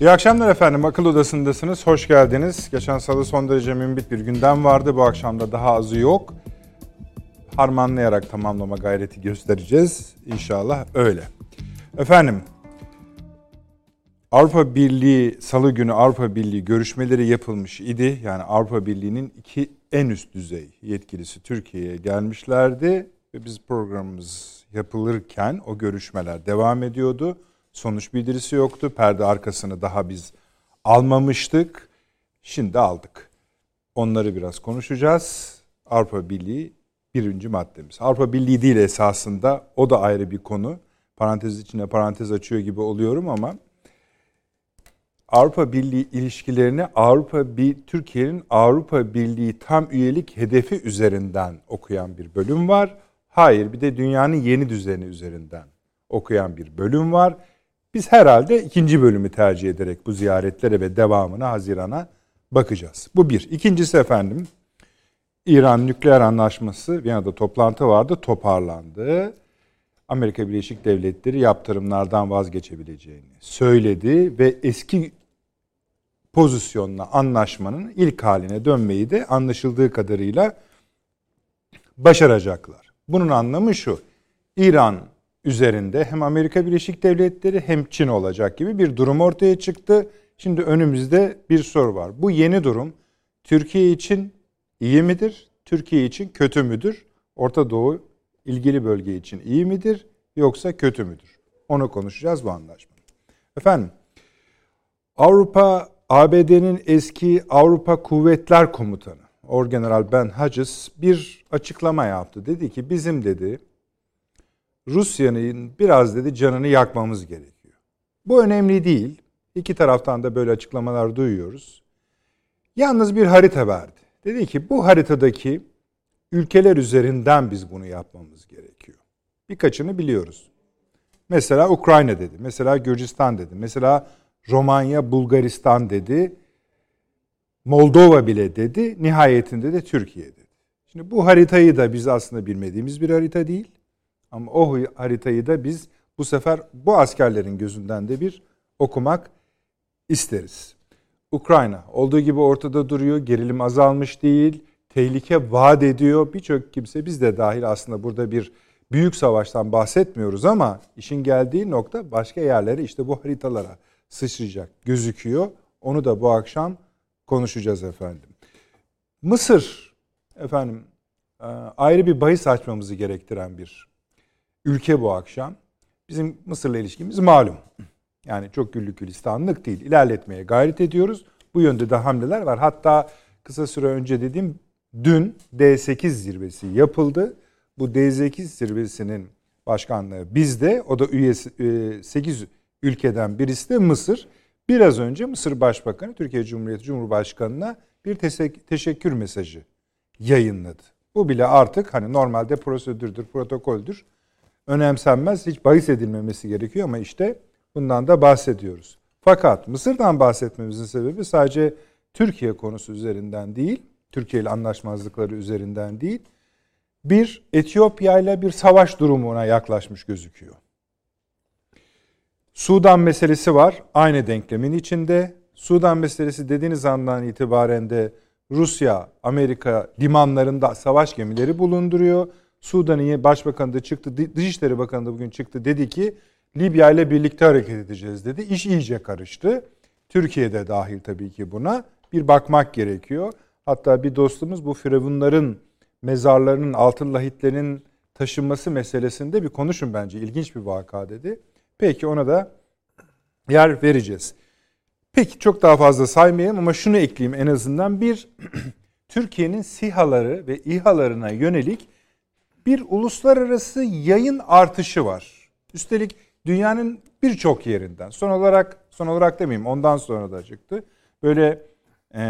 İyi akşamlar efendim. Akıl Odası'ndasınız. Hoş geldiniz. Geçen salı son derece mümbit bir gündem vardı. Bu akşam da daha azı yok. Harmanlayarak tamamlama gayreti göstereceğiz. İnşallah öyle. Efendim, Avrupa Birliği salı günü Avrupa Birliği görüşmeleri yapılmış idi. Yani Avrupa Birliği'nin iki en üst düzey yetkilisi Türkiye'ye gelmişlerdi ve biz programımız yapılırken o görüşmeler devam ediyordu. Sonuç bildirisi yoktu. Perde arkasını daha biz almamıştık. Şimdi aldık. Onları biraz konuşacağız. Avrupa Birliği birinci maddemiz. Avrupa Birliği değil esasında o da ayrı bir konu. Parantez içine parantez açıyor gibi oluyorum ama Avrupa Birliği ilişkilerini Avrupa bir Türkiye'nin Avrupa Birliği tam üyelik hedefi üzerinden okuyan bir bölüm var. Hayır, bir de dünyanın yeni düzeni üzerinden okuyan bir bölüm var. Biz herhalde ikinci bölümü tercih ederek bu ziyaretlere ve devamına Haziran'a bakacağız. Bu bir. İkincisi efendim, İran nükleer anlaşması, Viyana'da toplantı vardı, toparlandı. Amerika Birleşik Devletleri yaptırımlardan vazgeçebileceğini söyledi ve eski pozisyonla anlaşmanın ilk haline dönmeyi de anlaşıldığı kadarıyla başaracaklar. Bunun anlamı şu. İran üzerinde hem Amerika Birleşik Devletleri hem Çin olacak gibi bir durum ortaya çıktı. Şimdi önümüzde bir soru var. Bu yeni durum Türkiye için iyi midir? Türkiye için kötü müdür? Orta Doğu ilgili bölge için iyi midir yoksa kötü müdür? Onu konuşacağız bu anlaşma. Efendim Avrupa ABD'nin eski Avrupa Kuvvetler Komutanı Orgeneral Ben Hodges bir açıklama yaptı. Dedi ki bizim dedi Rusya'nın biraz dedi canını yakmamız gerekiyor. Bu önemli değil. İki taraftan da böyle açıklamalar duyuyoruz. Yalnız bir harita verdi. Dedi ki bu haritadaki ülkeler üzerinden biz bunu yapmamız gerekiyor. Birkaçını biliyoruz. Mesela Ukrayna dedi. Mesela Gürcistan dedi. Mesela Romanya, Bulgaristan dedi. Moldova bile dedi. Nihayetinde de Türkiye dedi. Şimdi bu haritayı da biz aslında bilmediğimiz bir harita değil. Ama o haritayı da biz bu sefer bu askerlerin gözünden de bir okumak isteriz. Ukrayna olduğu gibi ortada duruyor. Gerilim azalmış değil. Tehlike vaat ediyor. Birçok kimse biz de dahil aslında burada bir büyük savaştan bahsetmiyoruz ama işin geldiği nokta başka yerlere işte bu haritalara sıçrayacak gözüküyor. Onu da bu akşam konuşacağız efendim. Mısır efendim e, ayrı bir bahis açmamızı gerektiren bir ülke bu akşam. Bizim Mısır'la ilişkimiz malum. Yani çok güllük gülistanlık değil. İlerletmeye gayret ediyoruz. Bu yönde de hamleler var. Hatta kısa süre önce dediğim dün D8 zirvesi yapıldı. Bu D8 zirvesinin başkanlığı bizde. O da üyesi 8 ülkeden birisi de Mısır. Biraz önce Mısır Başbakanı Türkiye Cumhuriyeti Cumhurbaşkanı'na bir teşekkür mesajı yayınladı. Bu bile artık hani normalde prosedürdür, protokoldür. Önemsenmez, hiç bahis edilmemesi gerekiyor ama işte bundan da bahsediyoruz. Fakat Mısır'dan bahsetmemizin sebebi sadece Türkiye konusu üzerinden değil, Türkiye ile anlaşmazlıkları üzerinden değil, bir Etiyopya ile bir savaş durumuna yaklaşmış gözüküyor. Sudan meselesi var. Aynı denklemin içinde. Sudan meselesi dediğiniz andan itibaren de Rusya, Amerika limanlarında savaş gemileri bulunduruyor. Sudan'ın başbakanı da çıktı, Dışişleri Bakanı da bugün çıktı dedi ki Libya ile birlikte hareket edeceğiz dedi. İş iyice karıştı. Türkiye'de dahil tabii ki buna. Bir bakmak gerekiyor. Hatta bir dostumuz bu firavunların mezarlarının, altın lahitlerinin taşınması meselesinde bir konuşun bence. İlginç bir vaka dedi. Peki ona da yer vereceğiz. Peki çok daha fazla saymayayım ama şunu ekleyeyim en azından. Bir, Türkiye'nin SİHA'ları ve İHA'larına yönelik bir uluslararası yayın artışı var. Üstelik dünyanın birçok yerinden. Son olarak, son olarak demeyeyim ondan sonra da çıktı. Böyle e,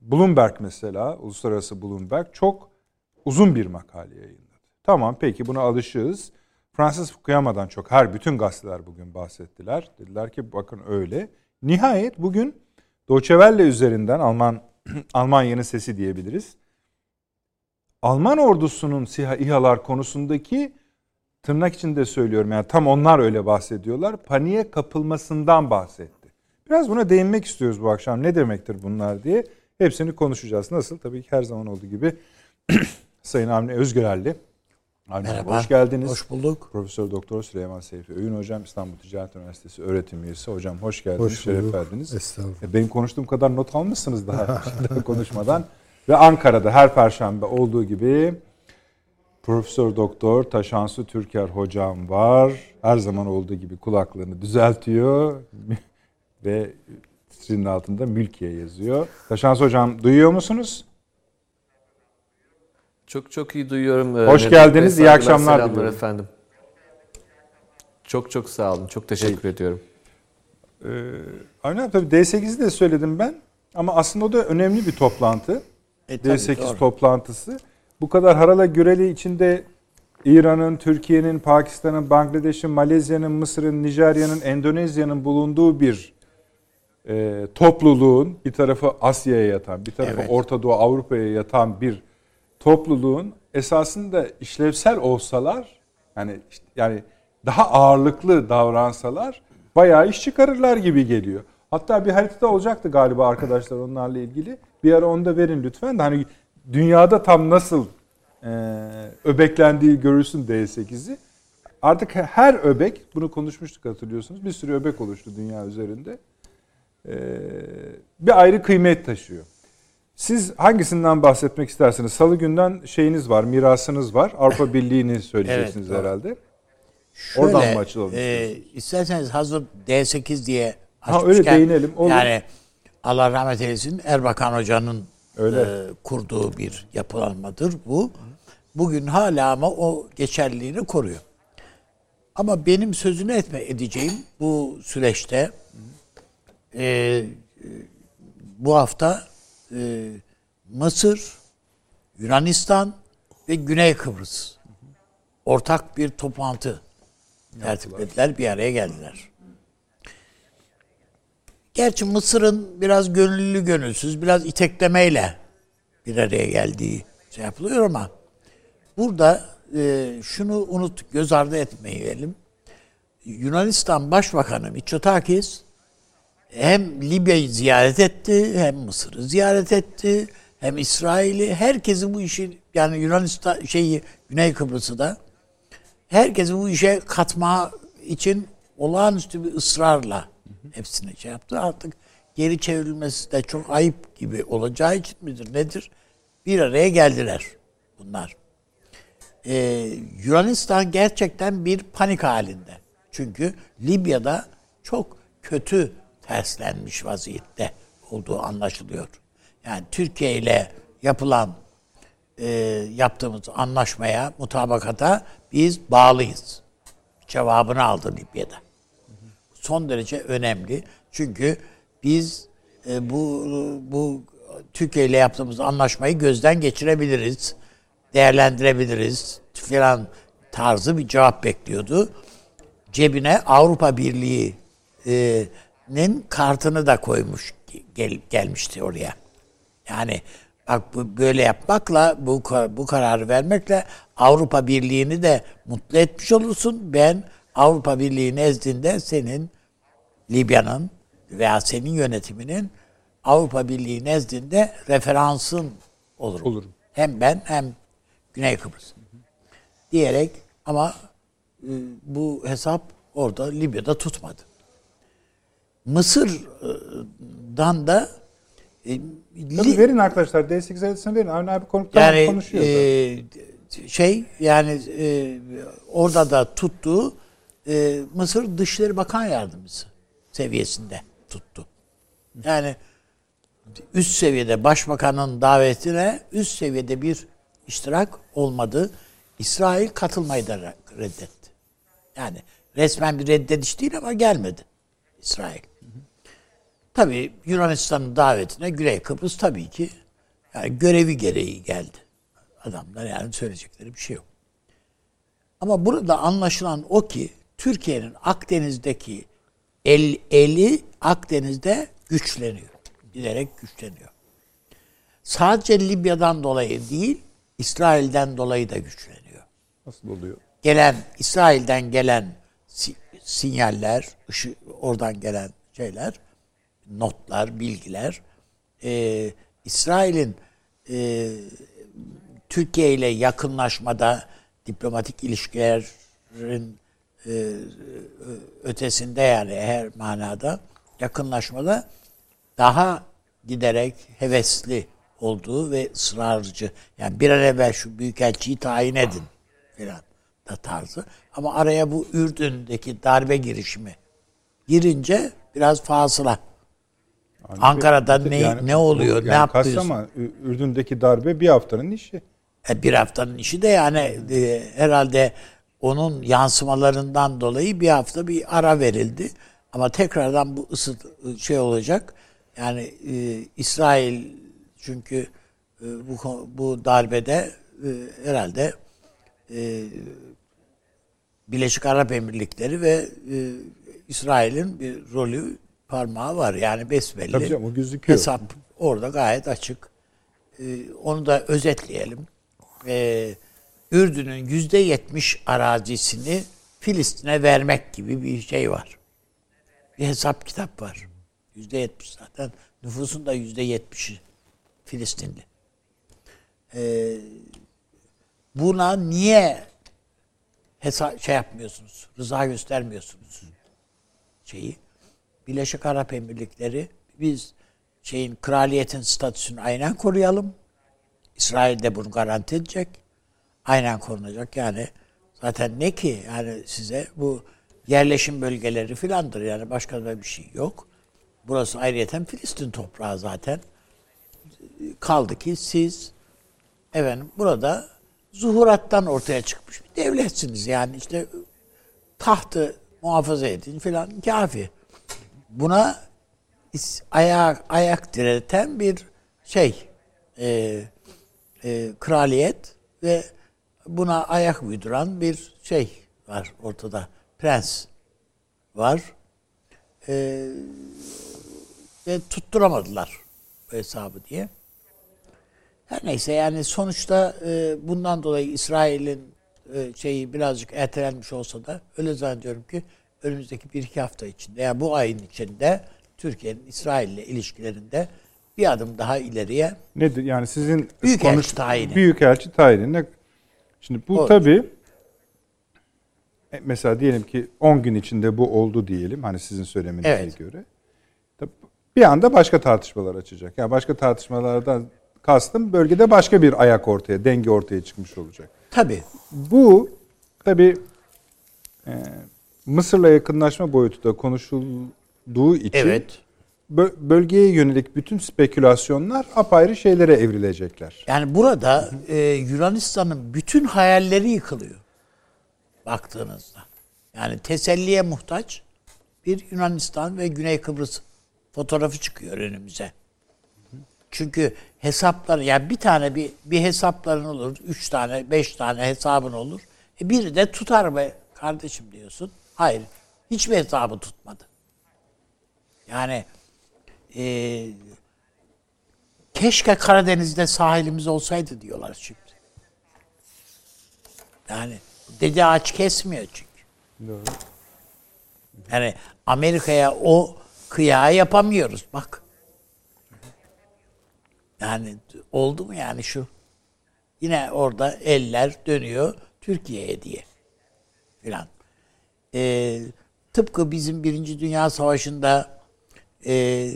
Bloomberg mesela, uluslararası Bloomberg çok uzun bir makale yayınladı. Tamam peki buna alışığız. Fransız Fukuyama'dan çok her bütün gazeteler bugün bahsettiler. Dediler ki bakın öyle. Nihayet bugün Deutsche Welle üzerinden Alman Almanya'nın sesi diyebiliriz. Alman ordusunun SİHA İHA'lar konusundaki tırnak içinde söylüyorum yani tam onlar öyle bahsediyorlar. Paniğe kapılmasından bahsetti. Biraz buna değinmek istiyoruz bu akşam. Ne demektir bunlar diye. Hepsini konuşacağız. Nasıl? Tabii ki her zaman olduğu gibi Sayın Avni Özgürelli. Avni Merhaba. hoş geldiniz. Hoş bulduk. Profesör Doktor Süleyman Seyfi Öğün Hocam İstanbul Ticaret Üniversitesi öğretim üyesi. Hocam hoş geldiniz. Hoş şeref bulduk. verdiniz. Estağfurullah. E, Benim konuştuğum kadar not almışsınız daha konuşmadan. Ve Ankara'da her perşembe olduğu gibi Profesör Doktor Taşansu Türker hocam var. Her zaman olduğu gibi kulaklığını düzeltiyor ve sizin altında Mülkiye yazıyor. Taşansu hocam duyuyor musunuz? Çok çok iyi duyuyorum. Ee, Hoş Nedim geldiniz, Bey. iyi akşamlar diliyorum. efendim. Çok çok sağ olun. Çok teşekkür ediyorum. Ee, tabii D8'i de söyledim ben. Ama aslında o da önemli bir toplantı. E, tabii, D8 doğru. toplantısı. Bu kadar harala güreli içinde İran'ın, Türkiye'nin, Pakistan'ın, Bangladeş'in, Malezya'nın, Mısır'ın, Nijerya'nın, Endonezya'nın bulunduğu bir e, topluluğun bir tarafı Asya'ya yatan, bir tarafı Evet. Orta Doğu, Avrupa'ya yatan bir topluluğun esasında işlevsel olsalar yani yani daha ağırlıklı davransalar bayağı iş çıkarırlar gibi geliyor. Hatta bir haritada olacaktı galiba arkadaşlar onlarla ilgili. Bir ara onu da verin lütfen de hani dünyada tam nasıl e, öbeklendiği görülsün D8'i. Artık her öbek, bunu konuşmuştuk hatırlıyorsunuz. Bir sürü öbek oluştu dünya üzerinde. E, bir ayrı kıymet taşıyor. Siz hangisinden bahsetmek istersiniz? Salı günden şeyiniz var, mirasınız var. Avrupa Birliği'ni söyleyeceksiniz Evet, herhalde. Şöyle, Oradan mı açılalım e, isterseniz hazır D8 diye Ha, öyle değinelim, olur. Yani Allah rahmet eylesin Erbakan Hoca'nın Öyle. e, kurduğu bir yapılanmadır bu. Bugün hala ama o geçerliliğini koruyor. Ama benim sözünü etme edeceğim bu süreçte e, e, bu hafta e, Mısır, Yunanistan ve Güney Kıbrıs ortak bir toplantı tertiplediler, bir araya geldiler. Gerçi Mısır'ın biraz gönüllü gönülsüz, biraz iteklemeyle bir araya geldiği şey yapılıyor ama burada e, şunu unut, göz ardı etmeyelim. Yunanistan Başbakanı Mitsotakis hem Libya'yı ziyaret etti, hem Mısır'ı ziyaret etti, hem İsrail'i, herkesi bu işi yani Yunanistan şeyi Güney Kıbrıs'ı da herkesi bu işe katma için olağanüstü bir ısrarla hepsini şey yaptı. Artık geri çevrilmesi de çok ayıp gibi olacağı için midir nedir? Bir araya geldiler bunlar. Ee, Yunanistan gerçekten bir panik halinde. Çünkü Libya'da çok kötü terslenmiş vaziyette olduğu anlaşılıyor. Yani Türkiye ile yapılan e, yaptığımız anlaşmaya, mutabakata biz bağlıyız. Cevabını aldı Libya'da. Son derece önemli. Çünkü biz e, bu bu Türkiye ile yaptığımız anlaşmayı gözden geçirebiliriz, değerlendirebiliriz filan tarzı bir cevap bekliyordu. Cebine Avrupa Birliği'nin kartını da koymuş gel, gelmişti oraya. Yani bak bu böyle yapmakla bu bu kararı vermekle Avrupa Birliği'ni de mutlu etmiş olursun. Ben Avrupa Birliği nezdinde senin Libya'nın veya senin yönetiminin Avrupa Birliği nezdinde referansın olurum. Olurum. Hem ben hem Güney Kıbrıs. Diyerek ama e, bu hesap orada Libya'da tutmadı. Mısır'dan da e, Tabii Li- verin arkadaşlar D8 haritasını verin. Avni abi konu, tamam, yani konuşuyor. e, şey yani e, orada da tuttuğu e, Mısır Dışişleri Bakan Yardımcısı seviyesinde tuttu. Yani üst seviyede başbakanın davetine üst seviyede bir iştirak olmadı. İsrail katılmayı da reddetti. Yani resmen bir reddediş değil ama gelmedi İsrail. Tabii Yunanistan'ın davetine Güney Kıbrıs tabii ki yani görevi gereği geldi. Adamlar yani söyleyecekleri bir şey yok. Ama burada anlaşılan o ki Türkiye'nin Akdeniz'deki el, eli Akdeniz'de güçleniyor. Giderek güçleniyor. Sadece Libya'dan dolayı değil, İsrail'den dolayı da güçleniyor. Nasıl oluyor? Gelen, İsrail'den gelen si- sinyaller, ışı, oradan gelen şeyler notlar, bilgiler e, İsrail'in e, Türkiye ile yakınlaşmada diplomatik ilişkilerin ötesinde yani her manada yakınlaşmada daha giderek hevesli olduğu ve ısrarcı. Yani bir an evvel şu büyükelçiyi tayin edin filan da tarzı. Ama araya bu Ürdün'deki darbe girişimi girince biraz fasıla. Yani Ankara'da ne yani, ne oluyor, yani ne yapıyorsun? Ama Ürdün'deki darbe bir haftanın işi. E, bir haftanın işi de yani e, herhalde onun yansımalarından dolayı bir hafta bir ara verildi. Ama tekrardan bu ısıt şey olacak. Yani e, İsrail çünkü e, bu bu darbede e, herhalde e, Birleşik Arap Emirlikleri ve e, İsrail'in bir rolü parmağı var. Yani besbelli. Tabii canım o gözüküyor. Hesap orada gayet açık. E, onu da özetleyelim. E, Ürdün'ün yüzde yetmiş arazisini Filistin'e vermek gibi bir şey var. Bir hesap kitap var. Yüzde yetmiş zaten. Nüfusun da yüzde yetmişi Filistinli. Ee, buna niye hesap şey yapmıyorsunuz? Rıza göstermiyorsunuz. Şeyi. Birleşik Arap Emirlikleri biz şeyin kraliyetin statüsünü aynen koruyalım. İsrail de bunu garanti edecek. Aynen korunacak. Yani zaten ne ki yani size bu yerleşim bölgeleri filandır. Yani başka da bir şey yok. Burası ayrıyeten Filistin toprağı zaten. Kaldı ki siz efendim burada zuhurattan ortaya çıkmış bir devletsiniz. Yani işte tahtı muhafaza edin filan kafi. Buna ayak ayak direten bir şey e, e, kraliyet ve buna ayak uyduran bir şey var ortada. Prens var. E, ve tutturamadılar bu hesabı diye. Her neyse yani sonuçta e, bundan dolayı İsrail'in e, şeyi birazcık ertelenmiş olsa da öyle zannediyorum ki önümüzdeki bir iki hafta içinde yani bu ayın içinde Türkiye'nin İsrail ile ilişkilerinde bir adım daha ileriye nedir yani sizin büyük konuş, elçi tayini. Büyük elçi tayini. Şimdi bu Olur. tabii e, mesela diyelim ki 10 gün içinde bu oldu diyelim hani sizin söylemenize evet. göre. Bir anda başka tartışmalar açacak. Yani başka tartışmalardan kastım bölgede başka bir ayak ortaya, denge ortaya çıkmış olacak. Tabii. Bu tabii e, Mısır'la yakınlaşma boyutu da konuşulduğu için evet. Bölgeye yönelik bütün spekülasyonlar apayrı şeylere evrilecekler. Yani burada e, Yunanistan'ın bütün hayalleri yıkılıyor baktığınızda. Yani teselliye muhtaç bir Yunanistan ve Güney Kıbrıs fotoğrafı çıkıyor önümüze. Çünkü hesaplar yani bir tane bir bir hesapların olur, üç tane, beş tane hesabın olur. E biri de tutar be kardeşim diyorsun. Hayır, hiçbir hesabı tutmadı. Yani e, keşke Karadeniz'de sahilimiz olsaydı diyorlar şimdi. Yani dede ağaç kesmiyor çünkü. Doğru. Yani Amerika'ya o kıyağı yapamıyoruz bak. Yani oldu mu yani şu? Yine orada eller dönüyor Türkiye'ye diye filan. Ee, tıpkı bizim Birinci Dünya Savaşı'nda e,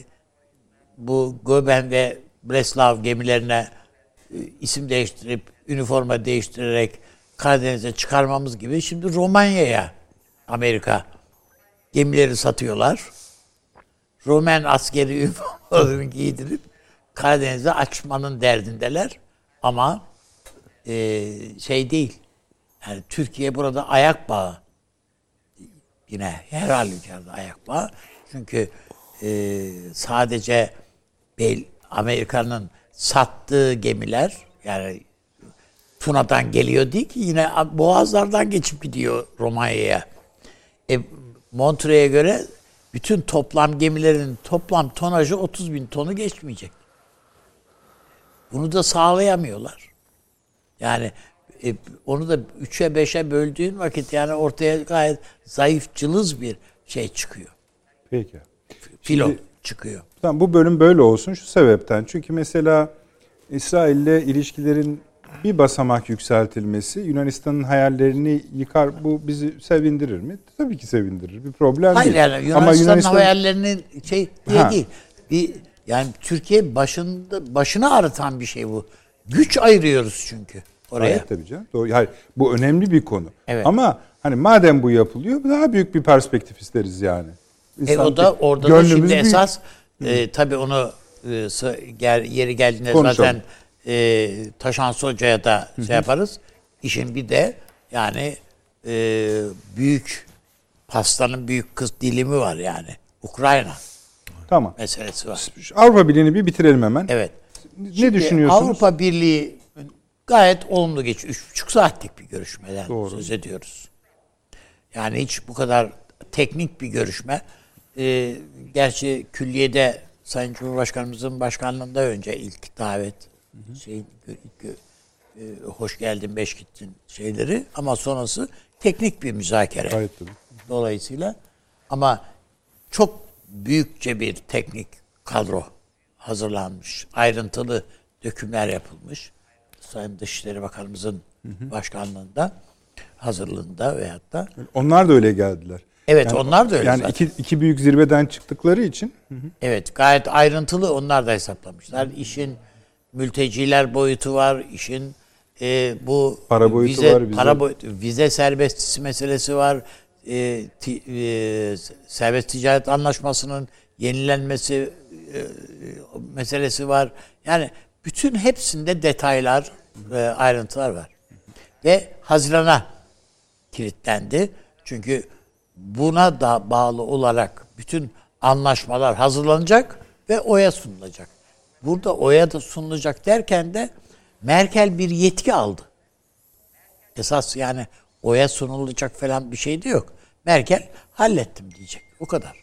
bu Göben ve Breslav gemilerine e, isim değiştirip üniforma değiştirerek Karadeniz'e çıkarmamız gibi şimdi Romanya'ya Amerika gemileri satıyorlar. Roman askeri üniformalarını giydirip Karadeniz'e açmanın derdindeler. Ama e, şey değil. Yani Türkiye burada ayak bağı. Yine her halükarda ayak bağı. Çünkü e, sadece Amerika'nın sattığı gemiler yani Tuna'dan geliyor değil ki yine boğazlardan geçip gidiyor Romanya'ya. E, Montreux'e göre bütün toplam gemilerin toplam tonajı 30 bin tonu geçmeyecek. Bunu da sağlayamıyorlar. Yani e, onu da 3'e 5'e böldüğün vakit yani ortaya gayet zayıf cılız bir şey çıkıyor. Peki. Filo. Şimdi, çıkıyor. Tamam bu bölüm böyle olsun şu sebepten. Çünkü mesela İsrail ile ilişkilerin bir basamak yükseltilmesi Yunanistan'ın hayallerini yıkar. Bu bizi sevindirir mi? Tabii ki sevindirir. Bir problem Hayır değil. yani Yunanistan'ın hayallerinin şey diye Ha. değil. Bir yani Türkiye başında başını ağrıtan bir şey bu. Güç ayırıyoruz çünkü oraya. Hayır tabii canım. Doğru. Hayır, bu önemli bir konu. Evet. Ama hani madem bu yapılıyor daha büyük bir perspektif isteriz yani. E o da orada da şimdi büyük. esas e, tabii onu e, yeri geldiğinde Konuşalım. zaten e, Taşan Hoca'ya da şey yaparız. İşin bir de yani e, büyük pastanın büyük kız dilimi var yani. Ukrayna Tamam. meselesi var. Avrupa Birliği'ni bir bitirelim hemen. Evet. Ne Şimdi düşünüyorsunuz? Avrupa Birliği gayet olumlu geçiyor. Üç buçuk saatlik bir görüşmeden Doğru. söz ediyoruz. Yani hiç bu kadar teknik bir görüşme. Ee, gerçi külliyede Sayın Cumhurbaşkanımızın başkanlığında önce ilk davet şey e, hoş geldin beş gittin şeyleri ama sonrası teknik bir müzakere. Gayet tabii. Dolayısıyla ama çok büyükçe bir teknik kadro hazırlanmış. Ayrıntılı dökümler yapılmış. Sayın Dışişleri Bakanımızın başkanlığında, hazırlığında veyahut da. Onlar da öyle geldiler. Evet onlar da öyle Yani zaten. iki, iki büyük zirveden çıktıkları için Evet gayet ayrıntılı onlar da hesaplamışlar. İşin mülteciler boyutu var, işin e, bu Para boyutu vize, var, vize- para boyutu, vize serbestisi meselesi var. E, ti- e, serbest ticaret anlaşmasının yenilenmesi e, meselesi var. Yani bütün hepsinde detaylar, e, ayrıntılar var. Ve Haziran'a kilitlendi. Çünkü buna da bağlı olarak bütün anlaşmalar hazırlanacak ve oya sunulacak. Burada oya da sunulacak derken de Merkel bir yetki aldı. Esas yani oya sunulacak falan bir şey de yok. Merkel hallettim diyecek. O kadar.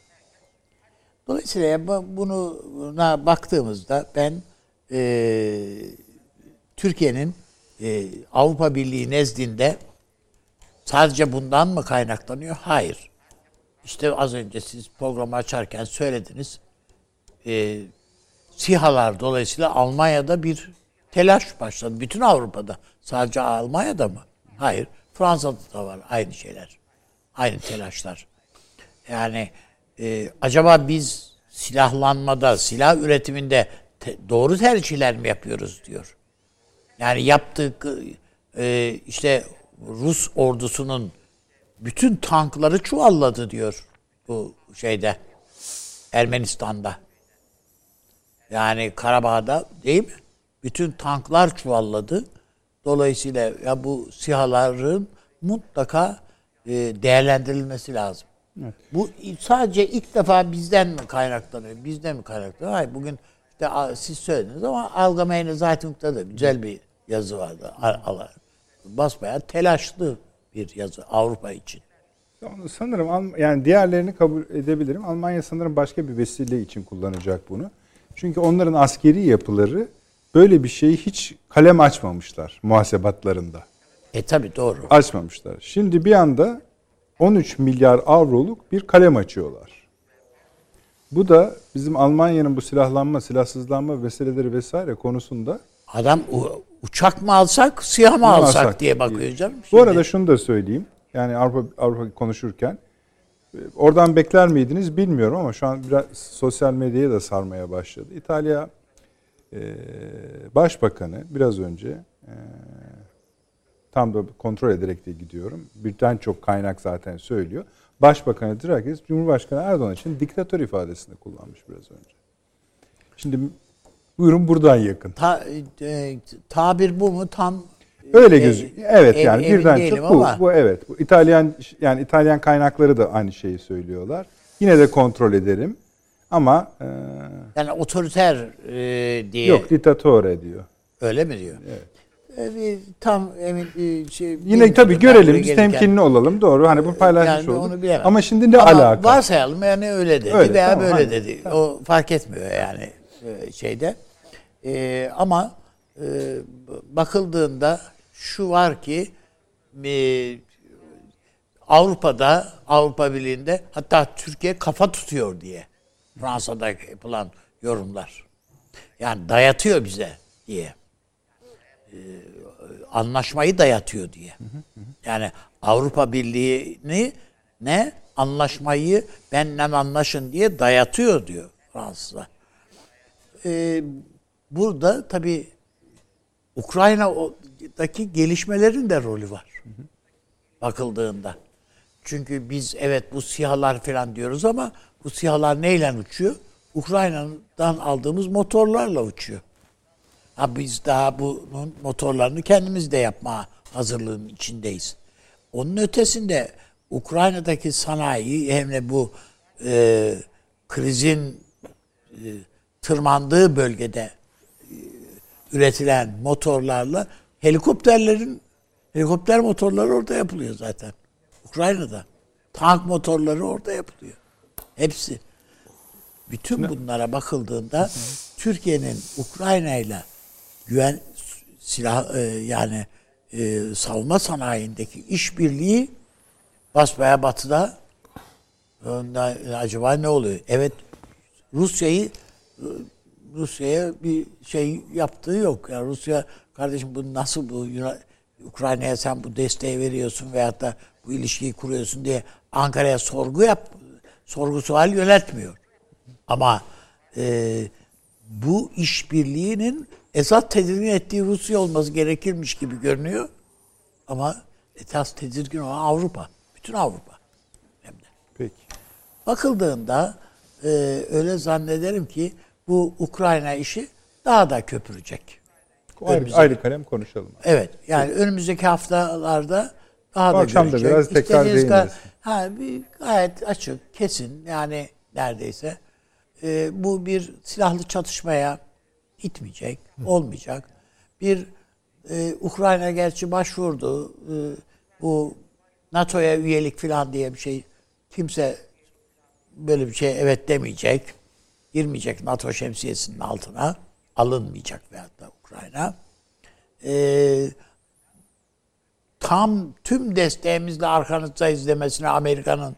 Dolayısıyla bu- bunu buna baktığımızda ben eee, Türkiye'nin eee, Avrupa Birliği nezdinde sadece bundan mı kaynaklanıyor? Hayır. İşte az önce siz programı açarken söylediniz. Eee SİHA'lar dolayısıyla Almanya'da bir telaş başladı. Bütün Avrupa'da. Sadece Almanya'da mı? Hayır. Fransa'da da var aynı şeyler. Aynı telaşlar. Yani e, acaba biz silahlanmada, silah üretiminde te- doğru tercihler mi yapıyoruz diyor. Yani yaptık e, işte Rus ordusunun bütün tankları çuvalladı diyor bu şeyde Ermenistan'da. Yani Karabağ'da değil mi? Bütün tanklar çuvalladı. Dolayısıyla ya bu sihaların mutlaka e, değerlendirilmesi lazım. Bu sadece ilk defa bizden mi kaynaklanıyor? Bizden mi kaynaklanıyor? Hayır bugün işte siz söylediniz ama Allgemeine Zeitung'da da güzel bir yazı vardı. A- ala- Basbayağı telaşlı bir yazı Avrupa için. Onu sanırım yani diğerlerini kabul edebilirim. Almanya sanırım başka bir vesile için kullanacak bunu. Çünkü onların askeri yapıları böyle bir şeyi hiç kalem açmamışlar muhasebatlarında. E tabi doğru. Açmamışlar. Şimdi bir anda 13 milyar avroluk bir kalem açıyorlar. Bu da bizim Almanya'nın bu silahlanma, silahsızlanma meseleleri vesaire konusunda Adam uçak mı alsak, siyah mı alsak, alsak diye bakıyor canım. Bu Şimdi- arada şunu da söyleyeyim. Yani Avrupa, Avrupa konuşurken e, oradan bekler miydiniz bilmiyorum ama şu an biraz sosyal medyaya da sarmaya başladı. İtalya e, Başbakanı biraz önce e, tam da kontrol ederek de gidiyorum. Birden çok kaynak zaten söylüyor. Başbakanı Draghi Cumhurbaşkanı Erdoğan için diktatör ifadesini kullanmış biraz önce. Şimdi buyurun buradan yakın. Ta, e, tabir bu mu tam? Öyle e, gözüküyor. Evet ev- yani birden çok bu, bu evet. Bu İtalyan yani İtalyan kaynakları da aynı şeyi söylüyorlar. Yine de kontrol ederim. Ama e, Yani otoriter e, diye yok diktatore diyor. öyle mi diyor? Evet. E, tam emin e, şey, Yine tabii görelim biz gelirken. temkinli olalım. Doğru. Hani bu paylaşmış Yani olduk. Ama şimdi ne Ama alaka? Varsayalım yani öyle dedi Öyle, veya tamam, böyle aynen. dedi. O fark etmiyor yani e, şeyde. E, ama e, bakıldığında şu var ki e, Avrupa'da, Avrupa Birliği'nde hatta Türkiye kafa tutuyor diye Fransa'da yapılan yorumlar. Yani dayatıyor bize diye. Ee, anlaşmayı dayatıyor diye. Yani Avrupa Birliği'ni ne anlaşmayı benden anlaşın diye dayatıyor diyor Fransızlar. Ee, burada tabii Ukrayna'daki gelişmelerin de rolü var. Bakıldığında. Çünkü biz evet bu sihalar falan diyoruz ama bu sihalar neyle uçuyor? Ukrayna'dan aldığımız motorlarla uçuyor. Ha biz daha bunun motorlarını kendimiz de yapma hazırlığının içindeyiz. Onun ötesinde Ukrayna'daki sanayi hem de bu e, krizin e, tırmandığı bölgede üretilen motorlarla helikopterlerin helikopter motorları orada yapılıyor zaten. Ukrayna'da. Tank motorları orada yapılıyor. Hepsi. Bütün bunlara bakıldığında Türkiye'nin Ukrayna ile güven silah e, yani e, savunma sanayindeki işbirliği basbaya batıda ondan, acaba ne oluyor? Evet Rusya'yı Rusya'ya bir şey yaptığı yok. Yani Rusya kardeşim bu nasıl bu Ukrayna'ya sen bu desteği veriyorsun veyahut da bu ilişkiyi kuruyorsun diye Ankara'ya sorgu yap sorgu sual yöneltmiyor. Ama e, bu işbirliğinin esas tedirgin ettiği Rusya olması gerekirmiş gibi görünüyor. Ama esas tedirgin olan Avrupa. Bütün Avrupa. Hem de. Peki. Bakıldığında e, öyle zannederim ki bu Ukrayna işi daha da köpürecek. Ayrı, ayrı kalem konuşalım. Evet. Yani önümüzdeki haftalarda daha Bu da akşam da görecek. biraz tekrar değiniriz. Ha, bir gayet açık, kesin yani neredeyse e, bu bir silahlı çatışmaya gitmeyecek, olmayacak. Bir e, Ukrayna gerçi başvurdu. E, bu NATO'ya üyelik falan diye bir şey kimse böyle bir şey evet demeyecek. Girmeyecek NATO şemsiyesinin altına. Alınmayacak veyahut da Ukrayna. Eee tam tüm desteğimizle arkanızdayız demesine Amerika'nın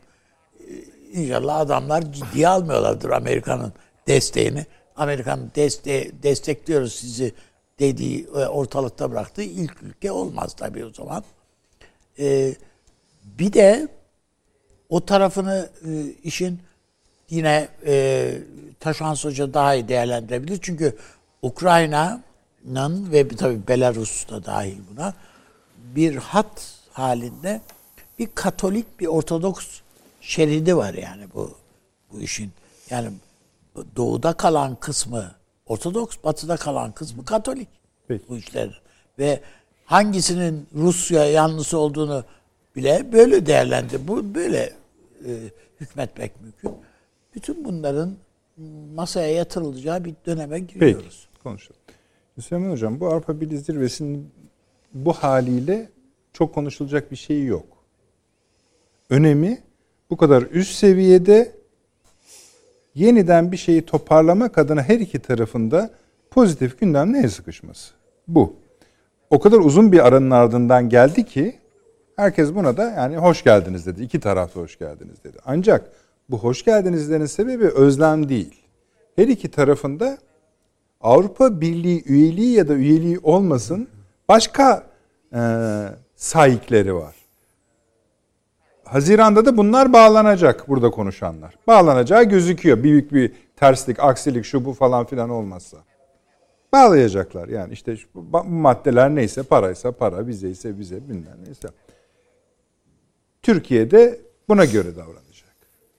e, inşallah adamlar ciddiye almıyorlardır Amerika'nın desteğini. Amerika'nın deste destekliyoruz sizi dediği e, ortalıkta bıraktığı ilk ülke olmaz tabii o zaman. Ee, bir de o tarafını e, işin yine e, Taşan Hoca daha iyi değerlendirebilir. Çünkü Ukrayna'nın ve tabii Belarus da dahil buna bir hat halinde bir Katolik bir Ortodoks şeridi var yani bu bu işin. Yani doğuda kalan kısmı Ortodoks, batıda kalan kısmı Katolik Peki. bu işler. Ve hangisinin Rusya yanlısı olduğunu bile böyle değerlendir. Bu böyle e, hükmetmek mümkün. Bütün bunların masaya yatırılacağı bir döneme giriyoruz. Peki konuşalım. Süleyman Hocam bu Avrupa Birliği Zirvesi'nin bu haliyle çok konuşulacak bir şey yok. Önemi bu kadar üst seviyede yeniden bir şeyi toparlamak adına her iki tarafında pozitif gündem neye sıkışması. Bu. O kadar uzun bir aranın ardından geldi ki herkes buna da yani hoş geldiniz dedi. İki tarafta hoş geldiniz dedi. Ancak bu hoş geldinizlerin sebebi özlem değil. Her iki tarafında Avrupa Birliği üyeliği ya da üyeliği olmasın başka e, sahipleri var. Haziranda da bunlar bağlanacak burada konuşanlar. Bağlanacağı gözüküyor. Büyük bir terslik, aksilik, şu bu falan filan olmazsa. Bağlayacaklar yani işte bu maddeler neyse paraysa para, vize ise vize bilmem neyse. Türkiye'de buna göre davranacak.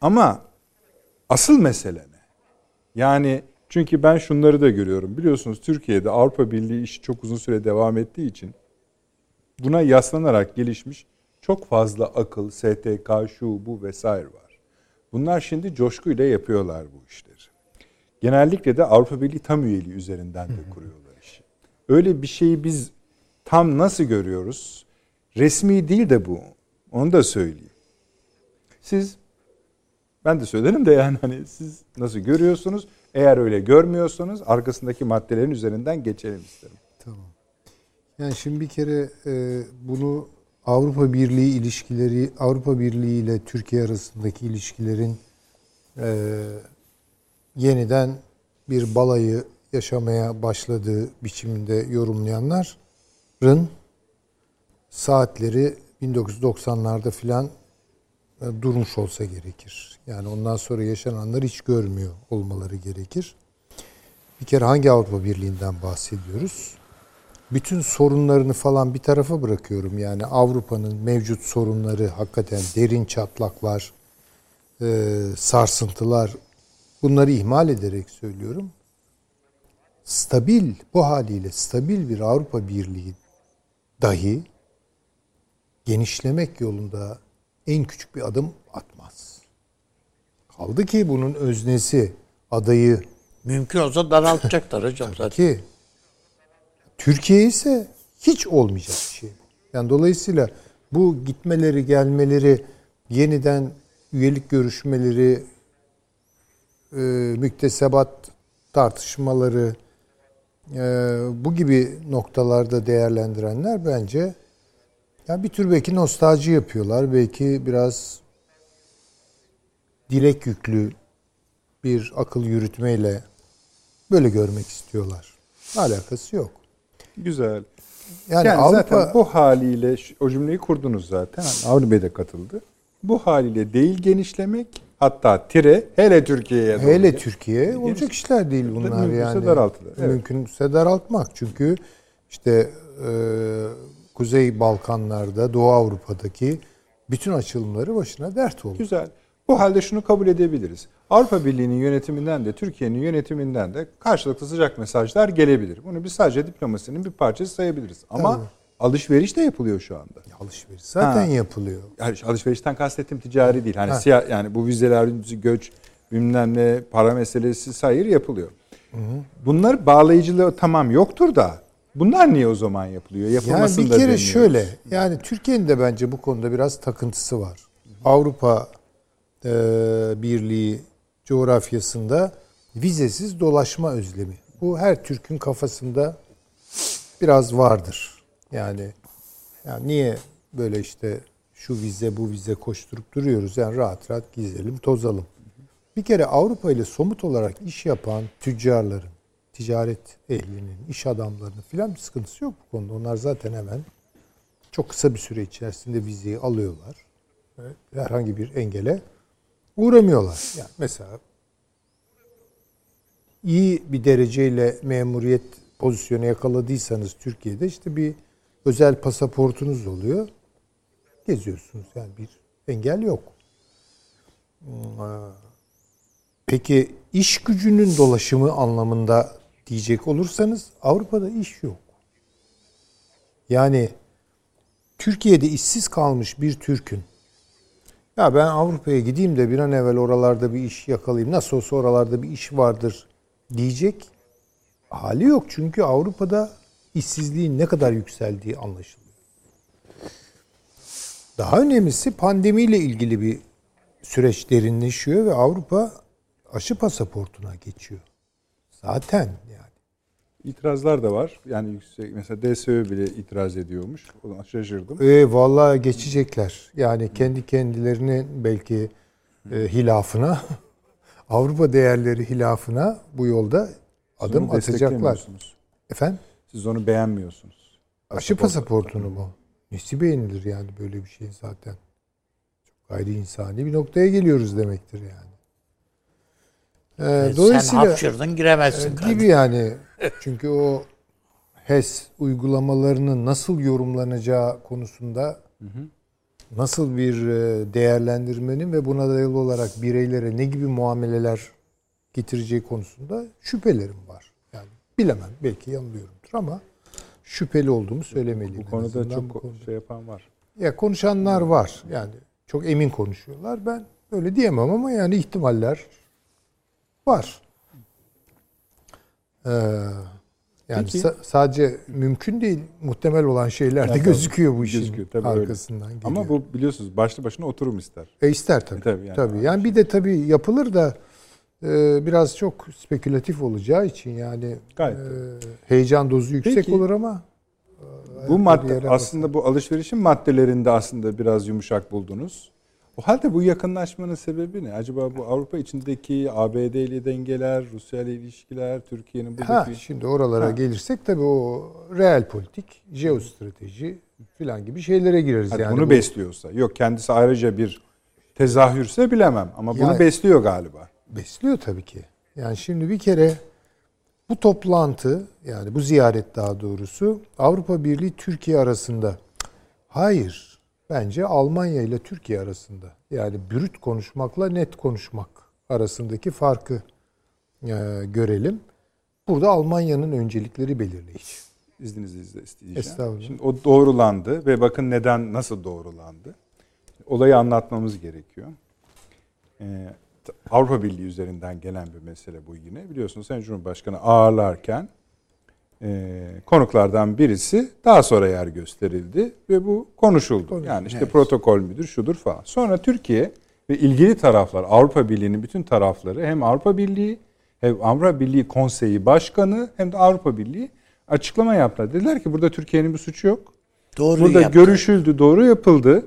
Ama asıl mesele ne? Yani çünkü ben şunları da görüyorum. Biliyorsunuz Türkiye'de Avrupa Birliği işi çok uzun süre devam ettiği için buna yaslanarak gelişmiş çok fazla akıl, STK, şu bu vesaire var. Bunlar şimdi coşkuyla yapıyorlar bu işleri. Genellikle de Avrupa Birliği tam üyeliği üzerinden de kuruyorlar işi. Öyle bir şeyi biz tam nasıl görüyoruz? Resmi değil de bu. Onu da söyleyeyim. Siz ben de söylerim de yani hani siz nasıl görüyorsunuz? Eğer öyle görmüyorsanız arkasındaki maddelerin üzerinden geçelim isterim. Tamam. Yani şimdi bir kere e, bunu Avrupa Birliği ilişkileri, Avrupa Birliği ile Türkiye arasındaki ilişkilerin e, yeniden bir balayı yaşamaya başladığı biçiminde yorumlayanların saatleri 1990'larda filan e, durmuş olsa gerekir. Yani ondan sonra yaşananları hiç görmüyor olmaları gerekir. Bir kere hangi Avrupa Birliği'nden bahsediyoruz? Bütün sorunlarını falan bir tarafa bırakıyorum. Yani Avrupa'nın mevcut sorunları hakikaten derin çatlaklar, e, sarsıntılar bunları ihmal ederek söylüyorum. Stabil bu haliyle stabil bir Avrupa Birliği dahi genişlemek yolunda en küçük bir adım atmaz. Kaldı ki bunun öznesi, adayı Mümkün olsa daraltacaklar hocam zaten. ki Türkiye ise hiç olmayacak bir şey. Yani dolayısıyla bu gitmeleri, gelmeleri, yeniden üyelik görüşmeleri, e, müktesebat tartışmaları e, bu gibi noktalarda değerlendirenler bence ya bir tür belki nostalji yapıyorlar. Belki biraz dilek yüklü bir akıl yürütmeyle böyle görmek istiyorlar. Alakası yok. Güzel. Yani, Yani, Avrupa zaten bu haliyle o cümleyi kurdunuz zaten. Hani Avni Bey de katıldı. Bu haliyle değil genişlemek hatta tire hele Türkiye'ye doğru. hele Türkiye Geniş- olacak işler değil bunlar Mümkünse yani. daraltılır, evet. Mümkünse daraltmak. Çünkü işte e, Kuzey Balkanlarda, Doğu Avrupa'daki bütün açılımları başına dert oldu. Güzel. Bu halde şunu kabul edebiliriz. Avrupa Birliği'nin yönetiminden de Türkiye'nin yönetiminden de karşılıklı sıcak mesajlar gelebilir. Bunu biz sadece diplomasinin bir parçası sayabiliriz. Ama Tabii. alışveriş de yapılıyor şu anda. Alışveriş zaten Ha. yapılıyor. Yani alışverişten kastettiğim ticari değil. Hani Ha. siyah yani bu vizeler, göç, bilmem ne, para meselesi sayır yapılıyor. Bunlar bağlayıcılığı tamam yoktur da bunlar niye o zaman yapılıyor? Yani Yapılmasını bir da kere demiyoruz. şöyle, yani Türkiye'nin de bence bu konuda biraz takıntısı var. Avrupa e, Birliği coğrafyasında vizesiz dolaşma özlemi. Bu her Türk'ün kafasında biraz vardır. Yani, yani niye böyle işte şu vize bu vize koşturup duruyoruz? Yani rahat rahat gezelim, tozalım. Bir kere Avrupa ile somut olarak iş yapan tüccarların, ticaret ehlinin, iş adamlarının filan bir sıkıntısı yok bu konuda. Onlar zaten hemen çok kısa bir süre içerisinde vizeyi alıyorlar. Herhangi bir engele uğramıyorlar. Yani mesela iyi bir dereceyle memuriyet pozisyonu yakaladıysanız Türkiye'de işte bir özel pasaportunuz oluyor. Geziyorsunuz yani bir engel yok. Hmm, Peki iş gücünün dolaşımı anlamında diyecek olursanız Avrupa'da iş yok. Yani Türkiye'de işsiz kalmış bir Türk'ün ya ben Avrupa'ya gideyim de bir an evvel oralarda bir iş yakalayayım. Nasıl olsa oralarda bir iş vardır diyecek hali yok. Çünkü Avrupa'da işsizliğin ne kadar yükseldiği anlaşılıyor. Daha önemlisi pandemiyle ilgili bir süreç derinleşiyor ve Avrupa aşı pasaportuna geçiyor. Zaten. İtirazlar da var. Yani yüksek mesela DSÖ bile itiraz ediyormuş. Ona şaşırdım. E, vallahi geçecekler. Yani kendi kendilerinin belki e, hilafına, Avrupa değerleri hilafına bu yolda Siz adım onu atacaklar. Efendim? Siz onu beğenmiyorsunuz. Aşı pasaportunu mu? Nesi beğenilir yani böyle bir şey zaten? Çok gayri insani bir noktaya geliyoruz demektir yani. Ee, Sen dolayısıyla hapşırdın giremezsin. Ee, gibi yani. Çünkü o HES uygulamalarının nasıl yorumlanacağı konusunda nasıl bir e, değerlendirmenin ve buna dayalı olarak bireylere ne gibi muameleler getireceği konusunda şüphelerim var. Yani bilemem belki yanılıyorumdur ama şüpheli olduğumu söylemeliyim. Bu konuda çok bu konuda. şey yapan var. Ya konuşanlar var. Yani çok emin konuşuyorlar. Ben öyle diyemem ama yani ihtimaller var. Ee, yani Peki. sa- sadece mümkün değil, muhtemel olan şeyler de Yani gözüküyor bu işin gözüküyor, tabii öyle. arkasından geliyor. Ama bu biliyorsunuz başlı başına oturum ister. e ister tabii. E tabii yani. tabii. Yani bir de tabii yapılır da e, biraz çok spekülatif olacağı için yani Gayet e, heyecan dozu yüksek Peki. olur ama Bu madde yere aslında bu alışverişin maddelerinde aslında biraz yumuşak buldunuz. O halde bu yakınlaşmanın sebebi ne? Acaba bu Avrupa içindeki ABD ile dengeler, Rusya ile ilişkiler, Türkiye'nin buradaki... Ha, şimdi oralara Ha. gelirsek tabii o real politik, jeostrateji filan gibi şeylere gireriz. Hadi yani bunu bu- besliyorsa. Yok kendisi ayrıca bir tezahürse bilemem ama bunu Yani- besliyor galiba. Besliyor tabii ki. Yani şimdi bir kere bu toplantı yani bu ziyaret daha doğrusu Avrupa Birliği Türkiye arasında. Hayır. Bence Almanya ile Türkiye arasında. Yani brüt konuşmakla net konuşmak arasındaki farkı e, görelim. Burada Almanya'nın öncelikleri belirleyici. İzninizle izle- isteyeceğim. Estağfurullah. Şimdi o doğrulandı ve bakın neden nasıl doğrulandı. Olayı anlatmamız gerekiyor. Ee, Avrupa Birliği üzerinden gelen bir mesele bu yine. Biliyorsunuz Sayın Cumhurbaşkanı ağırlarken e, konuklardan birisi daha sonra yer gösterildi ve bu konuşuldu. yani işte protokol müdür şudur falan. Sonra Türkiye ve ilgili taraflar Avrupa Birliği'nin bütün tarafları hem Avrupa Birliği hem Avrupa Birliği Konseyi Başkanı hem de Avrupa Birliği açıklama yaptılar. Dediler ki burada Türkiye'nin bir suçu yok. Doğru Burada yaptı. görüşüldü, doğru yapıldı.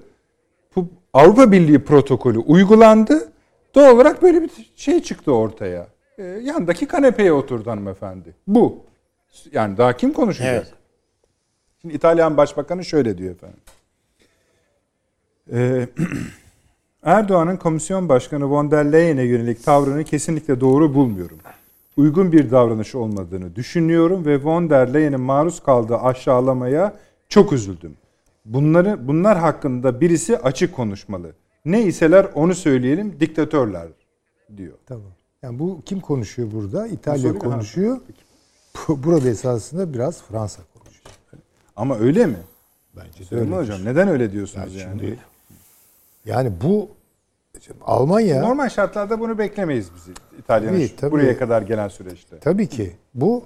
Bu Avrupa Birliği protokolü uygulandı. Doğal olarak böyle bir şey çıktı ortaya. Ee, yandaki kanepeye oturdu hanımefendi. Bu. Yani daha kim konuşacak? Evet. Şimdi İtalyan Başbakanı şöyle diyor efendim. Ee, Erdoğan'ın Komisyon Başkanı von der Leyen'e yönelik tavrını kesinlikle doğru bulmuyorum. Uygun bir davranış olmadığını düşünüyorum ve von der Leyen'in maruz kaldığı aşağılamaya çok üzüldüm. Bunları bunlar hakkında birisi açık konuşmalı. Ne iseler onu söyleyelim diktatörler diyor. Tamam. Yani bu kim konuşuyor burada? İtalya konuşuyor. Bu- Burada esasında biraz Fransa konuşuyor. Ama öyle mi? Bence de öyle. hocam neden öyle diyorsunuz yani? Şimdi yani bu Almanya Normal şartlarda bunu beklemeyiz biz İtalya'nın Tabii, buraya kadar gelen süreçte. tabii ki bu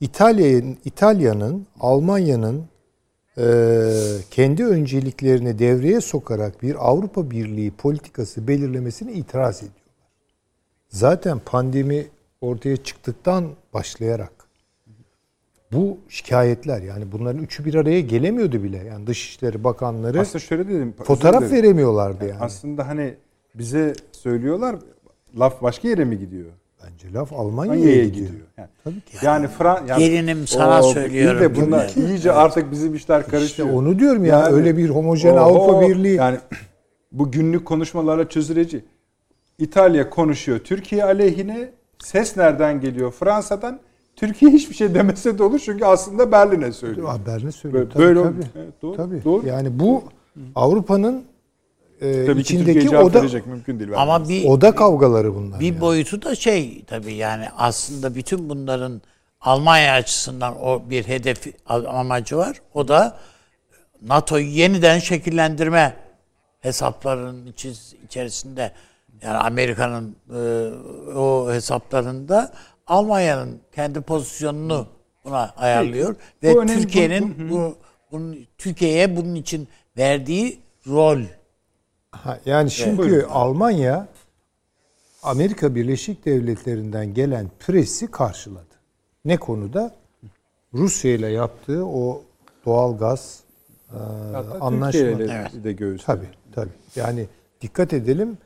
İtalya'nın İtalya'nın Almanya'nın e, kendi önceliklerini devreye sokarak bir Avrupa Birliği politikası belirlemesine itiraz ediyorlar. Zaten pandemi ortaya çıktıktan başlayarak bu şikayetler yani bunların üçü bir araya gelemiyordu bile. Yani Dışişleri Bakanları Aslında şöyle dedim. fotoğraf dilerim. veremiyorlardı yani. Aslında hani bize söylüyorlar laf başka yere mi gidiyor? Bence laf Almanya'ya Almanya'ya gidiyor. gidiyor. Yani, Tabii ki. yani Fran yani, Gelinim sana Oo, söylüyorum de bunlar gibi. iyice artık bizim işler İşte karışıyor. onu diyorum ya Yani- öyle bir homojen Oho, Avrupa Birliği. Yani bu günlük konuşmalarla çözüleci. İtalya konuşuyor Türkiye aleyhine. Ses nereden geliyor? Fransa'dan. Türkiye hiçbir şey demese de olur çünkü aslında Berlin'e söylüyor. Haberini söylüyor. Böyle, Tabii, böyle tabii. Evet, doğru. Tabii. doğru. Yani bu Avrupa'nın e, Tabii ki içindeki cevap oda, verecek mümkün değil. Ama bir oda kavgaları bunlar. bir yani. boyutu da şey tabii yani aslında bütün bunların Almanya açısından o bir hedefi amacı var. O da NATO'yu yeniden şekillendirme hesaplarının içi- içerisinde yani Amerika'nın e, o hesaplarında Almanya'nın kendi pozisyonunu buna ayarlıyor Bu ve önemli. Türkiye'nin bu, bunun Türkiye'ye bunun için verdiği rol Ha, yani çünkü Buyurun. Almanya Amerika Birleşik Devletleri'nden gelen presi karşıladı. Ne konuda? Rusya ile yaptığı o doğal gaz e, Hatta anlaşma. Türkiye ile Evet. de göğüs. Tabii tabii. Yani dikkat edelim.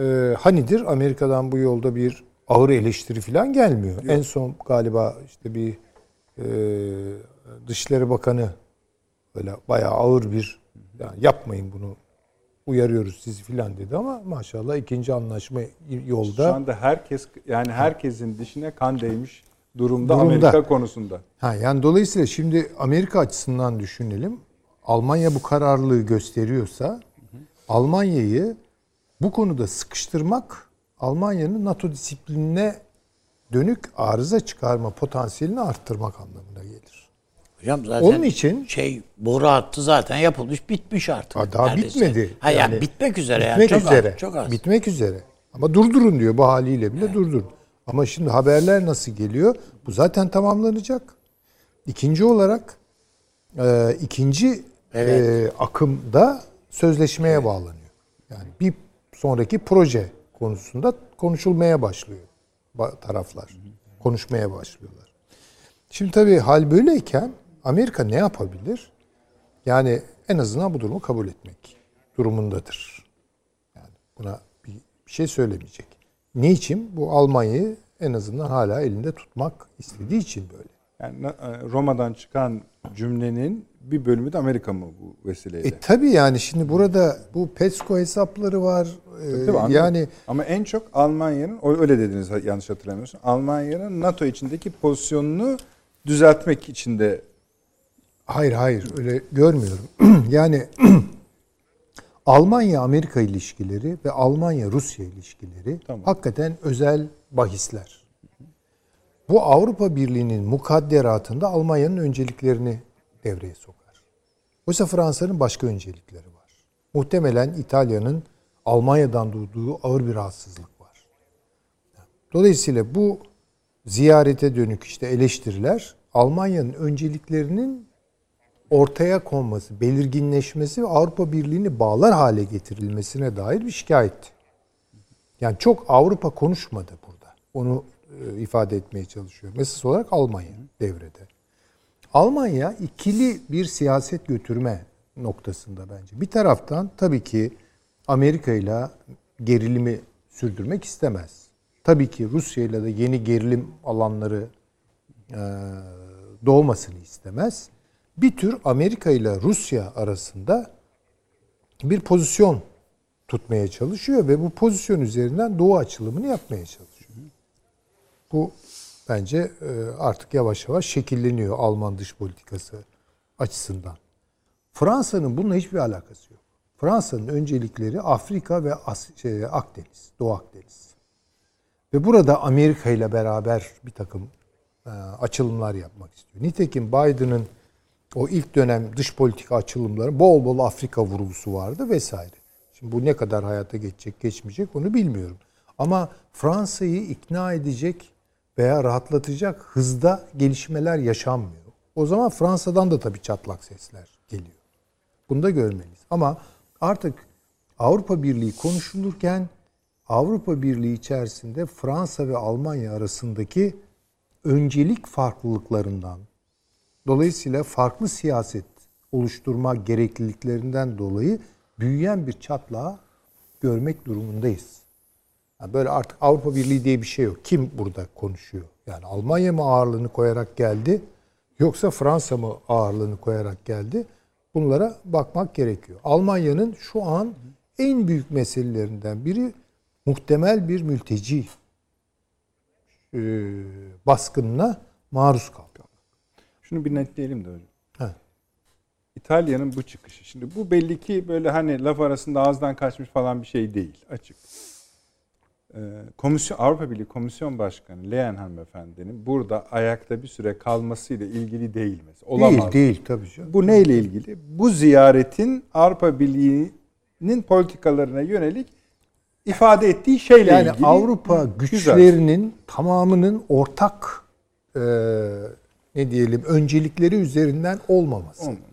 Ee, hanidir Amerika'dan bu yolda bir ağır eleştiri falan gelmiyor. En son galiba işte bir e, Dışişleri Bakanı böyle bayağı ağır bir yani yapmayın bunu uyarıyoruz sizi filan dedi ama maşallah ikinci anlaşma yolda. Şu anda herkes yani herkesin dişine kan değmiş durumda, Durumda. Amerika konusunda. Ha yani dolayısıyla şimdi Amerika açısından düşünelim. Almanya bu kararlılığı gösteriyorsa Almanya'yı bu konuda sıkıştırmak Almanya'nın NATO disiplinine dönük arıza çıkarma potansiyelini arttırmak anlamına gelir. Hocam zaten Onun için- şey boru hattı zaten yapılmış bitmiş artık. Ha, daha neredeyse. bitmedi. Ha yani, Yani bitmek üzere yani. Bitmek Çok üzere. Az, çok az. Bitmek üzere. Ama durdurun diyor bu haliyle bile durdurun. Ama şimdi haberler nasıl geliyor? Bu zaten tamamlanacak. İkinci olarak e, ikinci e, akımda sözleşmeye bağlanıyor. Yani bir sonraki proje konusunda konuşulmaya başlıyor ba- taraflar. Konuşmaya başlıyorlar. Şimdi tabii hal böyleyken Amerika ne yapabilir? Yani en azından bu durumu kabul etmek durumundadır. Buna bir, bir şey söylemeyecek. Niçin? Bu Almanya'yı en azından hala elinde tutmak istediği için böyle. Yani e, Roma'dan çıkan cümlenin bir bölümü de Amerika mı bu vesileyle? E tabi yani şimdi burada bu PESCO hesapları var. Ee, Tabii, anladım. yani Ama en çok Almanya'nın, öyle dediniz yanlış hatırlamıyorsun. Almanya'nın NATO içindeki pozisyonunu düzeltmek için de Hayır hayır öyle görmüyorum. yani Almanya Amerika ilişkileri ve Almanya Rusya ilişkileri Tamam. hakikaten özel bahisler. Bu Avrupa Birliği'nin mukadderatında Almanya'nın önceliklerini devreye sokar. Oysa Fransa'nın başka öncelikleri var. Muhtemelen İtalya'nın Almanya'dan duyduğu ağır bir rahatsızlık var. Dolayısıyla bu ziyarete dönük işte eleştiriler Almanya'nın önceliklerinin ortaya konması, belirginleşmesi ve Avrupa Birliği'ni bağlar hale getirilmesine dair bir şikayet. Yani çok Avrupa konuşmadı burada. Onu ifade etmeye çalışıyorum. Esas olarak Almanya devrede. Almanya ikili bir siyaset götürme noktasında bence. Bir taraftan tabii ki Amerika ile gerilimi sürdürmek istemez. Tabii ki Rusya ile de yeni gerilim alanları e, doğmasını istemez. Bir tür Amerika ile Rusya arasında bir pozisyon tutmaya çalışıyor ve bu pozisyon üzerinden Doğu açılımını yapmaya çalışıyor. Bu bence e, artık yavaş yavaş şekilleniyor Alman dış politikası açısından. Fransa'nın bununla hiçbir alakası yok. Fransa'nın öncelikleri Afrika ve As- şey, Akdeniz, Doğu Akdeniz. Ve burada Amerika ile beraber bir takım e, açılımlar yapmak istiyor. Nitekim Biden'ın o ilk dönem dış politika açılımları bol bol Afrika vurgusu vardı vesaire. Şimdi bu ne kadar hayata geçecek, geçmeyecek onu bilmiyorum. Ama Fransa'yı ikna edecek veya rahatlatacak hızda gelişmeler yaşanmıyor. O zaman Fransa'dan da tabii çatlak sesler geliyor. Bunu da görmeliyiz. Ama artık Avrupa Birliği konuşulurken Avrupa Birliği içerisinde Fransa ve Almanya arasındaki öncelik farklılıklarından dolayısıyla farklı siyaset oluşturma gerekliliklerinden dolayı büyüyen bir çatlağı görmek durumundayız. Yani böyle artık Avrupa Birliği diye bir şey yok. Kim burada konuşuyor? Yani Almanya mı ağırlığını koyarak geldi yoksa Fransa mı ağırlığını koyarak geldi? Bunlara bakmak gerekiyor. Almanya'nın şu an en büyük meselelerinden biri muhtemel bir mülteci e, baskınına maruz kaldı. şunu bir netleyelim de hocam. İtalya'nın bu çıkışı. Şimdi bu belli ki böyle hani laf arasında ağızdan kaçmış falan bir şey değil. Açık. Ee, Komisyon Avrupa Birliği Komisyon Başkanı Leyen hanımefendinin burada ayakta bir süre kalmasıyla ilgili değil mesela. Olamaz. Değil değil tabii canım. Bu neyle ilgili? Bu ziyaretin Avrupa Birliği'nin politikalarına yönelik ifade ettiği şeyle Yani ilgili. Avrupa Güzel. güçlerinin tamamının ortak e, ne diyelim öncelikleri üzerinden olmaması. Olmamız.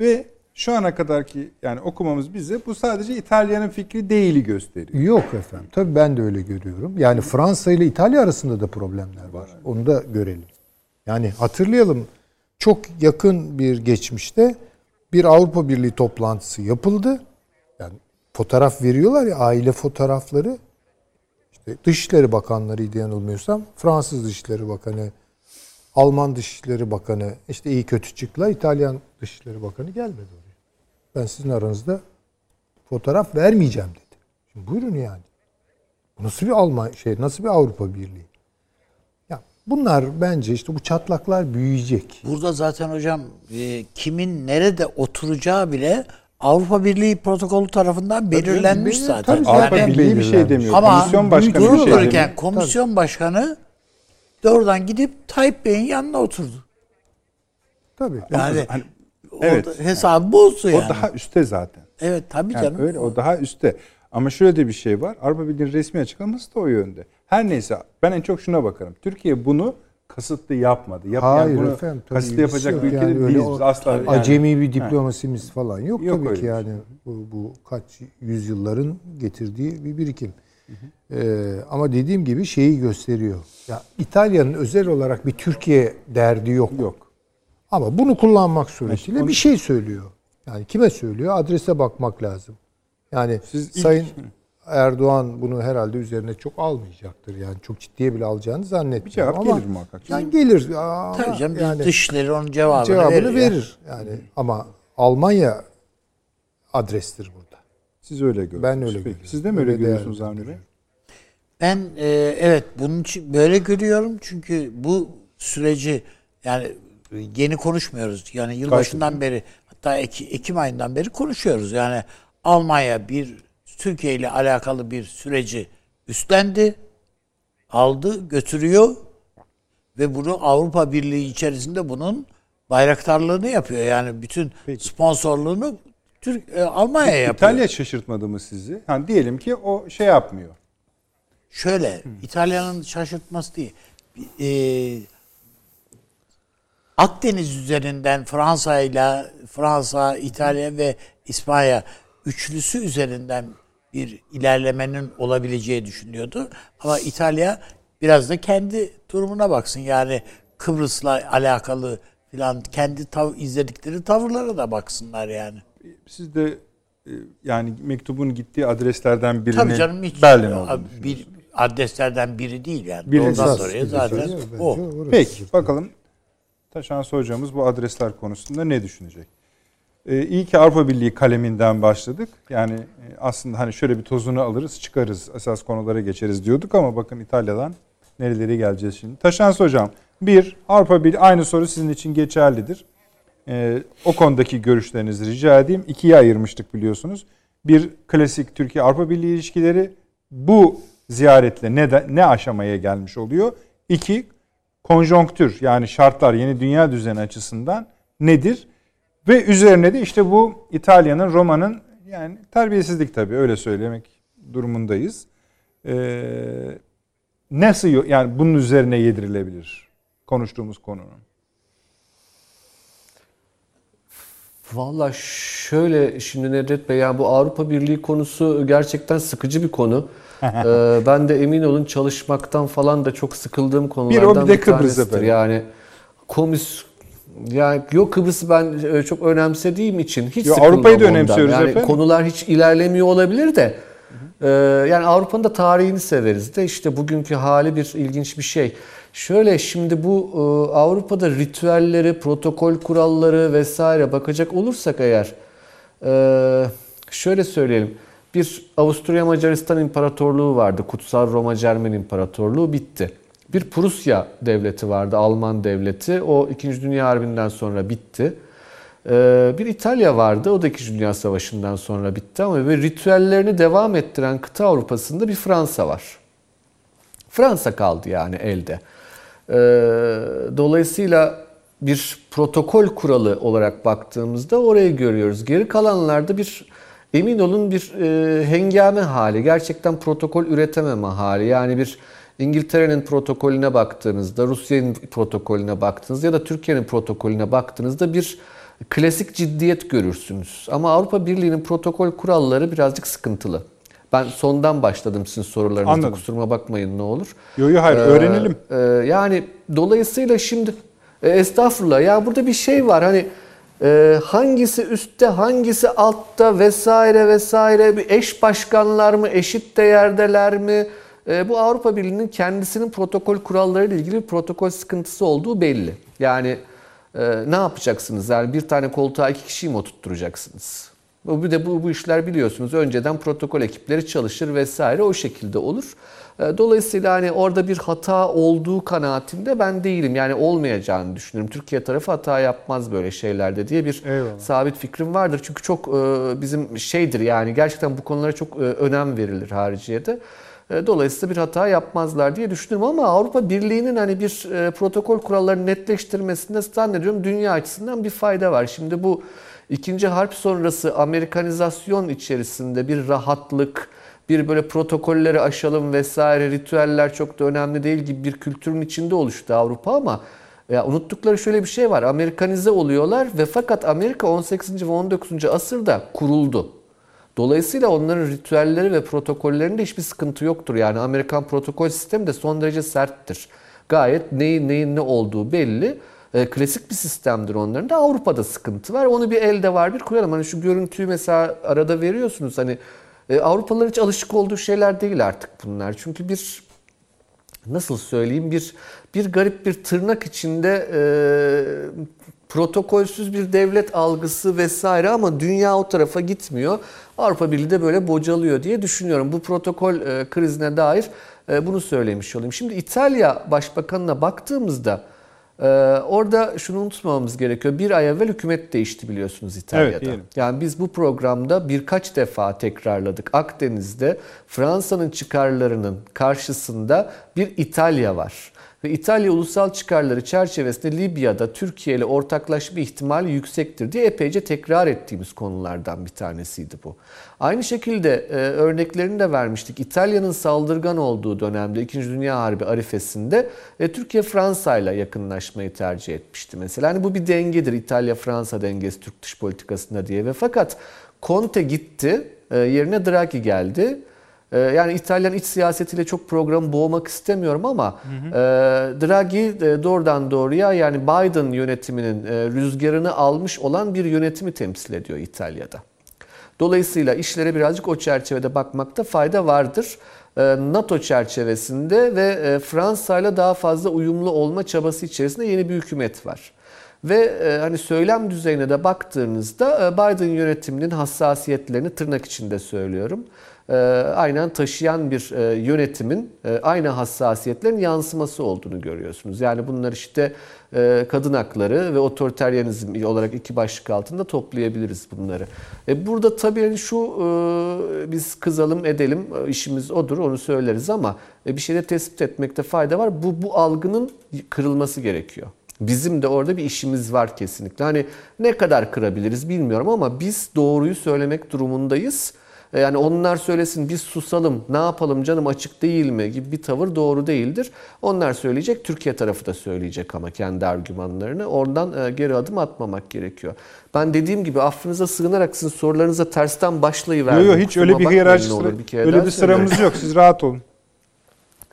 Ve şu ana kadarki yani okumamız bize bu sadece İtalya'nın fikri değili gösteriyor. Yok efendim. Tabii ben de öyle görüyorum. Yani Fransa ile İtalya arasında da problemler var. Onu da görelim. Yani hatırlayalım çok yakın bir geçmişte bir Avrupa Birliği toplantısı yapıldı. Yani fotoğraf veriyorlar ya aile fotoğrafları. İşte Dışişleri Bakanlarıydı yanılmıyorsam. Fransız Dışişleri Bakanı, Alman Dışişleri Bakanı, işte iyi kötü çıkla İtalyan Dışişleri Bakanı gelmedi. Ben sizin aranızda fotoğraf vermeyeceğim dedi. Şimdi buyurun yani. Bu nasıl bir Alman şey, nasıl bir Avrupa Birliği? Ya bunlar bence işte bu çatlaklar büyüyecek. Burada zaten hocam e, kimin nerede oturacağı bile Avrupa Birliği protokolü tarafından belirlenmiş belli- zaten. tabii Avrupa Yani- Birliği bir şey demiyor. Ama Komisyon başkanı bir şey demiyor. komisyon başkanı doğrudan gidip Tayyip Bey'in yanına oturdu. Tabii. Yani Hani- evet. hesabı bozdu O yani. daha üstte zaten. evet tabii Yani canım. öyle o daha üstte. Ama şöyle de bir şey var. Avrupa Birliği'nin resmi açıklaması da o yönde. Her neyse ben en çok şuna bakarım. Türkiye bunu kasıtlı yapmadı. Yap, yani Hayır bunu efendim. tabii kasıtlı yapacak bir ülke Yani değiliz. o Biz asla yani- Acemi bir diplomasimiz falan yok, Yok tabii ki bir yani. şey. Bu, bu kaç yüzyılların getirdiği bir birikim. Ee, ama dediğim gibi şeyi gösteriyor. Ya İtalya'nın özel olarak bir Türkiye derdi yok. yok. Ama bunu kullanmak suretiyle bir şey söylüyor. Yani kime söylüyor? Adrese bakmak lazım. Yani Siz ilk- Sayın Erdoğan bunu herhalde üzerine çok almayacaktır. Yani çok ciddiye bile alacağını zannetmiyorum. Bir cevap ama, gelir muhakkak. Yani gelir. Aa, Tabii canım yani dışları onun cevabını, cevabını verir. verir. Yani ama Almanya adrestir burada. Siz öyle görüyorsunuz. Ben öyle Peki. görüyorum. Siz de mi öyle, Öyle görüyorsunuz Avni Bey? Ben e, evet bunun için böyle görüyorum çünkü bu süreci yani yeni konuşmuyoruz. Yani yılbaşından beri hatta Eki- Ekim ayından beri konuşuyoruz. Yani Almanya bir Türkiye ile alakalı bir süreci üstlendi, aldı, götürüyor ve bunu Avrupa Birliği içerisinde bunun bayraktarlığını yapıyor. Yani bütün Peki. sponsorluğunu Türk e, Almanya yapıyor. İtalya şaşırtmadı mı sizi? Yani diyelim ki o şey yapmıyor. Şöyle, İtalya'nın şaşırtması değil. Ee, Akdeniz üzerinden Fransa ile Fransa, İtalya ve İspanya üçlüsü üzerinden bir ilerlemenin olabileceği düşünüyordu. Ama İtalya biraz da kendi durumuna baksın. Yani Kıbrıs'la alakalı filan kendi tav izledikleri tavırlara da baksınlar yani. Siz de e, yani mektubun gittiği adreslerden birini Tabii canım hiç Berlin olduğunu bir adreslerden biri değil yani. Bir Doğrudan esas soruya gibi zaten o. Peki bakalım Taşansı hocamız bu adresler konusunda ne düşünecek? Ee, iyi ki Avrupa Birliği kaleminden başladık. Yani e, aslında hani şöyle bir tozunu alırız çıkarız esas konulara geçeriz diyorduk ama bakın İtalya'dan nerelere geleceğiz şimdi. Taşansı hocam bir Avrupa Birliği aynı soru sizin için geçerlidir. Ee, o konudaki görüşlerinizi rica edeyim. İkiye ayırmıştık biliyorsunuz. Bir klasik Türkiye-Avrupa Birliği ilişkileri bu ziyaretle ne, de- ne aşamaya gelmiş oluyor? İki, konjonktür yani şartlar yeni dünya düzeni açısından nedir? Ve üzerine de işte bu İtalya'nın, Roma'nın yani terbiyesizlik tabii öyle söylemek durumundayız. Ee, nasıl yani bunun üzerine yedirilebilir konuştuğumuz konunun? Valla şöyle şimdi Nedret Bey yani bu Avrupa Birliği konusu gerçekten sıkıcı bir konu. Ee, ben de emin olun çalışmaktan falan da çok sıkıldığım konulardan bir de Kıbrıs tanesidir. efendim. Yani komis yani yok Kıbrıs'ı ben e, çok önemsediğim için hiç Yo, Avrupa'yı da önemsiyoruz yani efendim. Konular hiç ilerlemiyor olabilir de e, yani Avrupa'nın da tarihini severiz de işte bugünkü hali bir ilginç bir şey. Şöyle şimdi bu e, Avrupa'da ritüelleri, protokol kuralları vesaire bakacak olursak eğer e, şöyle söyleyelim. Bir Avusturya Macaristan İmparatorluğu vardı. Kutsal Roma Cermen İmparatorluğu bitti. Bir Prusya devleti vardı, Alman devleti. O 2. Dünya Harbi'nden sonra bitti. Ee, bir İtalya vardı, o da 2. Dünya Savaşı'ndan sonra bitti ama ve ritüellerini devam ettiren kıta Avrupa'sında bir Fransa var. Fransa kaldı yani elde. Ee, dolayısıyla bir protokol kuralı olarak baktığımızda orayı görüyoruz. Geri kalanlarda bir emin olun bir e, hengame hali, gerçekten protokol üretememe hali. Yani bir İngiltere'nin protokolüne baktığınızda, Rusya'nın protokolüne baktığınızda ya da Türkiye'nin protokolüne baktığınızda bir klasik ciddiyet görürsünüz. Ama Avrupa Birliği'nin protokol kuralları birazcık sıkıntılı. Ben sondan başladım sizin sorularınızda. Anladım. Kusuruma bakmayın ne olur. Yo yo hayır Ee, öğrenelim. e, yani dolayısıyla şimdi e, estağfurullah ya burada bir şey var hani e, hangisi üstte hangisi altta vesaire vesaire bir eş başkanlar mı eşit değerdeler mi E, bu Avrupa Birliği'nin kendisinin protokol kurallarıyla ilgili bir protokol sıkıntısı olduğu belli. Yani e, ne yapacaksınız yani bir tane koltuğa iki kişiyi mi oturtturacaksınız? Bu de bu, bu işler biliyorsunuz önceden protokol ekipleri çalışır vesaire o şekilde olur. E, Dolayısıyla hani orada bir hata olduğu kanaatinde ben değilim. Yani olmayacağını düşünüyorum. Türkiye tarafı hata yapmaz böyle şeylerde diye bir Eyvallah. sabit fikrim vardır. Çünkü çok e, bizim şeydir yani gerçekten bu konulara çok e, önem verilir hariciyede. Dolayısıyla bir hata yapmazlar diye düşünüyorum ama Avrupa Birliği'nin hani bir protokol kurallarını netleştirmesinde zannediyorum dünya açısından bir fayda var. Şimdi bu ikinci harp sonrası Amerikanizasyon içerisinde bir rahatlık, bir böyle protokolleri aşalım vesaire ritüeller çok da önemli değil gibi bir kültürün içinde oluştu Avrupa ama ya unuttukları şöyle bir şey var. Amerikanize oluyorlar ve fakat Amerika 18. ve 19. asırda kuruldu. Dolayısıyla onların ritüelleri ve protokollerinde hiçbir sıkıntı yoktur. Yani Amerikan protokol sistemi de son derece serttir. Gayet neyin neyin ne olduğu belli. E, klasik bir sistemdir onların da. Avrupa'da sıkıntı var. Onu bir elde var bir koyalım. Hani şu görüntüyü mesela arada veriyorsunuz. Hani E, Avrupalılar hiç alışık olduğu şeyler değil artık bunlar. Çünkü bir nasıl söyleyeyim bir bir garip bir tırnak içinde e, protokolsüz bir devlet algısı vesaire ama dünya o tarafa gitmiyor. Avrupa Birliği de böyle bocalıyor diye düşünüyorum. Bu protokol e, krizine dair e, bunu söylemiş olayım. Şimdi İtalya Başbakanına baktığımızda ee, orada şunu unutmamamız gerekiyor. Bir ay evvel hükümet değişti biliyorsunuz İtalya'da. Evet, yani biz bu programda birkaç defa tekrarladık. Akdeniz'de Fransa'nın çıkarlarının karşısında bir İtalya var ve İtalya ulusal çıkarları çerçevesinde Libya'da Türkiye ile ortaklaşma ihtimali yüksektir diye epeyce tekrar ettiğimiz konulardan bir tanesiydi bu. Aynı şekilde e, örneklerini de vermiştik. İtalya'nın saldırgan olduğu dönemde 2. Dünya Harbi arifesinde e, Türkiye Fransa ile yakınlaşmayı tercih etmişti mesela. Hani bu bir dengedir İtalya-Fransa dengesi Türk dış politikasında diye ve fakat Conte gitti e, yerine Draghi geldi. Ee, yani İtalyan iç siyasetiyle çok programı boğmak istemiyorum ama hı hı. E, Draghi e, doğrudan doğruya yani Biden yönetiminin e, rüzgarını almış olan bir yönetimi temsil ediyor İtalya'da. Dolayısıyla işlere birazcık o çerçevede bakmakta fayda vardır. NATO çerçevesinde ve Fransa ile daha fazla uyumlu olma çabası içerisinde yeni bir hükümet var. Ve hani söylem düzeyine de baktığınızda Biden yönetiminin hassasiyetlerini tırnak içinde söylüyorum aynen taşıyan bir e, yönetimin e, aynı hassasiyetlerin yansıması olduğunu görüyorsunuz. Yani bunlar işte kadın hakları ve otoriteryenizm olarak iki başlık altında toplayabiliriz bunları. Burada tabii yani şu biz kızalım edelim işimiz odur onu söyleriz ama bir şeyde tespit etmekte fayda var. Bu, bu algının kırılması gerekiyor. Bizim de orada bir işimiz var kesinlikle. Hani ne kadar kırabiliriz bilmiyorum ama biz doğruyu söylemek durumundayız e, yani onlar söylesin biz susalım ne yapalım canım açık değil mi gibi bir tavır doğru değildir. Onlar söyleyecek Türkiye tarafı da söyleyecek ama kendi argümanlarını. Oradan e, geri adım atmamak gerekiyor. Ben dediğim gibi affınıza sığınarak sizin sorularınıza tersten başlayıverdim. Yok yok hiç öyle bir hiyerarşi sıra, bir öyle bir sıramız yok. Siz rahat olun.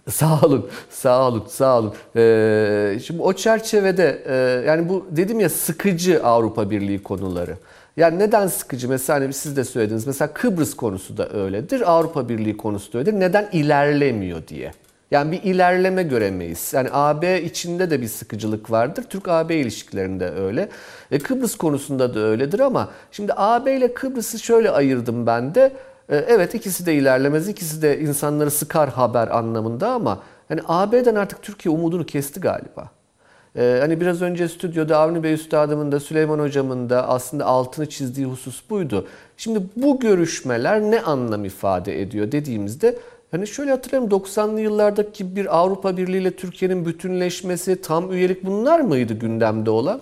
Sağ olun, sağ olun, sağ olun. Ee, şimdi o çerçevede e, yani bu dedim ya sıkıcı Avrupa Birliği konuları. Yani neden sıkıcı? Mesela hani siz de söylediniz. Mesela Kıbrıs konusu da öyledir. Avrupa Birliği konusu da öyledir. Neden ilerlemiyor diye. Yani bir ilerleme göremeyiz. Yani AB içinde de bir sıkıcılık vardır. Türk-AB ilişkilerinde öyle. E, Kıbrıs konusunda da öyledir ama şimdi AB ile Kıbrıs'ı şöyle ayırdım ben de. E, evet ikisi de ilerlemez, ikisi de insanları sıkar haber anlamında ama hani AB'den artık Türkiye umudunu kesti galiba. Ee, hani biraz önce stüdyoda Avni Bey Üstadımın da Süleyman Hocamın da aslında altını çizdiği husus buydu. Şimdi bu görüşmeler ne anlam ifade ediyor dediğimizde Hani şöyle hatırlayalım 90'lı yıllardaki bir Avrupa Birliği ile Türkiye'nin bütünleşmesi, tam üyelik bunlar mıydı gündemde olan?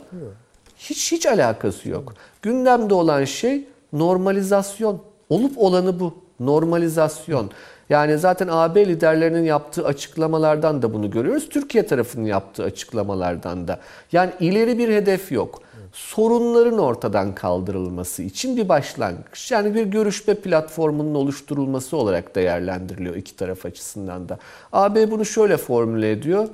Hiç hiç alakası yok. Gündemde olan şey normalizasyon. Olup olanı bu. Normalizasyon. Yani zaten AB liderlerinin yaptığı açıklamalardan da bunu görüyoruz. Türkiye tarafının yaptığı açıklamalardan da. Yani ileri bir hedef yok. Sorunların ortadan kaldırılması için bir başlangıç. Yani bir görüşme platformunun oluşturulması olarak değerlendiriliyor iki taraf açısından da. AB bunu şöyle formüle ediyor.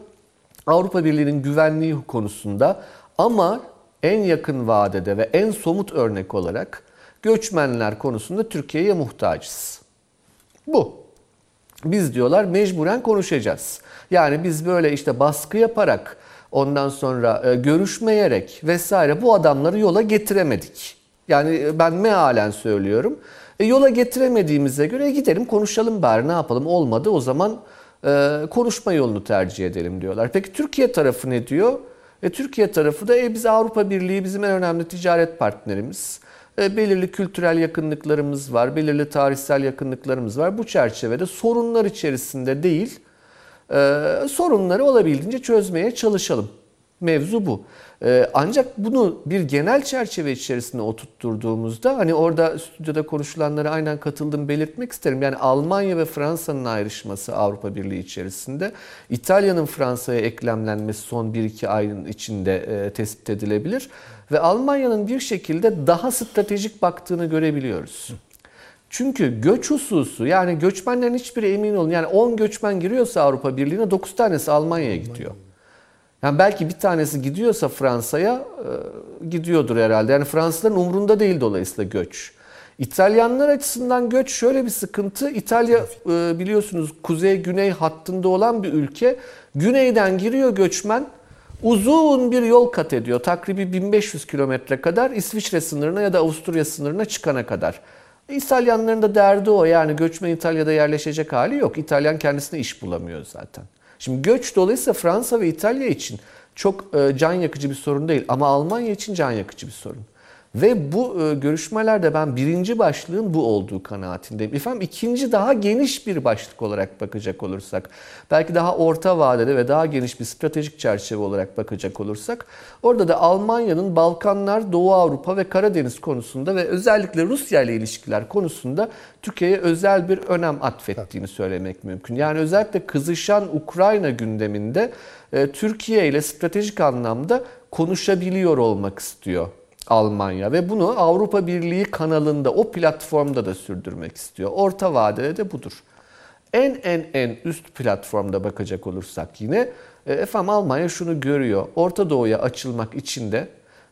Avrupa Birliği'nin güvenliği konusunda ama en yakın vadede ve en somut örnek olarak göçmenler konusunda Türkiye'ye muhtacız. Bu. Biz diyorlar mecburen konuşacağız. Yani biz böyle işte baskı yaparak ondan sonra e, görüşmeyerek vesaire bu adamları yola getiremedik. Yani e, ben mealen söylüyorum. E, yola getiremediğimize göre gidelim konuşalım bari ne yapalım olmadı o zaman e, konuşma yolunu tercih edelim diyorlar. Peki Türkiye tarafı ne diyor? E, Türkiye tarafı da e, biz Avrupa Birliği bizim en önemli ticaret partnerimiz. E, belirli kültürel yakınlıklarımız var, belirli tarihsel yakınlıklarımız var. Bu çerçevede sorunlar içerisinde değil, e, sorunları olabildiğince çözmeye çalışalım. Mevzu bu. E, ancak bunu bir genel çerçeve içerisinde oturtturduğumuzda hani orada stüdyoda konuşulanlara aynen katıldım belirtmek isterim. Yani Almanya ve Fransa'nın ayrışması Avrupa Birliği içerisinde İtalya'nın Fransa'ya eklemlenmesi son 1-2 ayın içinde tespit edilebilir ve Almanya'nın bir şekilde daha stratejik baktığını görebiliyoruz. Çünkü göç hususu yani göçmenlerin hiçbiri emin olun yani 10 göçmen giriyorsa Avrupa Birliği'ne 9 tanesi Almanya'ya gidiyor. Yani belki bir tanesi gidiyorsa Fransa'ya e, gidiyordur herhalde. Yani Fransızların umrunda değil dolayısıyla göç. İtalyanlar açısından göç şöyle bir sıkıntı. İtalya e, biliyorsunuz kuzey-güney hattında olan bir ülke. Güneyden giriyor göçmen uzun bir yol kat ediyor. Takribi 1500 kilometre kadar İsviçre sınırına ya da Avusturya sınırına çıkana kadar. İtalyanların da derdi o yani göçmen İtalya'da yerleşecek hali yok. İtalyan kendisine iş bulamıyor zaten. Şimdi göç dolayısıyla Fransa ve İtalya için çok e, can yakıcı bir sorun değil ama Almanya için can yakıcı bir sorun. Ve bu e, görüşmelerde ben birinci başlığın bu olduğu kanaatindeyim. Efendim ikinci daha geniş bir başlık olarak bakacak olursak, belki daha orta vadede ve daha geniş bir stratejik çerçeve olarak bakacak olursak, orada da Almanya'nın Balkanlar, Doğu Avrupa ve Karadeniz konusunda ve özellikle Rusya ile ilişkiler konusunda Türkiye'ye özel bir önem atfettiğini söylemek mümkün. Yani özellikle kızışan Ukrayna gündeminde e, Türkiye ile stratejik anlamda konuşabiliyor olmak istiyor Almanya ve bunu Avrupa Birliği kanalında o platformda da sürdürmek istiyor. Orta vadede de budur. En en en üst platformda bakacak olursak yine e, efendim Almanya şunu görüyor. Orta Doğu'ya açılmak için de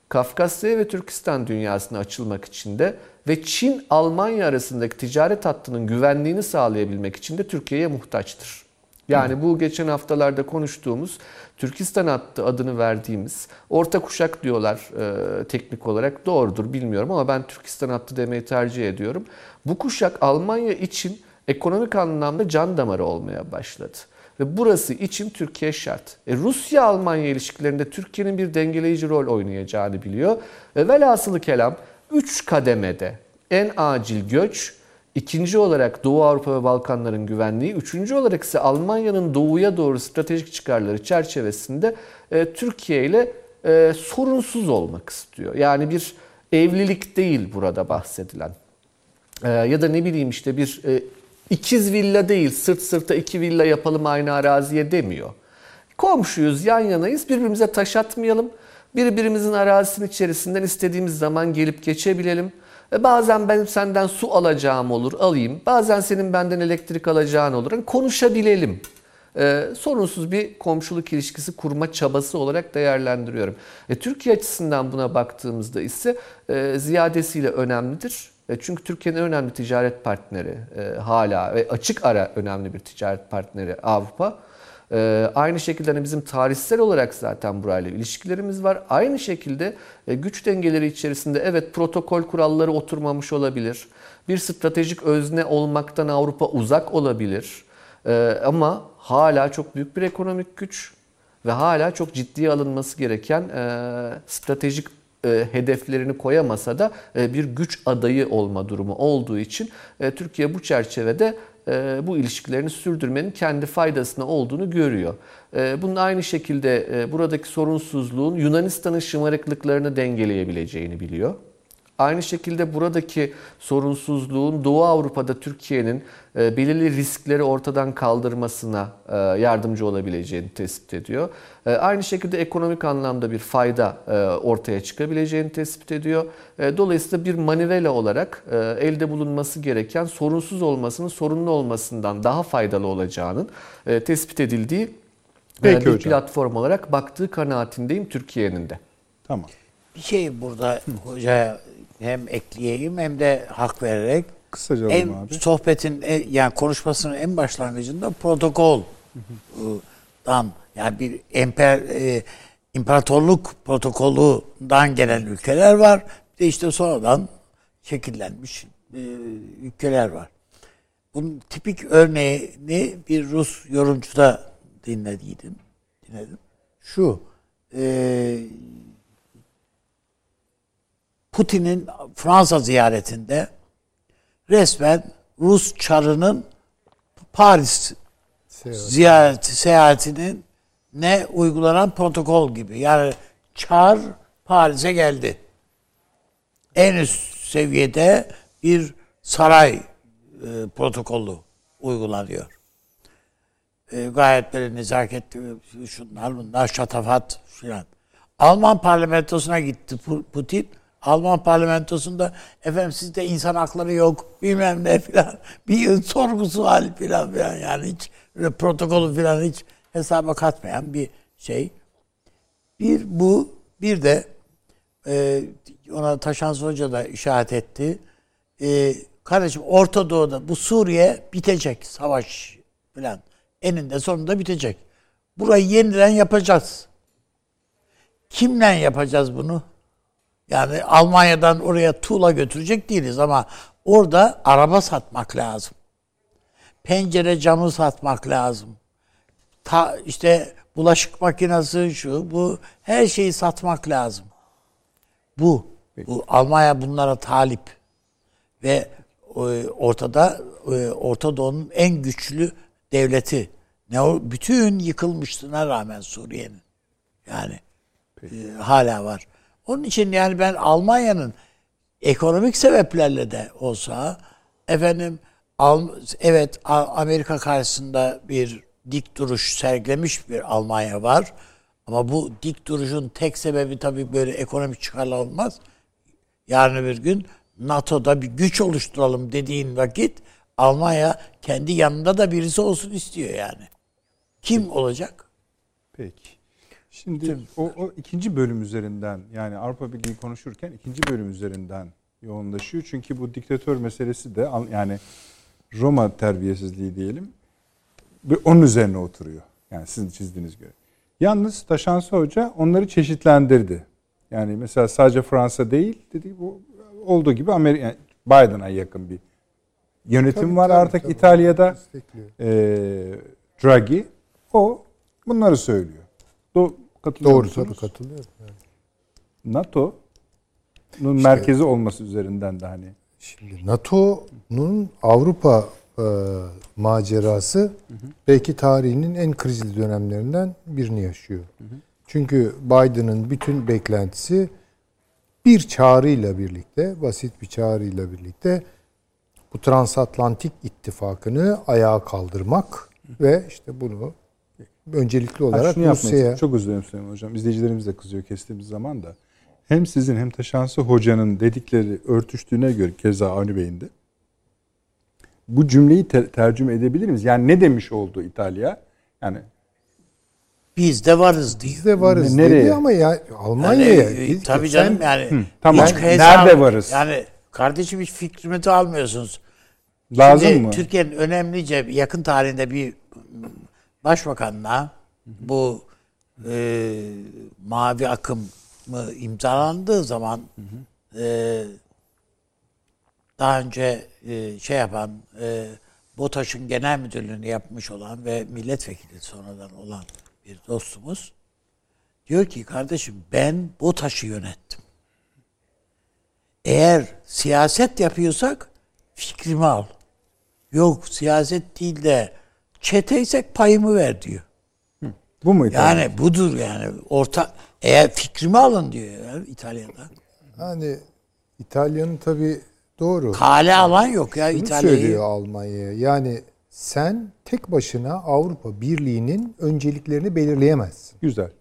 Kafkasya ve Türkistan dünyasına açılmak için de ve Çin-Almanya arasındaki ticaret hattının güvenliğini sağlayabilmek için de Türkiye'ye muhtaçtır. Yani bu geçen haftalarda konuştuğumuz Türkistan hattı adını verdiğimiz orta kuşak diyorlar e, teknik olarak doğrudur bilmiyorum ama ben Türkistan hattı demeyi tercih ediyorum. Bu kuşak Almanya için ekonomik anlamda can damarı olmaya başladı. Ve burası için Türkiye şart. E, Rusya-Almanya ilişkilerinde Türkiye'nin bir dengeleyici rol oynayacağını biliyor. Ve velhasılı kelam 3 kademede en acil göç, İkinci olarak Doğu Avrupa ve Balkanların güvenliği, üçüncü olarak ise Almanya'nın doğuya doğru stratejik çıkarları çerçevesinde e, Türkiye ile e, sorunsuz olmak istiyor. Yani bir evlilik değil burada bahsedilen. E, ya da ne bileyim işte bir e, ikiz villa değil, sırt sırta iki villa yapalım aynı araziye demiyor. Komşuyuz, yan yanayız, birbirimize taş atmayalım. Birbirimizin arazisinin içerisinden istediğimiz zaman gelip geçebilelim. E, bazen ben senden su alacağım olur, alayım. Bazen senin benden elektrik alacağın olur. Yani konuşabilelim. Ee, sorunsuz bir komşuluk ilişkisi kurma çabası olarak değerlendiriyorum. E, Türkiye açısından buna baktığımızda ise e, ziyadesiyle önemlidir. E, çünkü Türkiye'nin önemli ticaret partneri e, hala ve açık ara önemli bir ticaret partneri Avrupa. Ee, aynı şekilde hani bizim tarihsel olarak zaten burayla ilişkilerimiz var. Aynı şekilde e, güç dengeleri içerisinde evet protokol kuralları oturmamış olabilir. Bir stratejik özne olmaktan Avrupa uzak olabilir. Ee, ama hala çok büyük bir ekonomik güç ve hala çok ciddiye alınması gereken e, stratejik e, hedeflerini koyamasa da bir güç adayı olma durumu olduğu için Türkiye bu çerçevede e, bu ilişkilerini sürdürmenin kendi faydasına olduğunu görüyor. E, bunun aynı şekilde e, buradaki sorunsuzluğun Yunanistan'ın şımarıklıklarını dengeleyebileceğini biliyor. Aynı şekilde buradaki sorunsuzluğun Doğu Avrupa'da Türkiye'nin e, belirli riskleri ortadan kaldırmasına e, yardımcı olabileceğini tespit ediyor. E, aynı şekilde ekonomik anlamda bir fayda ortaya çıkabileceğini tespit ediyor. Dolayısıyla bir manivela olarak elde bulunması gereken sorunsuz olmasının sorunlu olmasından daha faydalı olacağının tespit edildiği Peki bir hocam. platform olarak baktığı kanaatindeyim Türkiye'nin de. Tamam. Bir şey burada hocaya hem ekleyeyim hem de hak vererek kısaca en, abi. sohbetin yani konuşmasının en başlangıcında protokoldan yani bir emper e, imparatorluk protokolünden gelen ülkeler var. Bir de işte sonradan şekillenmiş e, ülkeler var. Bunun tipik örneğini bir Rus yorumcuda dinlediydim. Dinledim. Şu e, Putin'in Fransa ziyaretinde resmen Rus çarının Paris Seyahat. ziyareti seyahatinin ne uygulanan protokol gibi. Yani çar Paris'e geldi. En üst seviyede bir saray e, protokolü uygulanıyor. E, gayet böyle nezaketli şunlar bunlar şatafat filan. Alman parlamentosuna gitti Putin. Alman parlamentosunda efendim sizde insan hakları yok bilmem ne filan bir sorgusu hali filan filan yani hiç protokolü filan hiç hesaba katmayan bir şey. Bir bu bir de e, ona Taşans Hoca da işaret etti. e, kardeşim Orta Doğu'da bu Suriye bitecek savaş falan. Eninde sonunda bitecek. Burayı yeniden yapacağız. Kimle yapacağız bunu? Yani Almanya'dan oraya tuğla götürecek değiliz ama orada araba satmak lazım. Pencere camı satmak lazım. Ta, işte bulaşık makinesi şu bu her şeyi satmak lazım. Bu. Bu Almanya bunlara talip. Ve e, ortada e, Orta Doğu'nun en güçlü devleti. Ne o bütün yıkılmışlığına rağmen Suriye'nin. Yani e, hala var. Onun için yani ben Almanya'nın ekonomik sebeplerle de olsa efendim evet Amerika karşısında bir dik duruş sergilemiş bir Almanya var. Ama bu dik duruşun tek sebebi tabii böyle ekonomik çıkarlar olmaz. Yarın bir gün NATO'da bir güç oluşturalım dediğin vakit Almanya kendi yanında da birisi olsun istiyor yani. Kim olacak? Peki. Şimdi o, o ikinci bölüm üzerinden yani Avrupa Birliği konuşurken ikinci bölüm üzerinden yoğunlaşıyor. Çünkü bu diktatör meselesi de yani Roma terbiyesizliği diyelim onun üzerine oturuyor. Yani sizin çizdiğiniz göre. Yalnız Taşansı Hoca onları çeşitlendirdi. Yani mesela sadece Fransa değil dedi bu olduğu gibi Amerika yani Biden'a yakın bir yönetim tabii, var tabii, artık tabii, İtalya'da. E, Draghi o bunları söylüyor. Do katılıyor Doğru tabii katılıyorum. Yani. NATO'nun işte, merkezi olması üzerinden de hani. Şimdi NATO'nun Avrupa e, macerası hı hı. belki tarihinin en krizli dönemlerinden birini yaşıyor. Hı hı. Çünkü Biden'ın bütün beklentisi bir çağrıyla birlikte, basit bir çağrıyla birlikte bu transatlantik ittifakını ayağa kaldırmak ve işte bunu öncelikli olarak Rusya'ya... Çok özür dilerim Süleyman Hocam. İzleyicilerimiz de kızıyor kestiğimiz zaman da. Hem sizin hem Taşansı Hoca'nın dedikleri örtüştüğüne göre keza Avni Bey'in de bu cümleyi ter- tercüme edebilir miyiz? Yani ne demiş oldu İtalya? Yani biz de varız diyor. Biz de varız Nereye? dedi ama ya Almanya'ya. Yani, e, tabii canım yani. Hı, tamam. Hiç Nerede varız? Yani kardeşim hiç fikrimi de almıyorsunuz. Lazım Şimdi, mı? Türkiye'nin önemlice yakın tarihinde bir başbakanla bu e, mavi akım mı imzalandığı zaman e, daha önce e, şey yapan e, BOTAŞ'ın genel müdürlüğünü yapmış olan ve milletvekili sonradan olan bir dostumuz diyor ki kardeşim ben BOTAŞ'ı yönettim. Eğer siyaset yapıyorsak fikrimi al. Yok siyaset değil de çeteysek payımı ver diyor. Bu mu İtalya? Yani budur yani. Orta eğer fikrimi alın diyor ya İtalya'da. Hani İtalya'nın tabi doğru. Kale alan yok ya İtalya'yı. söylüyor Almanya'ya. Yani sen tek başına Avrupa Birliği'nin önceliklerini belirleyemezsin. Güzel.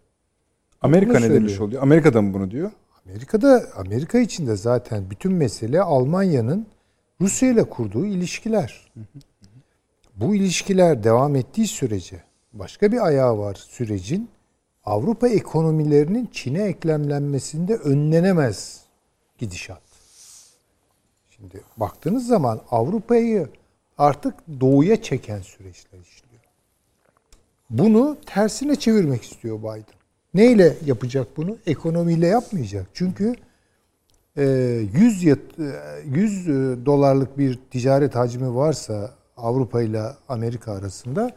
Amerika ne demiş oluyor? Amerika'da mı bunu diyor? Amerika'da Amerika içinde zaten bütün mesele Almanya'nın Rusya ile kurduğu ilişkiler. Bu ilişkiler devam ettiği sürece başka bir ayağı var sürecin. Avrupa ekonomilerinin Çin'e eklemlenmesinde önlenemez gidişat. Şimdi baktığınız zaman Avrupa'yı artık doğuya çeken süreçler işliyor. Bunu tersine çevirmek istiyor Biden. Neyle yapacak bunu? Ekonomiyle yapmayacak. Çünkü 100 100 dolarlık bir ticaret hacmi varsa Avrupa ile Amerika arasında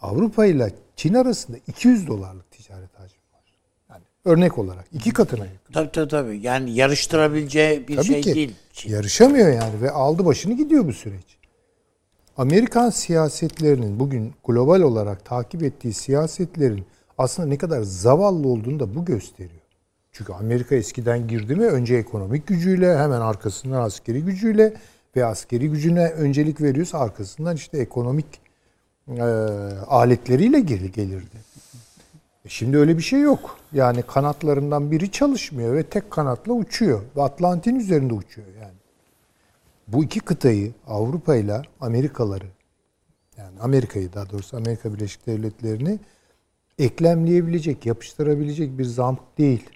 Avrupa ile Çin arasında 200 dolarlık ticaret hacmi var. Yani örnek olarak iki katına yakın. Tabii tabii tabii. Yani yarıştırabileceği bir tabii şey ki, değil. Çin. Yarışamıyor yani ve aldı başını gidiyor bu süreç. Amerikan siyasetlerinin bugün global olarak takip ettiği siyasetlerin aslında ne kadar zavallı olduğunu da bu gösteriyor. Çünkü Amerika eskiden girdi mi önce ekonomik gücüyle hemen arkasından askeri gücüyle ve askeri gücüne öncelik veriyorsa arkasından işte ekonomik e, aletleriyle geri gelirdi. E şimdi öyle bir şey yok. Yani kanatlarından biri çalışmıyor ve tek kanatla uçuyor. Ve Atlantin üzerinde uçuyor yani. Bu iki kıtayı Avrupa ile Amerikaları yani Amerika'yı daha doğrusu Amerika Birleşik Devletleri'ni eklemleyebilecek, yapıştırabilecek bir zamk değil.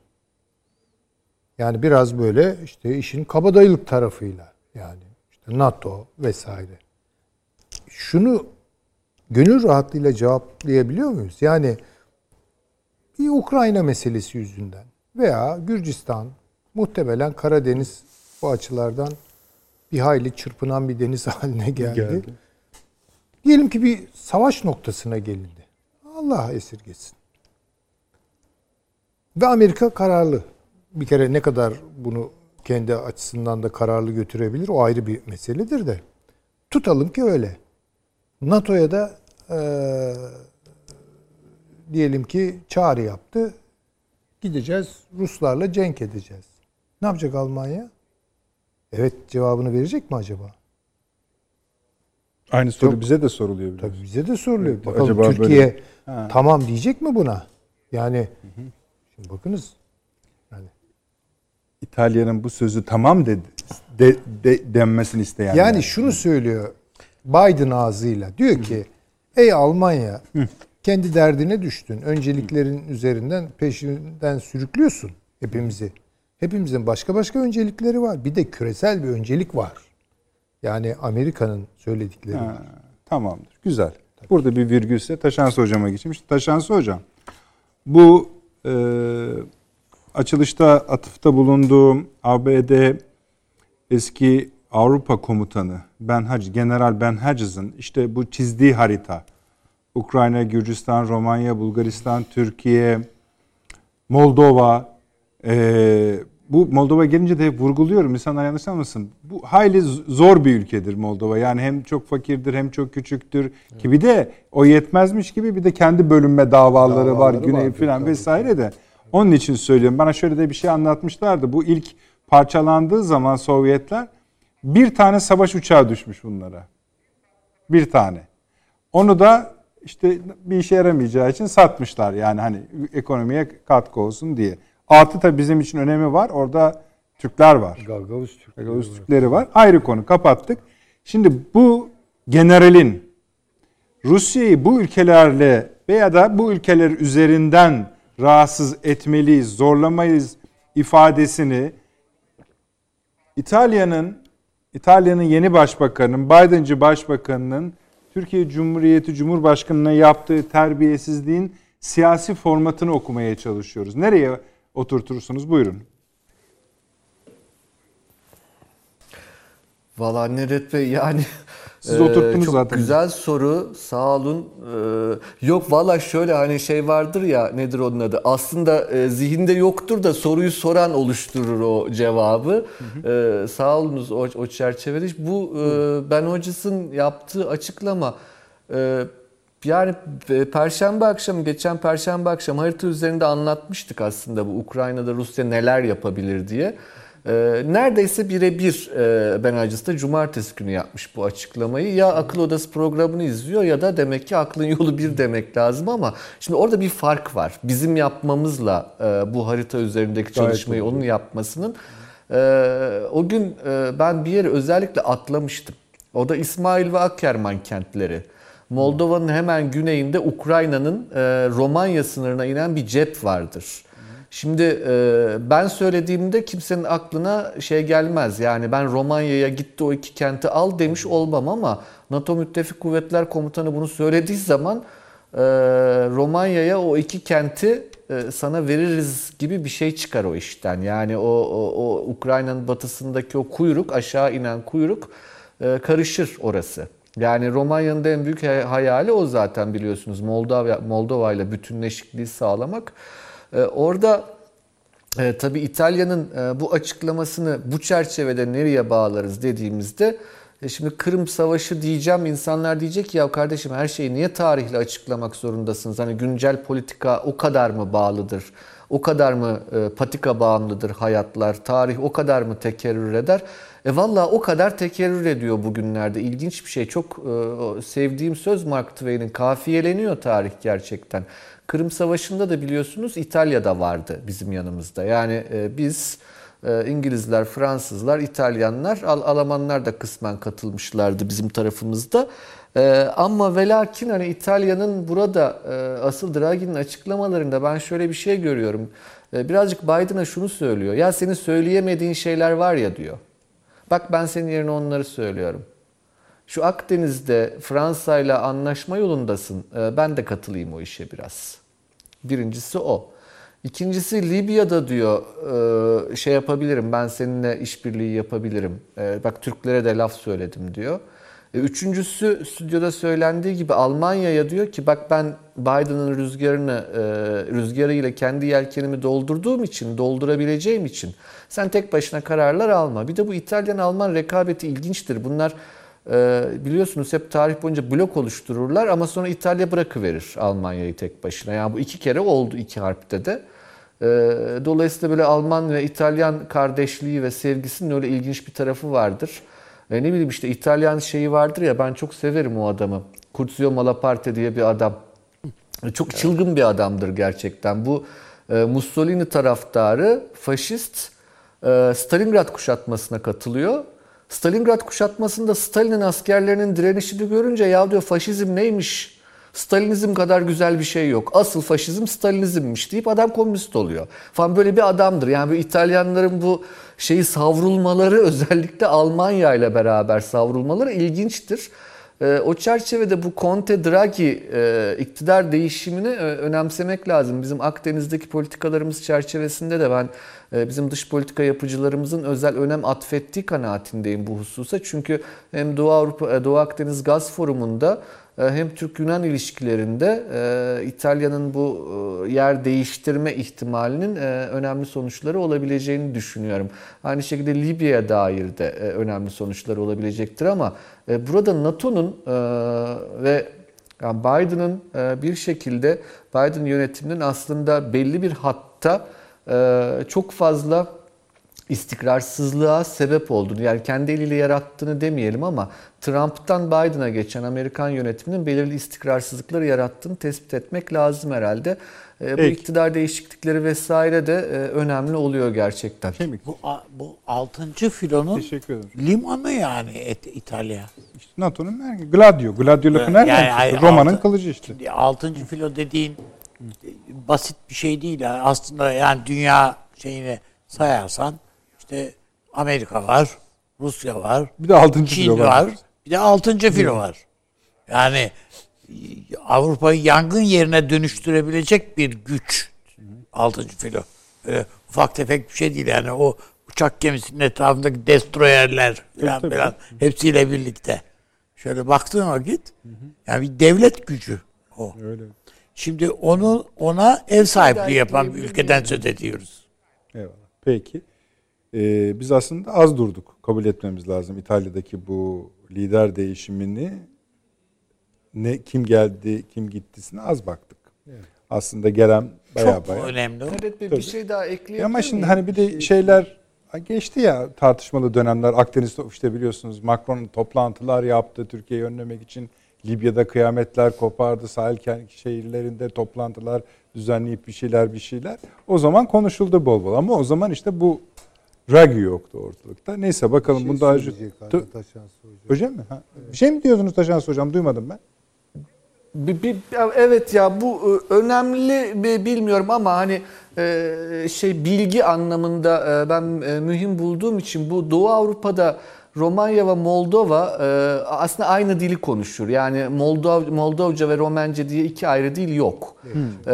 Yani biraz böyle işte işin kabadayılık tarafıyla Yani NATO vesaire. Şunu gönül rahatlığıyla cevaplayabiliyor muyuz? Yani bir Ukrayna meselesi yüzünden veya Gürcistan muhtemelen Karadeniz bu açılardan bir hayli çırpınan bir deniz haline geldi. Geldi. Diyelim ki bir savaş noktasına gelindi. Allah esirgesin. Ve Amerika kararlı. Bir kere ne kadar bunu kendi açısından da kararlı götürebilir o ayrı bir meseledir de. Tutalım ki öyle. NATO'ya da eee, diyelim ki çağrı yaptı. Gideceğiz Ruslarla cenk edeceğiz. Ne yapacak Almanya? Evet cevabını verecek mi acaba? Aynı soru Yok. bize de soruluyor. biraz. Tabii bize de soruluyor. Evet, Bakalım acaba Türkiye böyle- Ha. tamam diyecek mi buna? Yani şimdi bakınız İtalya'nın bu sözü tamam dedi, de, de- denmesini isteyen. yani şunu söylüyor Biden ağzıyla diyor ki ey Almanya kendi derdine düştün. Önceliklerin üzerinden peşinden sürüklüyorsun hepimizi. Hepimizin başka başka öncelikleri var. Bir de küresel bir öncelik var. Yani Amerika'nın söyledikleri Ha, var. tamamdır. Güzel. Burada bir virgülse Taşansı hocama geçeyim. İşte Taşansı hocam. Bu e, açılışta atıfta bulunduğum ABD eski Avrupa komutanı Ben Hac, General Ben Hodges'ın işte bu çizdiği harita Ukrayna, Gürcistan, Romanya, Bulgaristan, Türkiye, Moldova e, bu Moldova gelince de hep vurguluyorum. İnsanlar yanlış anlamasın. Bu hayli zor bir ülkedir Moldova. Yani hem çok fakirdir hem çok küçüktür. Ki bir de o yetmezmiş gibi bir de kendi bölünme davaları, var. Davaları Güney filan vesaire de. Onun için söylüyorum. Bana şöyle de bir şey anlatmışlardı. Bu ilk parçalandığı zaman Sovyetler bir tane savaş uçağı düşmüş bunlara. Bir tane. Onu da işte bir işe yaramayacağı için satmışlar yani hani ekonomiye katkı olsun diye. Artı tabii bizim için önemi var. Orada Türkler var. Gagavuz Türkleri Gagavuz var. Türkleri var. Ayrı konu kapattık. Şimdi bu generalin Rusya'yı bu ülkelerle veya da bu ülkeler üzerinden rahatsız etmeliyiz, zorlamayız ifadesini İtalya'nın İtalya'nın yeni başbakanının, Biden'cı başbakanının Türkiye Cumhuriyeti Cumhurbaşkanı'na yaptığı terbiyesizliğin siyasi formatını okumaya çalışıyoruz. Nereye oturtursunuz? Buyurun. Valla Nedret Bey yani Siz e, oturttunuz çok zaten. Güzel soru sağ olun. E, yok valla şöyle hani şey vardır ya nedir onun adı aslında e, zihinde yoktur da soruyu soran oluşturur o cevabı. E, sağ olunuz o, o çerçevede. Bu e, Ben Hocas'ın yaptığı açıklama e, yani Perşembe akşamı, geçen Perşembe akşamı harita üzerinde anlatmıştık aslında bu Ukrayna'da Rusya neler yapabilir diye. E, neredeyse birebir e, Ben Hacıs da cumartesi günü yapmış bu açıklamayı. Ya akıl odası programını izliyor ya da demek ki aklın yolu bir demek lazım ama şimdi orada bir fark var. Bizim yapmamızla e, bu harita üzerindeki çalışmayı onun yapmasının. E, o gün e, ben bir yere özellikle atlamıştım. O da İsmail ve Akkerman kentleri. Moldova'nın hemen güneyinde Ukrayna'nın e, Romanya sınırına inen bir cep vardır. Şimdi e, ben söylediğimde kimsenin aklına şey gelmez. Yani ben Romanya'ya gitti o iki kenti al demiş olmam ama NATO Müttefik Kuvvetler Komutanı bunu söylediği zaman e, Romanya'ya o iki kenti e, sana veririz gibi bir şey çıkar o işten. Yani o, o, o Ukrayna'nın batısındaki o kuyruk aşağı inen kuyruk e, karışır orası. Yani Romanya'nın en büyük hay- hayali o zaten biliyorsunuz Moldova Moldova ile bütünleşikliği sağlamak. E, orada e, tabii İtalya'nın e, bu açıklamasını bu çerçevede nereye bağlarız dediğimizde e, şimdi Kırım Savaşı diyeceğim insanlar diyecek ki ya kardeşim her şeyi niye tarihle açıklamak zorundasınız? Hani güncel politika o kadar mı bağlıdır? O kadar mı patika bağımlıdır hayatlar? Tarih o kadar mı tekerrür eder? E valla o kadar tekerrür ediyor bugünlerde. İlginç bir şey. Çok sevdiğim söz Mark Twain'in kafiyeleniyor tarih gerçekten. Kırım Savaşı'nda da biliyorsunuz İtalya'da vardı bizim yanımızda. Yani e, biz e, İngilizler, Fransızlar, İtalyanlar, Al- Almanlar da kısmen katılmışlardı bizim tarafımızda. E, ama ve lakin hani İtalya'nın burada e, asıl Draghi'nin açıklamalarında ben şöyle bir şey görüyorum. Birazcık Biden'a şunu söylüyor. Ya senin söyleyemediğin şeyler var ya diyor. Bak ben senin yerine onları söylüyorum. Şu Akdeniz'de Fransa ile anlaşma yolundasın. Ee, Ben de katılayım o işe biraz. Birincisi o. İkincisi Libya'da diyor e, şey yapabilirim ben seninle işbirliği yapabilirim. E, Bak Türklere de laf söyledim diyor. E, Üçüncüsü stüdyoda söylendiği gibi Almanya'ya diyor ki bak ben Biden'ın rüzgarını rüzgarıyla kendi yelkenimi doldurduğum için doldurabileceğim için sen tek başına kararlar alma. Bir de bu İtalyan-Alman rekabeti ilginçtir. Bunlar ee, biliyorsunuz hep tarih boyunca blok oluştururlar ama sonra İtalya bırakıverir Almanya'yı tek başına. Yani bu iki kere oldu iki harpte de. Ee, dolayısıyla böyle Alman ve İtalyan kardeşliği ve sevgisinin öyle ilginç bir tarafı vardır. Ee, ne bileyim işte İtalyan şeyi vardır ya ben çok severim o adamı. Curzio Malaparte diye bir adam. Çok çılgın bir adamdır gerçekten. Bu e, Mussolini taraftarı, faşist e, Stalingrad kuşatmasına katılıyor. Stalingrad kuşatmasında Stalin'in askerlerinin direnişini görünce ya diyor faşizm neymiş? Stalinizm kadar güzel bir şey yok. Asıl faşizm Stalinizmmiş deyip adam komünist oluyor. Falan böyle bir adamdır. Yani bu İtalyanların bu şeyi savrulmaları özellikle Almanya ile beraber savrulmaları ilginçtir. Ee, O çerçevede bu Conte Draghi e, iktidar değişimini e, önemsemek lazım. Bizim Akdeniz'deki politikalarımız çerçevesinde de ben e, bizim dış politika yapıcılarımızın özel önem atfettiği kanaatindeyim bu hususa. Çünkü hem Doğu Avrupa Doğu Akdeniz Gaz Forumu'nda hem Türk-Yunan ilişkilerinde İtalya'nın bu yer değiştirme ihtimalinin önemli sonuçları olabileceğini düşünüyorum. Aynı şekilde Libya'ya dair de önemli sonuçları olabilecektir ama burada NATO'nun e, ve yani Biden'ın e, bir şekilde Biden yönetiminin aslında belli bir hatta e, çok fazla istikrarsızlığa sebep olduğunu yani kendi eliyle yarattığını demeyelim ama Trump'tan Biden'a geçen Amerikan yönetiminin belirli istikrarsızlıkları yarattığını tespit etmek lazım herhalde. E, Bu Peki. iktidar değişiklikleri vesaire de e, önemli oluyor gerçekten. Kemik. Bu, a- bu altıncı filonun Teşekkür ederim. limanı yani et, İtalya. İşte NATO'nun merkezi. Gladio. Gladio lafı Yani nereden hayır, çıktı? Roma'nın altı- kılıcı işte. Şimdi altıncı filo dediğin basit bir şey değil. Yani aslında yani dünya şeyini sayarsan işte Amerika var, Rusya var, Bir de altıncı Çin filo var. var, bir de altıncı filo var. Yani e, Avrupa'yı yangın yerine dönüştürebilecek bir güç altıncı filo. Böyle ufak tefek bir şey değil yani o uçak gemisinin etrafındaki destroyerler falan falan hepsiyle birlikte. Şöyle baktığın vakit yani bir devlet gücü o. Öyle. Şimdi onu ona ev sahipliği yapan bir ülkeden söz ediyoruz. Eyvallah. Peki. Ee, biz aslında az durduk. Kabul etmemiz lazım. İtalya'daki bu lider değişimini ne kim geldi, kim gittisine az baktık. Aslında gelen baya Çok baya. önemli. o. Evet Bey, Tabii. bir şey daha ekleyebilir Ama şimdi miyim? hani bir de şeyler ha, geçti ya tartışmalı dönemler. Akdeniz'de işte biliyorsunuz Macron toplantılar yaptı Türkiye'yi önlemek için. Libya'da kıyametler kopardı. Sahil şehirlerinde toplantılar düzenleyip bir şeyler bir şeyler. O zaman konuşuldu bol bol ama o zaman işte bu Draghi yoktu ortalıkta. Neyse bakalım Şey bunu daha önce... Taşansı Hoca. Hocam mı? Ha. Bir şey mi diyordunuz Taşans Hocam? Duymadım ben. Bir, bir- evet ya bu e, önemli bilmiyorum ama hani e, şey bilgi anlamında e, ben mühim bulduğum için bu Doğu Avrupa'da Romanya ve Moldova aslında aynı dili konuşur. Yani Moldov Moldovca ve Romence diye iki ayrı dil yok. E,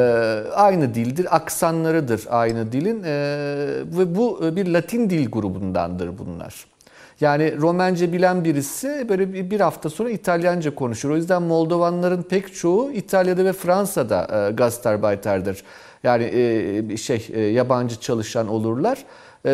aynı dildir, aksanlarıdır aynı dilin ve bu bir Latin dil grubundandır bunlar. Yani Romence bilen birisi böyle bir hafta sonra İtalyanca konuşur. O yüzden Moldovanların pek çoğu İtalya'da ve Fransa'da e, Gastarbeiter'dir. Yani e, şey e, yabancı çalışan olurlar.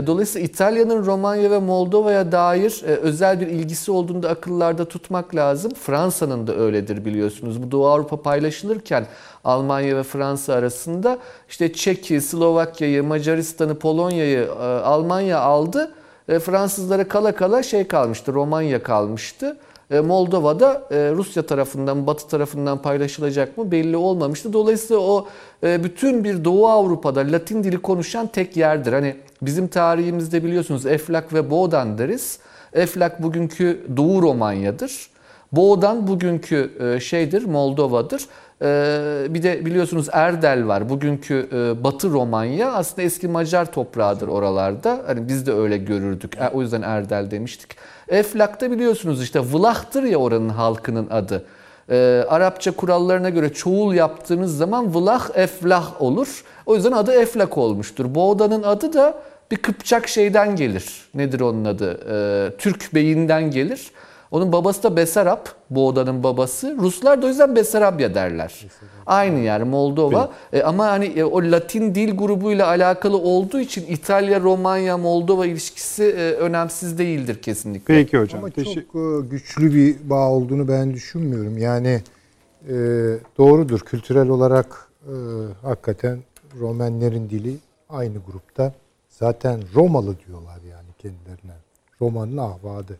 Dolayısıyla İtalya'nın Romanya ve Moldova'ya dair özel bir ilgisi olduğunu da akıllarda tutmak lazım. Fransa'nın da öyledir biliyorsunuz. Bu Doğu Avrupa paylaşılırken Almanya ve Fransa arasında işte Çek'i, Slovakya'yı, Macaristan'ı, Polonya'yı Almanya aldı. E, Fransızlara kala kala şey kalmıştı, Romanya kalmıştı. E, Moldova'da e, Rusya tarafından, Batı tarafından paylaşılacak mı belli olmamıştı. Dolayısıyla o bütün bir Doğu Avrupa'da Latin dili konuşan tek yerdir. Hani bizim tarihimizde biliyorsunuz Eflak ve Boğdan deriz. Eflak bugünkü Doğu Romanya'dır. Boğdan bugünkü şeydir, Moldova'dır. Ee, bir de biliyorsunuz Erdel var. Bugünkü e, Batı Romanya aslında eski Macar toprağıdır oralarda. Hani biz de öyle görürdük. E, O yüzden Erdel demiştik. Eflak'ta biliyorsunuz işte Vlah'tır ya oranın halkının adı. Ee, Arapça kurallarına göre çoğul yaptığınız zaman Vlah Eflah olur. O yüzden adı Eflak olmuştur. Bu odanın adı da bir Kıpçak şeyden gelir. Nedir onun adı? Ee, Türk beyinden gelir. Onun babası da Besarab, bu odanın babası. Ruslar da o yüzden Besarabya derler. Aynı yer Moldova. E, ama hani e, o Latin dil grubuyla alakalı olduğu için İtalya, Romanya, Moldova ilişkisi e, önemsiz değildir kesinlikle. Peki hocam. Ama çok e, güçlü bir bağ olduğunu ben düşünmüyorum. Yani e, doğrudur kültürel olarak e, hakikaten Romenlerin dili aynı grupta. Zaten Romalı diyorlar yani kendilerine. Roma'nın ahvadı.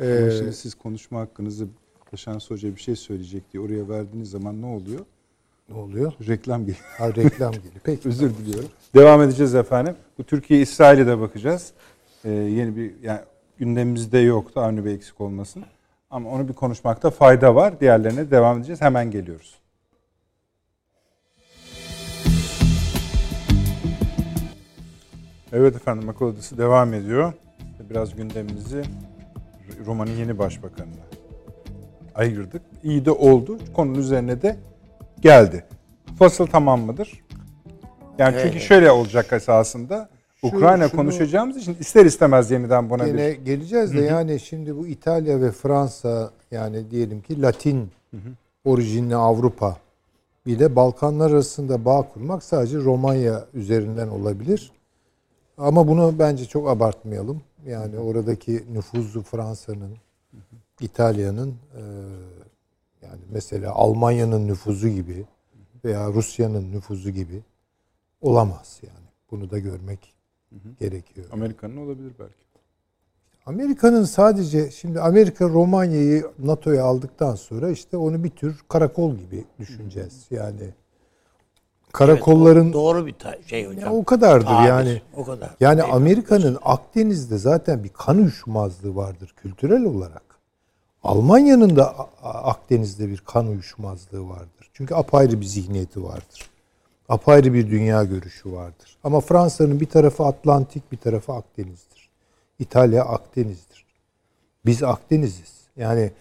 Ama Ee, şimdi siz konuşma hakkınızı Taşans Hoca bir şey söyleyecek diye oraya verdiğiniz zaman ne oluyor? Ne oluyor? Reklam geliyor. Ha, reklam geliyor. Peki. Özür diliyorum. Devam edeceğiz efendim. Bu Türkiye İsrail'e de bakacağız. Ee, yeni bir yani gündemimizde yoktu Avni Bey eksik olmasın. Ama onu bir konuşmakta fayda var. Diğerlerine devam edeceğiz. Hemen geliyoruz. Evet efendim akıl odası devam ediyor. Biraz gündemimizi Roma'nın yeni başbakanına ayırdık. İyi de oldu. Konunun üzerine de geldi. Fasıl tamam mıdır? Yani çünkü Evet. şöyle olacak esasında. Şu- Ukrayna şunu- konuşacağımız için ister istemez yeniden buna Yine bir... geleceğiz de yani şimdi bu İtalya ve Fransa yani diyelim ki Latin orijinli Avrupa de Balkanlar arasında bağ kurmak sadece Romanya üzerinden olabilir. Ama bunu bence çok abartmayalım. Yani oradaki nüfuzu Fransa'nın, İtalya'nın e, yani mesela Almanya'nın nüfuzu gibi veya Rusya'nın nüfuzu gibi olamaz yani. Bunu da görmek gerekiyor. Amerika'nın olabilir belki. Amerika'nın sadece şimdi Amerika Romanya'yı NATO'ya aldıktan sonra işte onu bir tür karakol gibi düşüneceğiz. Yani karakolların Doğru bir şey hocam. ya o kadardır Tabir, yani. O kadar. Yani Eyvallah. Amerika'nın Akdeniz'de zaten bir kan uyuşmazlığı vardır kültürel olarak. Almanya'nın da Akdeniz'de bir kan uyuşmazlığı vardır. Çünkü apayrı bir zihniyeti vardır. Apayrı bir dünya görüşü vardır. Ama Fransa'nın bir tarafı Atlantik, bir tarafı Akdeniz'dir. İtalya Akdeniz'dir. Biz Akdeniz'iz. Yani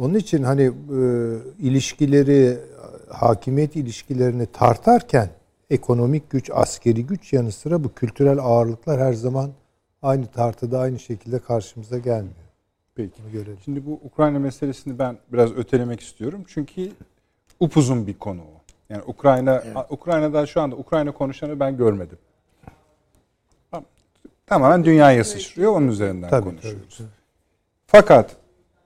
onun için hani e, ilişkileri, hakimiyet ilişkilerini tartarken ekonomik güç, askeri güç yanı sıra bu kültürel ağırlıklar her zaman aynı tartıda aynı şekilde karşımıza gelmiyor. Peki. Bunu görelim. Şimdi bu Ukrayna meselesini ben biraz ötelemek istiyorum. Çünkü upuzun bir konu o. Yani Ukrayna Ukrayna'da şu anda Ukrayna konuşanı ben görmedim. Tamam. Tamamen dünyaya sıçrıyor. Onun üzerinden Tabii, konuşuyoruz. tabii. Fakat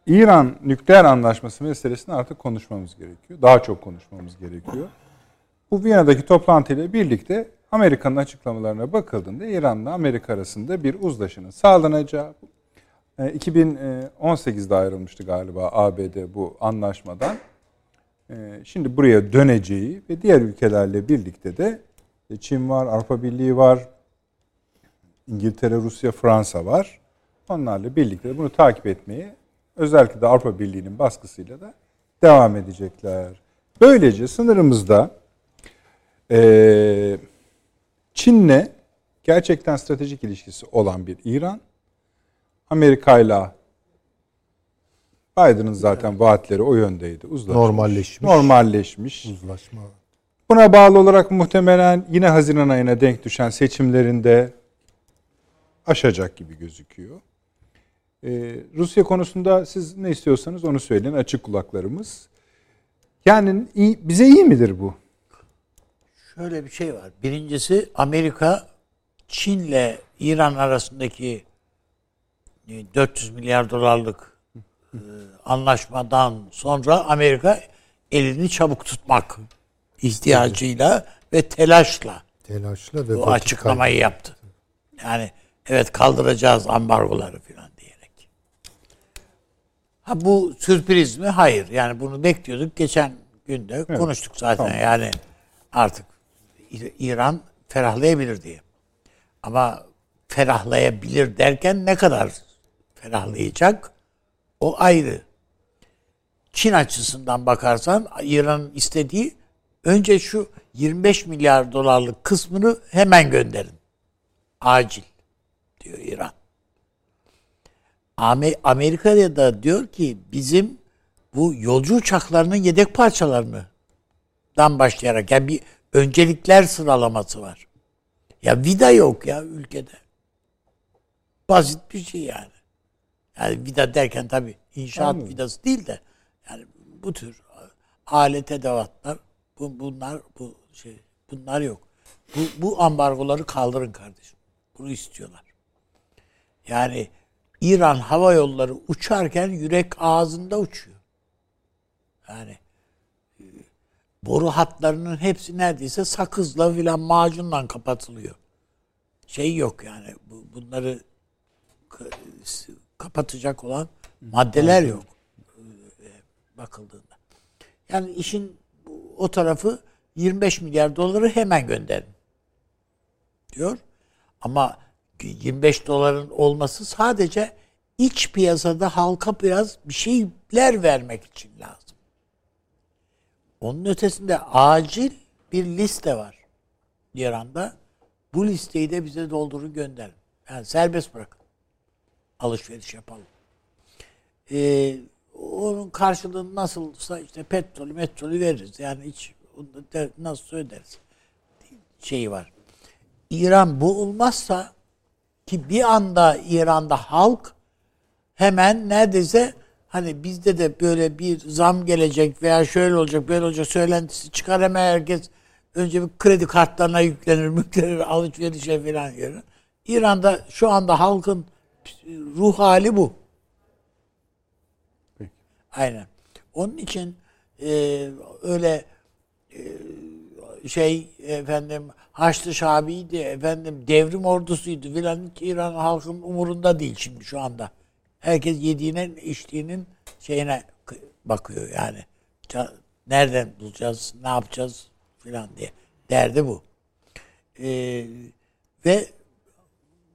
İran nükleer anlaşması meselesini artık konuşmamız gerekiyor. Daha çok konuşmamız gerekiyor. Bu Viyana'daki toplantıyla birlikte Amerika'nın açıklamalarına bakıldığında İran'la Amerika arasında bir uzlaşının sağlanacağı, e, 2018'de ayrılmıştı galiba ABD bu anlaşmadan. E, Şimdi buraya döneceği ve diğer ülkelerle birlikte de e, Çin var, Avrupa Birliği var, İngiltere, Rusya, Fransa var. Onlarla birlikte bunu takip etmeye özellikle de Avrupa Birliği'nin baskısıyla da devam edecekler. Böylece sınırımızda eee Çin'le gerçekten stratejik ilişkisi olan bir İran, Amerika'yla Biden'ın zaten vaatleri o yöndeydi. Uzlaşmış. Normalleşmiş. Normalleşmiş. Uzlaşma. Buna bağlı olarak muhtemelen yine Haziran ayına denk düşen seçimlerinde aşacak gibi gözüküyor. Ee, Rusya konusunda siz ne istiyorsanız onu söyleyin. Açık kulaklarımız. Yani iyi- bize iyi midir bu? Şöyle bir şey var. Birincisi Amerika Çin'le İran arasındaki e, 400 milyar dolarlık e, anlaşmadan sonra Amerika elini çabuk tutmak ihtiyacıyla ve telaşla Telaşla ve bu açıklamayı yaptı. Yani evet kaldıracağız ambargoları diyerek. Ha bu sürpriz mi? Hayır. Yani bunu bekliyorduk. Geçen günde konuştuk zaten. Yani artık İran ferahlayabilir diye. Ama ferahlayabilir derken ne kadar ferahlayacak? O ayrı. Çin açısından bakarsan İran'ın istediği önce şu 25 milyar dolarlık kısmını hemen gönderin. Acil diyor İran. Amerika'da da diyor ki bizim bu yolcu uçaklarının yedek parçalarını dan başlayarak yani bir öncelikler sıralaması var. Ya vida yok ya ülkede. Basit bir şey yani. Yani vida derken tabii inşaat Anladım. vidası değil de yani bu tür alet edevatlar bu, bunlar bu şey bunlar yok. Bu, bu ambargoları kaldırın kardeşim. Bunu istiyorlar. Yani İran hava yolları uçarken yürek ağzında uçuyor. Yani e, boru hatlarının hepsi neredeyse sakızla filan macunla kapatılıyor. Şey yok yani bunları kapatacak olan maddeler yok e, bakıldığında. Yani işin o tarafı 25 milyar doları hemen gönderin diyor. Ama 25 doların olması sadece iç piyasada halka biraz bir şeyler vermek için lazım. Onun ötesinde acil bir liste var İran'da. Bu listeyi de bize doldurun gönderin. Yani serbest bırakın. Alışveriş yapalım. Ee, onun karşılığını nasılsa işte petrolü metrolü veririz. Yani hiç nasıl öderiz şeyi var. İran bu olmazsa ki bir anda İran'da halk hemen neredeyse hani bizde de böyle bir zam gelecek veya şöyle olacak böyle olacak söylentisi çıkar hemen herkes önce bir kredi kartlarına yüklenir, müklenir, alışverişe falan yer. İran'da şu anda halkın ruh hali bu. Aynen. Onun için e, öyle e, şey efendim Haçlı Şabi'ydi efendim devrim ordusuydu filan İran halkın umurunda değil şimdi şu anda. Herkes yediğine içtiğinin şeyine bakıyor yani. Nereden bulacağız, ne yapacağız filan diye. Derdi bu. Ee, ve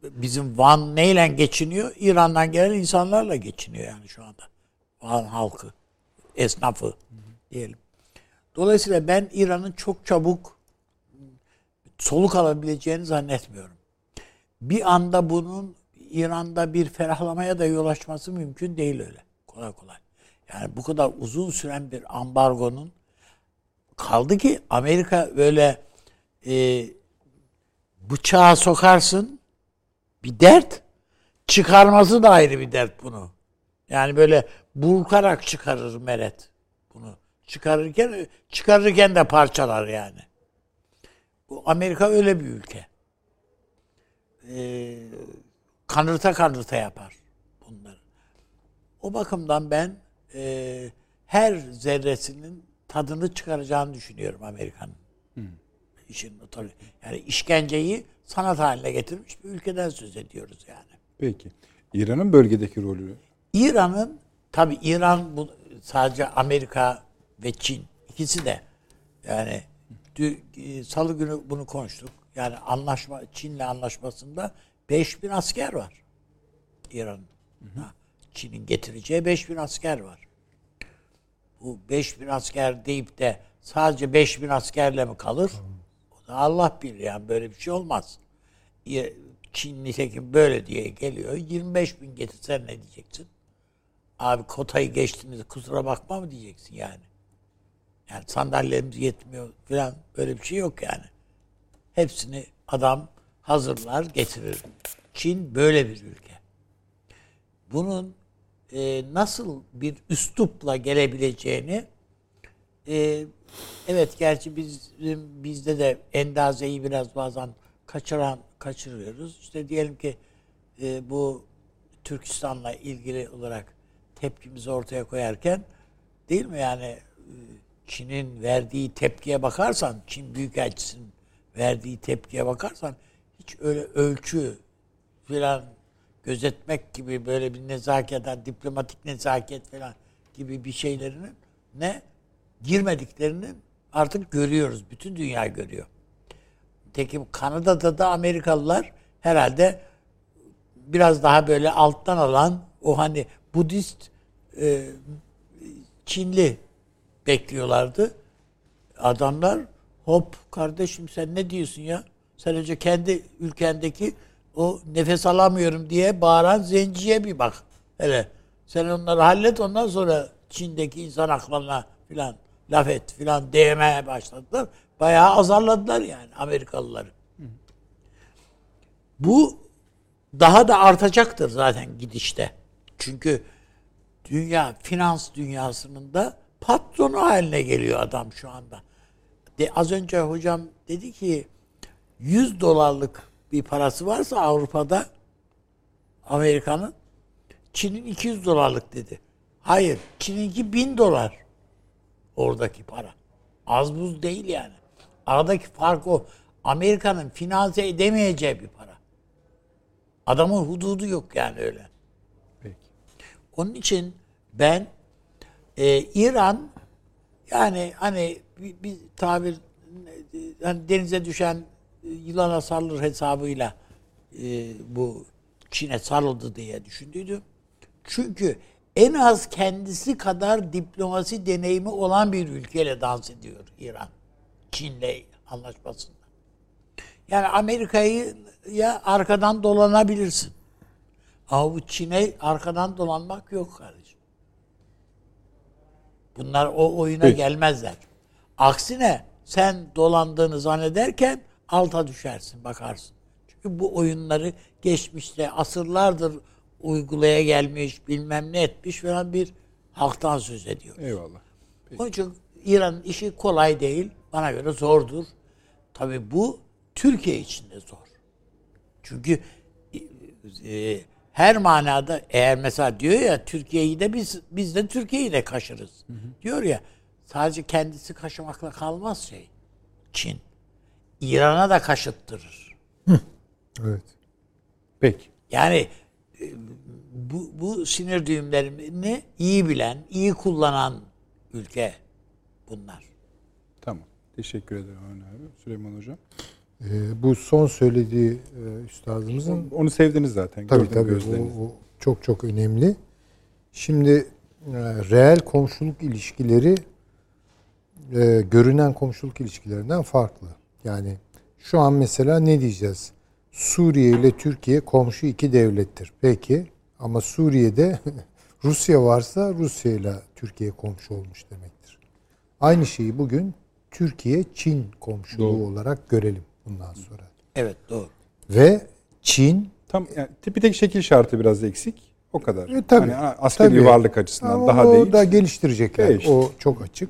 bizim Van neyle geçiniyor? İran'dan gelen insanlarla geçiniyor yani şu anda. Van halkı, esnafı diyelim. Dolayısıyla ben İran'ın çok çabuk soluk alabileceğini zannetmiyorum. Bir anda bunun İran'da bir ferahlamaya da yol açması mümkün değil öyle. Kolay kolay. Yani bu kadar uzun süren bir ambargonun kaldı ki Amerika böyle e, bıçağa sokarsın bir dert çıkarması da ayrı bir dert bunu. Yani böyle burkarak çıkarır meret bunu. Çıkarırken çıkarırken de parçalar yani. Amerika öyle bir ülke. Ee, kanırta kanırta yapar bunları. O bakımdan ben e, her zerresinin tadını çıkaracağını düşünüyorum Amerika'nın. Hmm. İşin yani işkenceyi sanat haline getirmiş bir ülkeden söz ediyoruz yani. Peki. İran'ın bölgedeki rolü? İran'ın tabi İran bu sadece Amerika ve Çin ikisi de yani salı günü bunu konuştuk. Yani anlaşma Çin'le anlaşmasında 5000 asker var. İran. Çin'in getireceği 5000 asker var. Bu 5000 asker deyip de sadece 5000 askerle mi kalır? O da Allah bilir yani böyle bir şey olmaz. Çin nitekim böyle diye geliyor. 25 bin getirsen ne diyeceksin? Abi kotayı geçtiniz kusura bakma mı diyeceksin yani. Yani sandalyemiz yetmiyor falan böyle bir şey yok yani. Hepsini adam hazırlar getirir. Çin böyle bir ülke. Bunun e, nasıl bir üslupla gelebileceğini e, evet gerçi biz bizde de endazeyi biraz bazen kaçıran kaçırıyoruz. İşte diyelim ki e, bu Türkistan'la ilgili olarak tepkimizi ortaya koyarken değil mi yani e, Çin'in verdiği tepkiye bakarsan, Çin Büyükelçisi'nin verdiği tepkiye bakarsan hiç öyle ölçü filan gözetmek gibi böyle bir nezaket, diplomatik nezaket falan gibi bir şeylerinin ne girmediklerini artık görüyoruz. Bütün dünya görüyor. Tekim Kanada'da da Amerikalılar herhalde biraz daha böyle alttan alan o hani Budist e, Çinli bekliyorlardı. Adamlar hop kardeşim sen ne diyorsun ya? Sen önce kendi ülkendeki o nefes alamıyorum diye bağıran zenciye bir bak. Hele sen onları hallet ondan sonra Çin'deki insan haklarına filan laf et filan değmeye başladılar. Bayağı azarladılar yani Amerikalıları. Bu daha da artacaktır zaten gidişte. Çünkü dünya finans dünyasının da patronu haline geliyor adam şu anda. De, az önce hocam dedi ki 100 dolarlık bir parası varsa Avrupa'da Amerika'nın Çin'in 200 dolarlık dedi. Hayır, Çin'inki 1000 dolar. Oradaki para. Az buz değil yani. Aradaki fark o. Amerika'nın finanse edemeyeceği bir para. Adamın hududu yok yani öyle. Peki. Onun için ben e, İran yani hani bir, bir tabir hani denize düşen yılana sarılır hesabıyla e, bu Çin'e sarıldı diye düşündüydüm. Çünkü en az kendisi kadar diplomasi deneyimi olan bir ülkeyle dans ediyor İran. Çin'le anlaşmasında. Yani Amerika'yı ya arkadan dolanabilirsin. Ama bu Çin'e arkadan dolanmak yok kardeşim. Bunlar o oyuna Peki. gelmezler. Aksine sen dolandığını zannederken alta düşersin bakarsın. Çünkü bu oyunları geçmişte asırlardır uygulaya gelmiş bilmem ne etmiş falan bir halktan söz ediyor. Eyvallah. Onun için İran'ın işi kolay değil. Bana göre zordur. Tabii bu Türkiye için de zor. Çünkü e, her manada eğer mesela diyor ya Türkiye'yi de biz biz de Türkiye'yi de kaşırız. Diyor ya sadece kendisi kaşımakla kalmaz şey. Çin. İran'a da kaşıttırır. Evet. Peki. Yani e, bu, bu sinir düğümlerini iyi bilen, iyi kullanan ülke bunlar. Tamam. Teşekkür ederim Avni abi. Süleyman Hocam. Ee, bu son söylediği e, üstadımızın Onu sevdiniz zaten. Tabii gördüm tabii o, o çok çok önemli. Şimdi e, reel komşuluk ilişkileri e, görünen komşuluk ilişkilerinden farklı. Yani şu an mesela ne diyeceğiz? Suriye ile Türkiye komşu iki devlettir. Peki ama Suriye'de Rusya varsa Rusya ile Türkiye komşu olmuş demektir. Aynı şeyi bugün Türkiye-Çin komşuluğu Doğru. olarak görelim bundan sonra. Evet doğru. Ve Çin Tam yani, tipi tek şekil şartı biraz eksik. O kadar. E, tabii. Hani askeri Tabii. varlık açısından Ama daha o değil. da geliştirecekler. Değişti. O çok açık.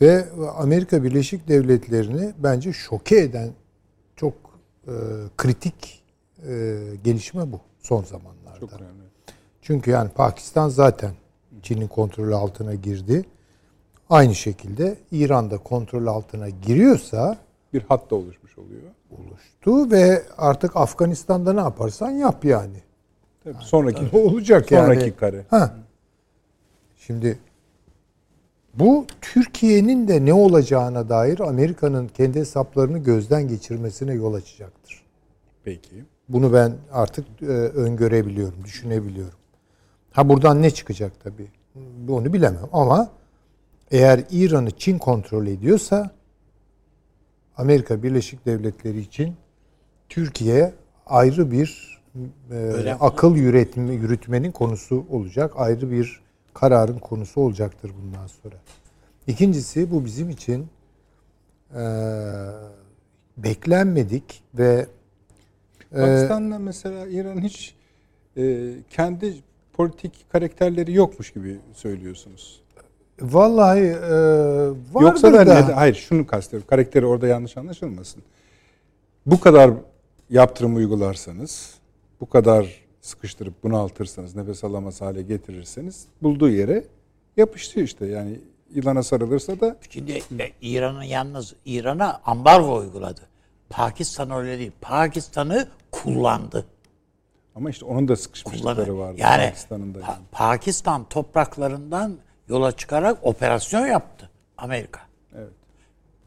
Ve Amerika Birleşik Devletleri'ni bence şoke eden çok e, kritik e, gelişme bu son zamanlarda. Çok önemli. Çünkü yani Pakistan zaten Çin'in kontrolü altına girdi. Aynı şekilde İran da kontrol altına giriyorsa Bir hat da oluşmuş oluyor. oluştu ve artık Afganistan'da ne yaparsan yap yani. Tabii. Sonraki O olacak yani. sonraki kare. Ha. Şimdi bu Türkiye'nin de ne olacağına dair Amerika'nın kendi hesaplarını gözden geçirmesine yol açacaktır. Peki. Bunu ben artık e, öngörebiliyorum, düşünebiliyorum. Ha buradan ne çıkacak tabii? Onu bilemem ama eğer İran'ı Çin kontrol ediyorsa Amerika Birleşik Devletleri için Türkiye ayrı bir e, akıl yürütme, yürütmenin konusu olacak. Ayrı bir kararın konusu olacaktır bundan sonra. İkincisi bu bizim için e, beklenmedik ve e, Pakistan'la mesela İran'ın hiç e, kendi politik karakterleri yokmuş gibi söylüyorsunuz. Vallahi e, vardır Yoksa da, da, neden- hayır şunu kastediyorum. Karakteri orada yanlış anlaşılmasın. Bu kadar yaptırım uygularsanız, bu kadar sıkıştırıp bunaltırsanız, nefes alamaz hale getirirseniz bulduğu yere yapıştı işte. Yani yılana sarılırsa da Şimdi İran'ın yalnız İran'a ambargo uyguladı. Pakistan öyle değil. Pakistan'ı kullandı. ama işte onun da sıkışmışlıkları vardı. Yani Pakistan'ın da. Pa-. Pakistan topraklarından yola çıkarak operasyon yaptı Amerika. Evet.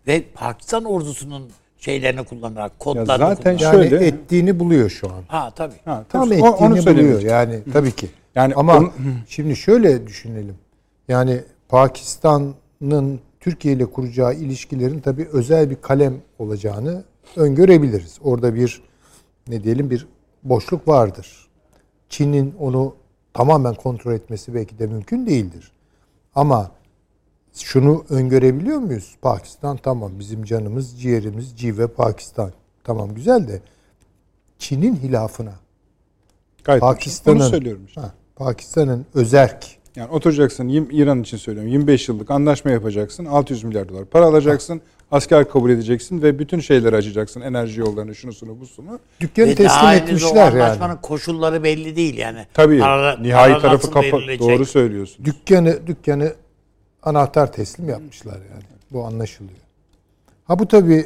Ve Pakistan ordusunun şeylerini kullanarak, kodlarını zaten kullanarak. yani şöyle- ettiğini buluyor şu an. Ha tabii. Ha, Tam tabii, ettiğini o- onu buluyor yani tabii ki. Yani Ama onu- şimdi şöyle düşünelim. Yani Pakistan'ın Türkiye ile kuracağı ilişkilerin tabii özel bir kalem olacağını öngörebiliriz. Orada bir ne diyelim bir boşluk vardır. Çin'in onu tamamen kontrol etmesi belki de mümkün değildir. Ama şunu öngörebiliyor muyuz? Pakistan tamam bizim canımız, ciğerimiz, cive Pakistan. Tamam güzel de Çin'in hilafına Gayet Pakistan'ın Onu söylüyorum işte. Pakistan'ın özerk Yani oturacaksın İran için söylüyorum 25 yıllık anlaşma yapacaksın 600 milyar dolar para alacaksın asker kabul edeceksin ve bütün şeyleri açacaksın enerji yollarını şunusunu busunu. dükkanı Ve teslim daha etmişler anlaşmanın yani. koşulları belli değil yani. Tabii Para- nihai para tarafı kapa verilecek? doğru söylüyorsun. Dükkanı dükkanı anahtar teslim yapmışlar yani. Bu anlaşılıyor. Ha bu tabii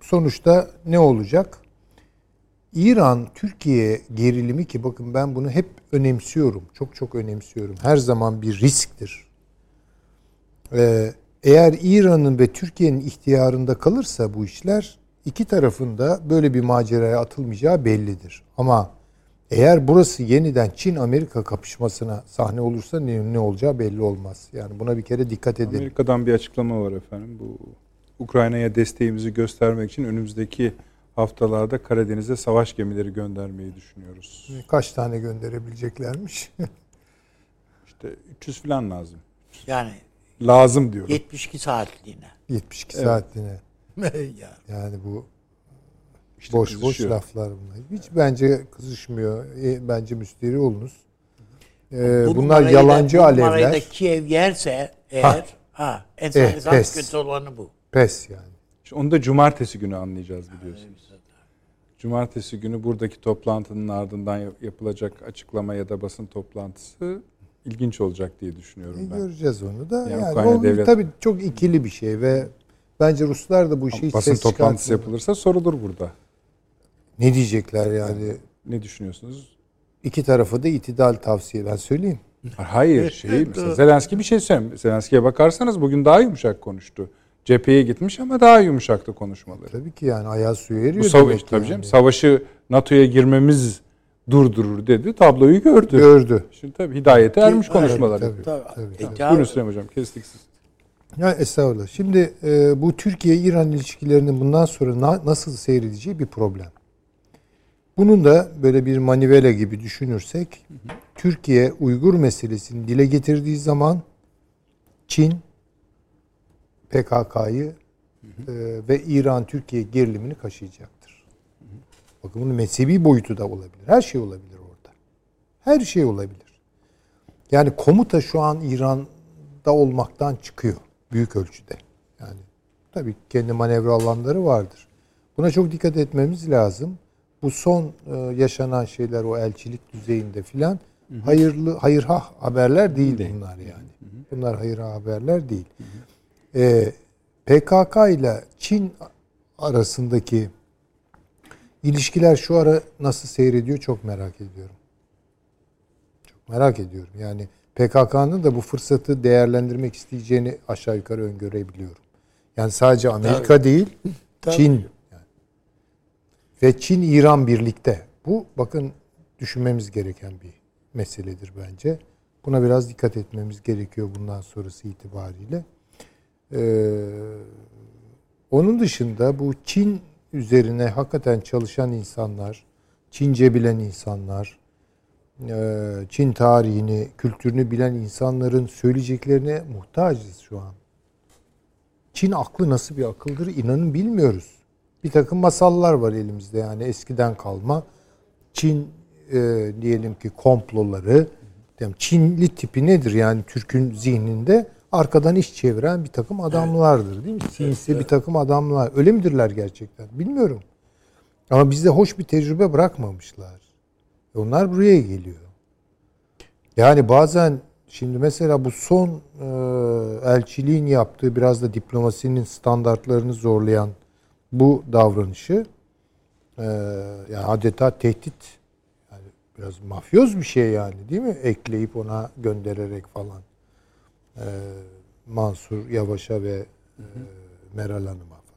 sonuçta ne olacak? İran Türkiye gerilimi ki bakın ben bunu hep önemsiyorum. Çok çok önemsiyorum. Her zaman bir risktir. Ee, eğer İran'ın ve Türkiye'nin ihtiyarında kalırsa bu işler iki tarafında böyle bir maceraya atılmayacağı bellidir. Ama eğer burası yeniden Çin-Amerika kapışmasına sahne olursa ne, ne olacağı belli olmaz. Yani buna bir kere dikkat edelim. Amerika'dan bir açıklama var efendim. Bu Ukrayna'ya desteğimizi göstermek için önümüzdeki haftalarda Karadeniz'e savaş gemileri göndermeyi düşünüyoruz. Kaç tane gönderebileceklermiş? İşte 300 falan lazım. Yani Lazım diyorum. 72 saatliğine. 72 Evet. saatliğine. ya. Yani bu İşte boş boş kızışıyor. laflar bunlar. Hiç bence kızışmıyor. E, bence müsteri olunuz. Ee, Bu bunlar da- yalancı bu da alevler. Kiev yerse eğer ha, en Eh, pes. kötü olanı bu. Pes yani. İşte Onu da cumartesi günü anlayacağız biliyorsunuz. Cumartesi günü buradaki toplantının ardından yap- yapılacak açıklama ya da basın toplantısı ilginç olacak diye düşünüyorum E, ben. göreceğiz onu da. Yani Yani, Ukrayna o devlet- tabii çok ikili bir şey ve bence Ruslar da bu işe hiç basın ses toplantısı yapılırsa sorulur burada. Ne diyecekler yani? Ne düşünüyorsunuz? İki tarafa da itidal tavsiye ben söyleyeyim. Hayır şey mesela Zelenski bir şey söylemiyor. Zelenski'ye bakarsanız bugün daha yumuşak konuştu. Cepheye gitmiş ama daha yumuşaktı konuşmaları. Tabii ki yani ayağı suya eriyor Bu savaş demek tabii yani. canım savaşı NATO'ya girmemiz durdurur dedi. Tabloyu gördü. Gördü. Şimdi tabii hidayete ermiş konuşmalar tabii. Tabii. Tabii, tabii. ya- Buyurun Süleyman Hocam kestik siz. Ya estağfurullah. Şimdi e, bu Türkiye-İran ilişkilerinin bundan sonra na- nasıl seyredeceği bir problem. Bunun da böyle bir manivela gibi düşünürsek Türkiye Uygur meselesini dile getirdiği zaman Çin PKK'yı e, ve İran-Türkiye gerilimini kaşıyacaktır. Bakın bunun mezhebi boyutu da olabilir. Her şey olabilir orada. Her şey olabilir. Yani komuta şu an İran'da olmaktan çıkıyor büyük ölçüde. Yani tabii kendi manevra alanları vardır. Buna çok dikkat etmemiz lazım. Bu son e, yaşanan şeyler o elçilik düzeyinde filan hayırlı hayırha haberler değil bunlar yani. Bunlar hayırha haberler değil. E, PKK ile Çin arasındaki ilişkiler şu ara nasıl seyrediyor çok merak ediyorum. Çok merak ediyorum. Yani PKK'nın da bu fırsatı değerlendirmek isteyeceğini aşağı yukarı öngörebiliyorum. Yani sadece Amerika değil, Çin. Yani. Ve Çin-İran birlikte. Bu bakın düşünmemiz gereken bir meseledir bence. Buna biraz dikkat etmemiz gerekiyor bundan sonrası itibariyle. Ee, onun dışında bu Çin üzerine hakikaten çalışan insanlar, Çince bilen insanlar, e, Çin tarihini, kültürünü bilen insanların söyleyeceklerine muhtacız şu an. Çin aklı nasıl bir akıldır inanın bilmiyoruz. Bir takım masallar var elimizde yani eskiden kalma. Çin e, diyelim ki komploları, Çinli tipi nedir yani Türk'ün zihninde? Arkadan iş çeviren bir takım adamlardır değil mi? Sinsi bir takım adamlar. Öyle midirler gerçekten? Bilmiyorum. Ama bizde hoş bir tecrübe bırakmamışlar. E Onlar buraya geliyor. Yani bazen şimdi mesela bu son e, elçiliğin yaptığı biraz da diplomasinin standartlarını zorlayan bu davranışı e, yani adeta tehdit yani biraz mafyoz bir şey yani değil mi? Ekleyip ona göndererek falan. E, Mansur Yavaş'a ve e, Meral Hanım'a falan.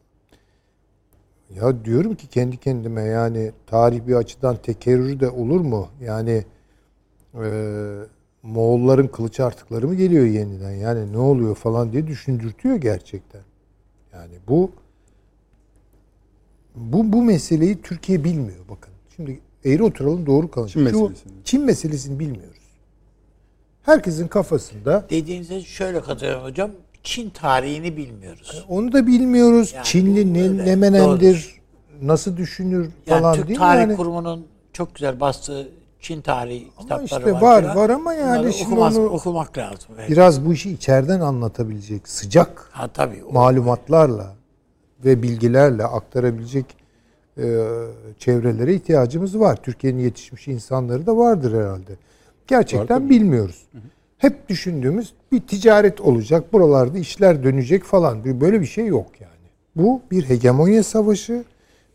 Ya diyorum ki kendi kendime yani tarih bir açıdan tekerrür de olur mu? Yani e, Moğolların kılıç artıkları mı geliyor yeniden? Yani ne oluyor falan diye düşündürtüyor gerçekten. Yani bu bu bu meseleyi Türkiye bilmiyor bakın. Şimdi eğri oturalım doğru kalın. Çin meselesini. Çin meselesini bilmiyoruz. Herkesin kafasında Dediğinize şöyle katılıyorum hocam. Çin tarihini bilmiyoruz. onu da bilmiyoruz. Yani Çinli ne, öyle, ne menendir, nasıl düşünür Yani falan Türk değil mi? Tarih Yani, Kurumunun çok güzel bastığı Çin tarihi ama kitapları işte var. var var ama yani Bunları şimdi okumaz- onu okumak lazım. Evet. biraz bu işi içeriden anlatabilecek sıcak Ha tabii. o- malumatlarla ve bilgilerle aktarabilecek e, çevrelere ihtiyacımız var. Türkiye'nin yetişmiş insanları da vardır herhalde. Gerçekten bilmiyoruz. Hep düşündüğümüz bir ticaret olacak, buralarda işler dönecek falan. Böyle bir şey yok yani. Bu bir hegemonya savaşı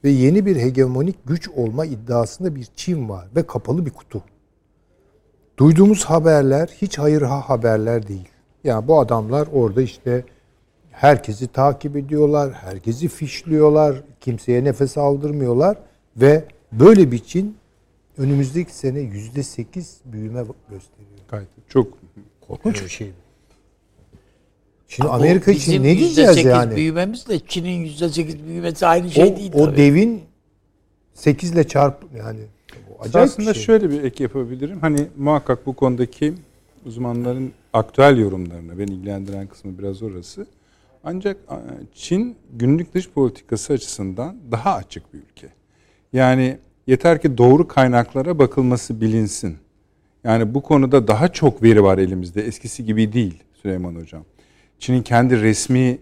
ve yeni bir hegemonik güç olma iddiasında bir Çin var ve kapalı bir kutu. Duyduğumuz haberler hiç hayır ha haberler değil. Yani bu adamlar orada işte herkesi takip ediyorlar, herkesi fişliyorlar, kimseye nefes aldırmıyorlar ve böyle bir Çin önümüzdeki sene yüzde sekiz büyüme gösteriyor. Gayet çok Korkunç bir şey. Şimdi Bu Amerika için ne diyeceğiz %8 yani? büyümemizle Çin'in yüzde sekiz büyümesi aynı şey o, değil o tabii. devin 8 ile çarp yani acayip Aslında bir şey. şöyle bir ek yapabilirim. Hani muhakkak bu konudaki uzmanların aktüel yorumlarına beni ilgilendiren kısmı biraz orası. Ancak Çin günlük dış politikası açısından daha açık bir ülke. Yani yeter ki doğru kaynaklara bakılması bilinsin. Yani bu konuda daha çok veri var elimizde. Eskisi gibi değil Süleyman Hocam. Çin'in kendi resmi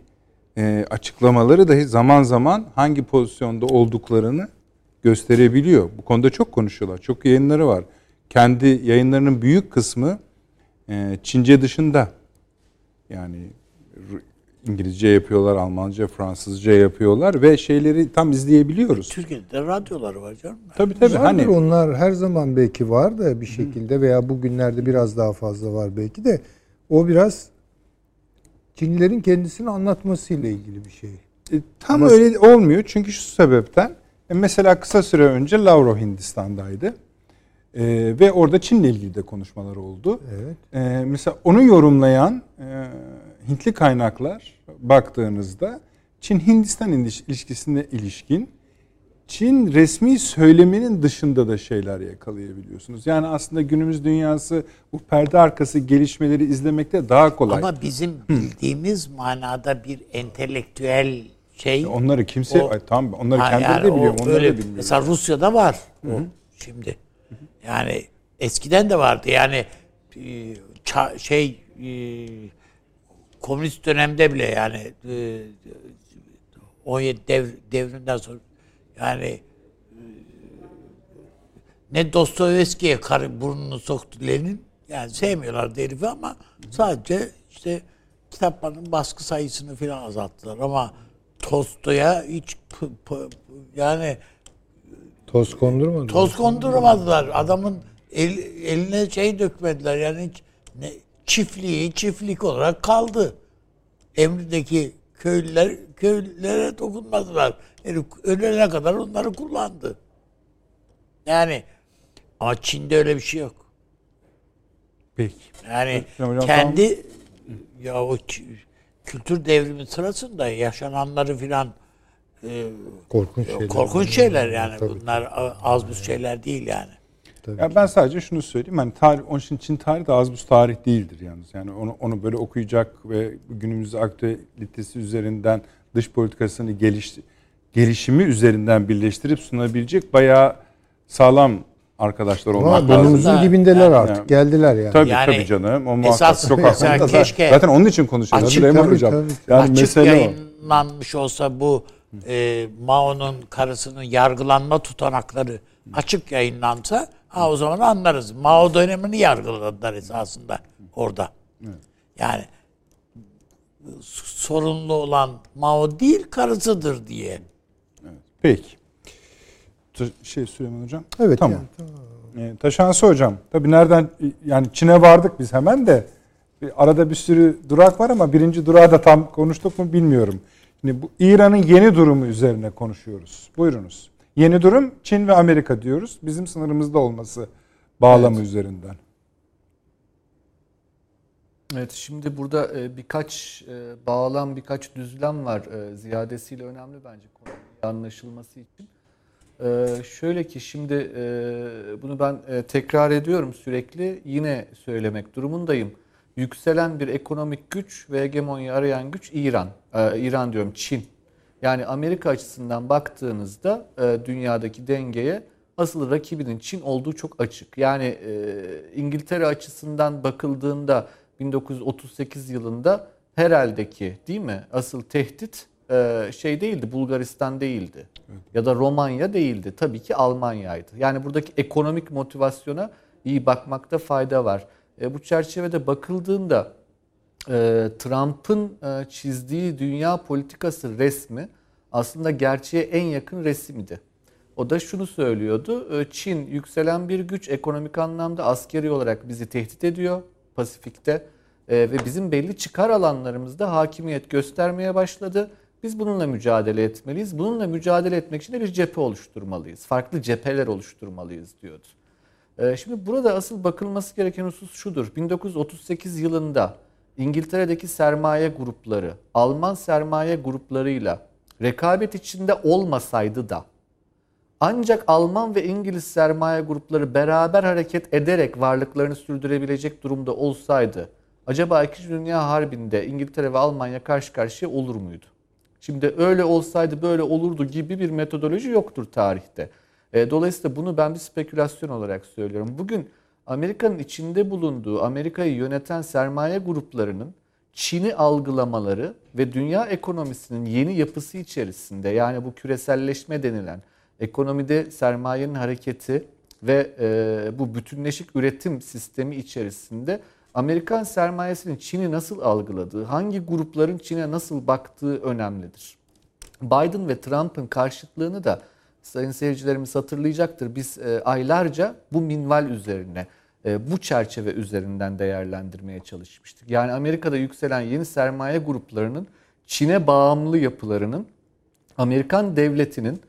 e, açıklamaları dahi zaman zaman hangi pozisyonda olduklarını gösterebiliyor. Bu konuda çok konuşuyorlar. Çok yayınları var. Kendi yayınlarının büyük kısmı e, Çince dışında. Yani İngilizce yapıyorlar, Almanca, Fransızca yapıyorlar ve şeyleri tam izleyebiliyoruz. Türkiye'de de radyoları var canım. Tabii tabii. Vardır Hani onlar her zaman belki var da bir şekilde veya bugünlerde biraz daha fazla var belki de o biraz Çinlilerin kendisini anlatmasıyla ilgili bir şey. E, Tam öyle olmuyor çünkü şu sebepten e, mesela kısa süre önce Lavrov Hindistan'daydı E, ve orada Çin'le ilgili de konuşmalar oldu. Evet. E, mesela onu yorumlayan e, Hintli kaynaklar baktığınızda Çin-Hindistan iliş- ilişkisine ilişkin Çin resmi söyleminin dışında da şeyler yakalayabiliyorsunuz. Yani aslında günümüz dünyası bu perde arkası gelişmeleri izlemekte daha kolay. Ama bizim bildiğimiz manada bir entelektüel şey. onları kimse O- ay, tamam onları Ha, kendileri yani de biliyor. Onları öyle- da bilmiyor. Mesela Rusya'da var o şimdi. Yani eskiden de vardı. Yani e, şey e, komünist dönemde bile yani e, 17 dev, devrinden sonra yani e, ne Dostoyevski'ye karı burnunu soktu Lenin. Yani sevmiyorlar herifi ama sadece işte kitapların baskı sayısını filan azalttılar ama Tolstoy'a hiç yani Toz kondurmadı. toz kondurmadılar. Adamın el, eline şey dökmediler. Yani hiç ne, çiftliği çiftlik olarak kaldı. Emrindeki köylüler köylülere dokunmadılar. Herif ölene kadar onları kullandı. Yani ama Çin'de öyle bir şey yok. Peki. Yani hocam, kendi ya o kültür devrimi sırasında yaşananları filan e, Korkunç şeyler. korkunç şeyler yani. Tabii. Bunlar az buz şeyler değil yani. Tabii. Ya ben sadece şunu söyleyeyim. Hani tarih, onun için Çin tarihi de az buz tarih değildir yalnız. Yani onu, onu böyle okuyacak ve günümüz aktüelitesi üzerinden dış politikasını geliş, gelişimi üzerinden birleştirip sunabilecek bayağı sağlam arkadaşlar olmak lazım. burnumuzun dibindeler yani- artık. Geldiler yani. Tabii Yani tabii canım. O muhakkak esas çok mesela keşke zaten onun için konuşuyoruz açık- Süleyman tabii, Hocam. tabii. Yani Açık mesele o. yayınlanmış olsa bu e, Mao'nun karısının yargılanma tutanakları açık yayınlansa ha o zaman anlarız. Mao dönemini yargıladılar esasında orada. Yani sorunlu olan Mao değil karısıdır diye. Peki. Şey Süleyman Hocam. Evet. Tamam. yani. E, Taşansı hocam. Tabii nereden yani Çin'e vardık biz hemen de bir arada bir sürü durak var ama birinci durağı da tam konuştuk mu bilmiyorum. Şimdi bu İran'ın yeni durumu üzerine konuşuyoruz. Buyurunuz. Yeni durum Çin ve Amerika diyoruz. Bizim sınırımızda olması bağlamı üzerinden. Evet şimdi burada e, birkaç e, bağlam, birkaç düzlem var. E, ziyadesiyle önemli bence konunun anlaşılması için. Şöyle ki şimdi bunu ben tekrar ediyorum sürekli. Yine söylemek durumundayım. Yükselen bir ekonomik güç ve hegemonya arayan güç İran. İran diyorum Çin. Yani Amerika açısından baktığınızda dünyadaki dengeye asıl rakibinin Çin olduğu çok açık. Yani İngiltere açısından bakıldığında 1938 yılında herhalde ki değil mi? Asıl tehdit e, şey değildi, Bulgaristan değildi. Evet. Ya da Romanya değildi. Tabii ki Almanya'ydı. Yani buradaki ekonomik motivasyona iyi bakmakta fayda var. E, bu çerçevede bakıldığında e, Trump'ın çizdiği dünya politikası resmi aslında gerçeğe en yakın resmiydi. O da şunu söylüyordu. Çin yükselen bir güç ekonomik anlamda askeri olarak bizi tehdit ediyor. Pasifik'te e, ve bizim belli çıkar alanlarımızda hakimiyet göstermeye başladı. Biz bununla mücadele etmeliyiz. Bununla mücadele etmek için de bir cephe oluşturmalıyız. Farklı cepheler oluşturmalıyız diyordu. E, şimdi burada asıl bakılması gereken husus şudur. 1938 yılında İngiltere'deki sermaye grupları, Alman sermaye gruplarıyla rekabet içinde olmasaydı da ancak Alman ve İngiliz sermaye grupları beraber hareket ederek varlıklarını sürdürebilecek durumda olsaydı acaba 2. Dünya Harbi'nde İngiltere ve Almanya karşı karşıya olur muydu? Şimdi öyle olsaydı böyle olurdu gibi bir metodoloji yoktur tarihte. E, dolayısıyla bunu ben bir spekülasyon olarak söylüyorum. Bugün Amerika'nın içinde bulunduğu, Amerika'yı yöneten sermaye gruplarının Çin'i algılamaları ve dünya ekonomisinin yeni yapısı içerisinde yani bu küreselleşme denilen ekonomide sermayenin hareketi ve e, bu bütünleşik üretim sistemi içerisinde Amerikan sermayesinin Çin'i nasıl algıladığı, hangi grupların Çin'e nasıl baktığı önemlidir. Biden ve Trump'ın karşıtlığını da sayın seyircilerimiz hatırlayacaktır. Biz e, aylarca bu minval üzerine, bu çerçeve üzerinden değerlendirmeye çalışmıştık. Yani Amerika'da yükselen yeni sermaye gruplarının Çin'e bağımlı yapılarının Amerikan devletinin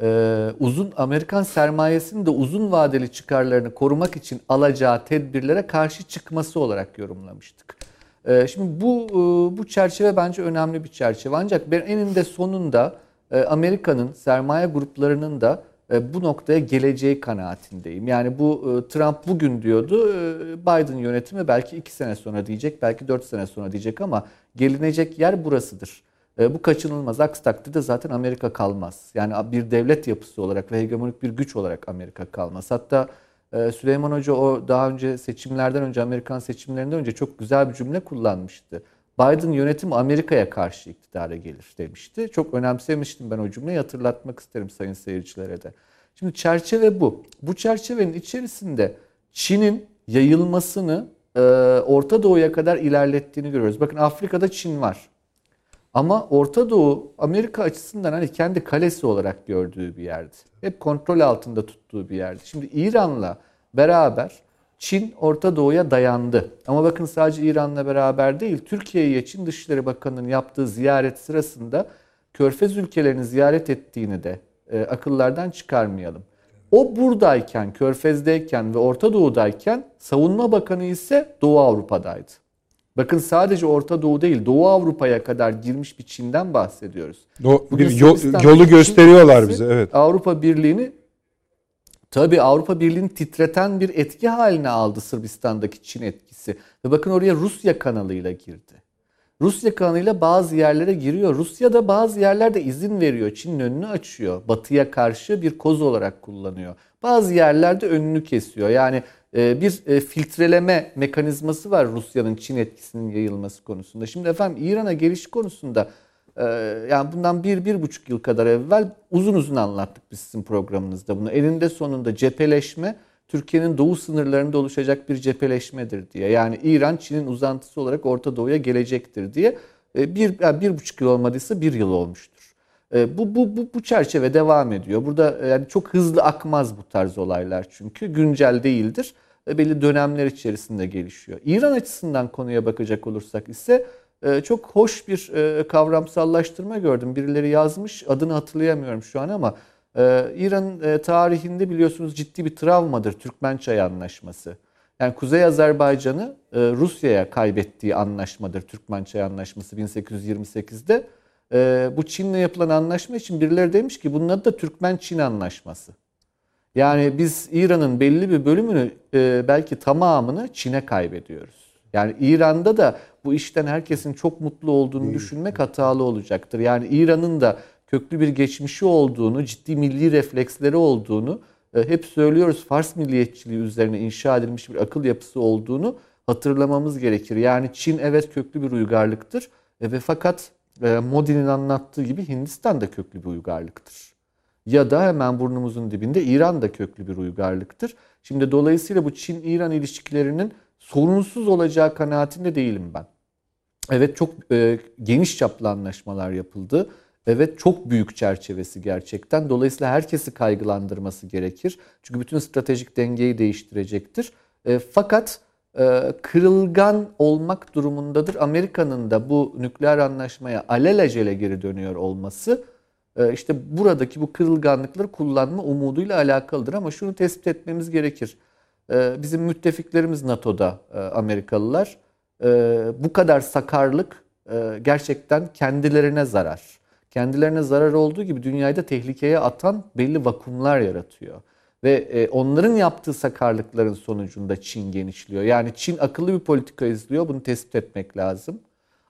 e, uzun Amerikan sermayesinin de uzun vadeli çıkarlarını korumak için alacağı tedbirlere karşı çıkması olarak yorumlamıştık. E, şimdi bu e, bu çerçeve bence önemli bir çerçeve. Ancak eninde sonunda e, Amerika'nın sermaye gruplarının da e, bu noktaya geleceği kanaatindeyim. Yani bu e, Trump bugün diyordu, e, Biden yönetimi belki iki sene sonra diyecek, belki dört sene sonra diyecek ama gelinecek yer burasıdır. E, bu kaçınılmaz. Aksi takdirde zaten Amerika kalmaz. Yani bir devlet yapısı olarak ve hegemonik bir güç olarak Amerika kalmaz. Hatta e, Süleyman Hoca o daha önce seçimlerden önce Amerikan seçimlerinden önce çok güzel bir cümle kullanmıştı. Biden yönetimi Amerika'ya karşı iktidara gelir demişti. Çok önemsemiştim ben o cümleyi hatırlatmak isterim sayın seyircilere de. Şimdi çerçeve bu. Bu çerçevenin içerisinde Çin'in yayılmasını e, Orta Doğu'ya kadar ilerlettiğini görüyoruz. Bakın Afrika'da Çin var. Ama Orta Doğu Amerika açısından hani kendi kalesi olarak gördüğü bir yerdi. Hep kontrol altında tuttuğu bir yerdi. Şimdi İran'la beraber Çin Orta Doğu'ya dayandı. Ama bakın sadece İran'la beraber değil, Türkiye'ye Çin Dışişleri Bakanı'nın yaptığı ziyaret sırasında Körfez ülkelerini ziyaret ettiğini de e, akıllardan çıkarmayalım. O buradayken, Körfez'deyken ve Orta Doğu'dayken Savunma Bakanı ise Doğu Avrupa'daydı. Bakın sadece Orta Doğu değil Doğu Avrupa'ya kadar girmiş bir Çin'den bahsediyoruz. Do bir yol, yolu gösteriyorlar Çin, bize evet. Avrupa Birliği'ni tabi Avrupa Birliği'ni titreten bir etki haline aldı Sırbistan'daki Çin etkisi. Ve bakın oraya Rusya kanalıyla girdi. Rusya kanalıyla bazı yerlere giriyor. Rusya da bazı yerlerde izin veriyor. Çin'in önünü açıyor. Batıya karşı bir koz olarak kullanıyor. Bazı yerlerde önünü kesiyor. Yani e, bir e, filtreleme mekanizması var Rusya'nın Çin etkisinin yayılması konusunda. Şimdi efendim İran'a geliş konusunda yani bundan bir, bir buçuk yıl kadar evvel uzun uzun anlattık biz sizin programınızda bunu. Elinde sonunda cepheleşme Türkiye'nin doğu sınırlarında oluşacak bir cepheleşmedir diye. Yani İran Çin'in uzantısı olarak Orta Doğu'ya gelecektir diye bir, yani bir buçuk yıl olmadıysa bir yıl olmuştur. Bu, bu, bu, bu çerçeve devam ediyor. Burada yani çok hızlı akmaz bu tarz olaylar çünkü güncel değildir. Belli dönemler içerisinde gelişiyor. İran açısından konuya bakacak olursak ise çok hoş bir kavramsallaştırma gördüm. Birileri yazmış adını hatırlayamıyorum şu an ama İran tarihinde biliyorsunuz ciddi bir travmadır Türkmen Çay Anlaşması. Yani Kuzey Azerbaycan'ı e, Rusya'ya kaybettiği anlaşmadır. Türkmençay Anlaşması 1828'de. E, bu Çin'le yapılan anlaşma için birileri demiş ki bunun adı da Türkmen-Çin Anlaşması. Yani biz İran'ın belli bir bölümünü e, belki tamamını Çin'e kaybediyoruz. Yani İran'da da bu işten herkesin çok mutlu olduğunu düşünmek hatalı olacaktır. Yani İran'ın da köklü bir geçmişi olduğunu, ciddi milli refleksleri olduğunu e, hep söylüyoruz. Fars milliyetçiliği üzerine inşa edilmiş bir akıl yapısı olduğunu hatırlamamız gerekir. Yani Çin evet köklü bir uygarlıktır e, ve fakat e, Modi'nin anlattığı gibi Hindistan da köklü bir uygarlıktır. Ya da hemen burnumuzun dibinde İran da köklü bir uygarlıktır. Şimdi dolayısıyla bu Çin-İran ilişkilerinin sorunsuz olacağı kanaatinde değilim ben. Evet çok e, geniş çaplı anlaşmalar yapıldı. Evet çok büyük çerçevesi gerçekten. Dolayısıyla herkesi kaygılandırması gerekir. Çünkü bütün stratejik dengeyi değiştirecektir. E, fakat e, kırılgan olmak durumundadır. Amerika'nın da bu nükleer anlaşmaya alelacele geri dönüyor olması e, işte buradaki bu kırılganlıkları kullanma umuduyla alakalıdır. Ama şunu tespit etmemiz gerekir. E, bizim müttefiklerimiz NATO'da e, Amerikalılar. E, bu kadar sakarlık e, gerçekten kendilerine zarar. Kendilerine zarar olduğu gibi dünyayı tehlikeye atan belli vakumlar yaratıyor. Ve e, onların yaptığı sakarlıkların sonucunda Çin genişliyor. Yani Çin akıllı bir politika izliyor. Bunu tespit etmek lazım.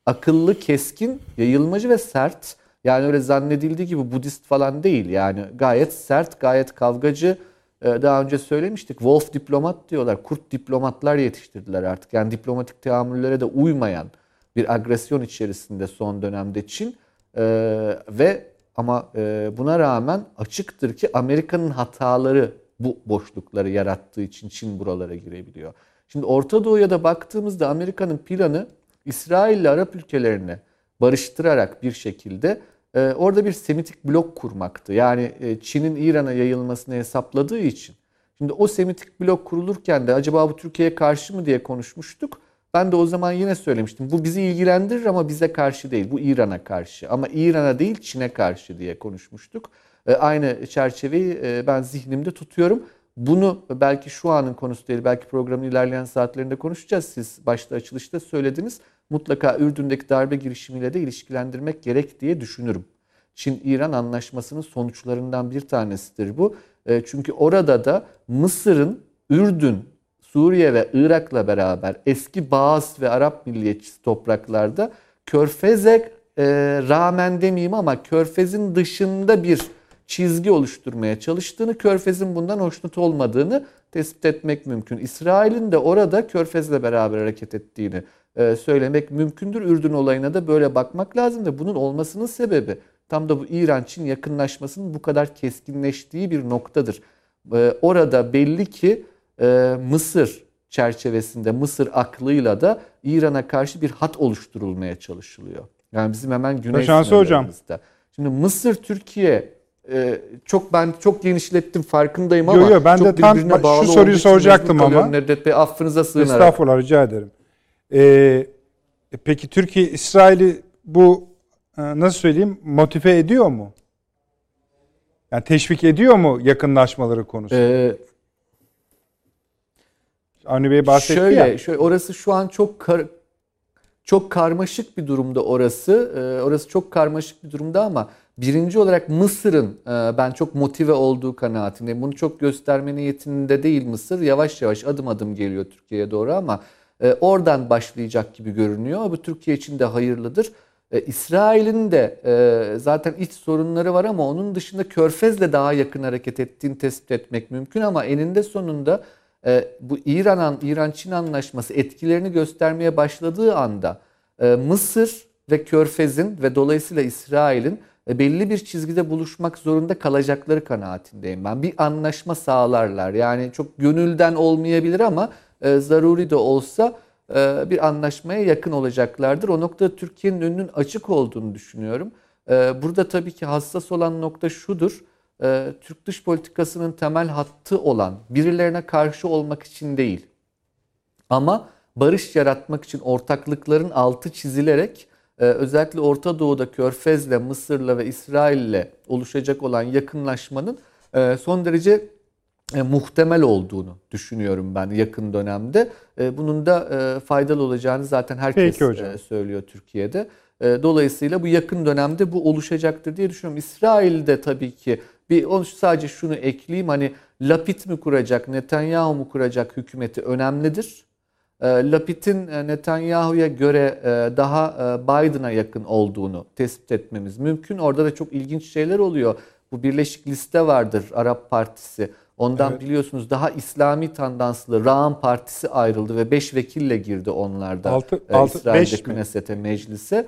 Akıllı, keskin, yayılmacı ve sert. Yani öyle zannedildiği gibi Budist falan değil. Yani gayet sert, gayet kavgacı. Ee, daha önce söylemiştik. Wolf diplomat diyorlar. Kurt diplomatlar yetiştirdiler artık. Yani diplomatik teamüllere de uymayan bir agresyon içerisinde son dönemde Çin. Ee, ve ama e, buna rağmen açıktır ki Amerika'nın hataları bu boşlukları yarattığı için Çin buralara girebiliyor. Şimdi Orta Doğu'ya da baktığımızda Amerika'nın planı İsrail ile Arap ülkelerini barıştırarak bir şekilde e, orada bir Semitik blok kurmaktı. Yani e, Çin'in İran'a yayılmasını hesapladığı için. Şimdi o Semitik blok kurulurken de acaba bu Türkiye'ye karşı mı diye konuşmuştuk. Ben de o zaman yine söylemiştim. Bu bizi ilgilendirir ama bize karşı değil. Bu İran'a karşı. Ama İran'a değil Çin'e karşı diye konuşmuştuk. E, aynı çerçeveyi e, ben zihnimde tutuyorum. Bunu belki şu anın konusu değil, belki programın ilerleyen saatlerinde konuşacağız. Siz başta açılışta söylediniz. Mutlaka Ürdün'deki darbe girişimiyle de ilişkilendirmek gerek diye düşünürüm. Çin-İran anlaşmasının sonuçlarından bir tanesidir bu. E, çünkü orada da Mısır'ın Ürdün, Suriye ve Irak'la beraber eski Bağız ve Arap milliyetçisi topraklarda Körfez'e e, rağmen demeyeyim ama Körfez'in dışında bir çizgi oluşturmaya çalıştığını, Körfez'in bundan hoşnut olmadığını tespit etmek mümkün. İsrail'in de orada Körfez'le beraber hareket ettiğini söylemek mümkündür. Ürdün olayına da böyle bakmak lazım da bunun olmasının sebebi tam da bu İran-Çin yakınlaşmasının bu kadar keskinleştiği bir noktadır. E, orada belli ki e, Mısır çerçevesinde, Mısır aklıyla da İran'a karşı bir hat oluşturulmaya çalışılıyor. Yani bizim hemen güney hocam. Şimdi Mısır, Türkiye ee, çok ben çok genişlettim farkındayım ama yo, yo, ben çok de tam şu soruyu soracaktım ama. Nedret Bey affınıza sığınarak. Estağfurullah rica ederim. Ee, peki Türkiye İsrail'i bu e, nasıl söyleyeyim motive ediyor mu? Yani teşvik ediyor mu yakınlaşmaları konusunda? Ee, Avni Bey bahsetti şöyle, ya. Şöyle, orası şu an çok kar, çok karmaşık bir durumda orası. Ee, orası çok karmaşık bir durumda ama birinci olarak Mısır'ın e, ben çok motive olduğu kanaatindeyim. Bunu çok gösterme niyetinde değil Mısır. Yavaş yavaş adım adım geliyor Türkiye'ye doğru ama e, oradan başlayacak gibi görünüyor. Bu Türkiye için de hayırlıdır. E, İsrail'in de e, zaten iç sorunları var ama onun dışında Körfez'le daha yakın hareket ettiğini tespit etmek mümkün ama eninde sonunda e, bu İran İran-Çin anlaşması etkilerini göstermeye başladığı anda e, Mısır ve Körfez'in ve dolayısıyla İsrail'in e, belli bir çizgide buluşmak zorunda kalacakları kanaatindeyim ben. Bir anlaşma sağlarlar. Yani çok gönülden olmayabilir ama e, zaruri de olsa e, bir anlaşmaya yakın olacaklardır. O noktada Türkiye'nin önünün açık olduğunu düşünüyorum. E, burada tabii ki hassas olan nokta şudur. E, Türk dış politikasının temel hattı olan birilerine karşı olmak için değil. Ama barış yaratmak için ortaklıkların altı çizilerek özellikle Orta Doğu'da Körfez'le, Mısır'la ve İsrail'le oluşacak olan yakınlaşmanın son derece e, muhtemel olduğunu düşünüyorum ben yakın dönemde. E, bunun da e, faydalı olacağını zaten herkes e, söylüyor Türkiye'de. E, dolayısıyla bu yakın dönemde bu oluşacaktır diye düşünüyorum. İsrail'de tabii ki bir onu sadece şunu ekleyeyim hani Lapid mi kuracak, Netanyahu mu kuracak hükümeti önemlidir. E, Lapid'in Netanyahu'ya göre e, daha e, Biden'a yakın olduğunu tespit etmemiz mümkün. Orada da çok ilginç şeyler oluyor. Bu Birleşik Liste vardır Arap Partisi. Ondan biliyorsunuz daha İslami tandanslı Ra'an Partisi ayrıldı ve 5 vekille girdi onlarda. Altı- e, altı- İsrail'de beş mi? Knesset'e, meclise.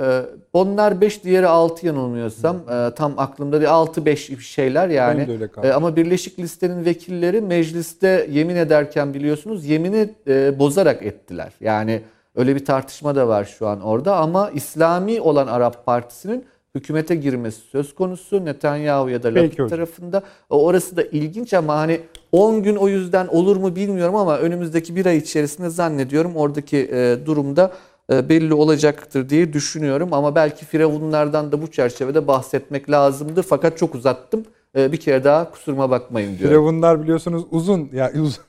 Ee, Onlar 5 diğeri 6 yanılmıyorsam e, tam aklımda değil 6 5 bir şeyler yani. E, Ama Birleşik Listenin vekilleri mecliste yemin ederken biliyorsunuz yemini e, bozarak ettiler. Yani öyle bir tartışma da var şu an orada ama İslami olan Arap Partisi'nin hükümete girmesi söz konusu Netanyahu ya da Lapid tarafında. Orası da ilginç ama hani 10 gün o yüzden olur mu bilmiyorum ama önümüzdeki bir ay içerisinde zannediyorum oradaki e, durumda e, belli olacaktır diye düşünüyorum. Ama belki firavunlardan da bu çerçevede bahsetmek lazımdı. Fakat çok uzattım. E, bir kere daha kusuruma bakmayın diyorum. Firavunlar biliyorsunuz uzun ya uzun,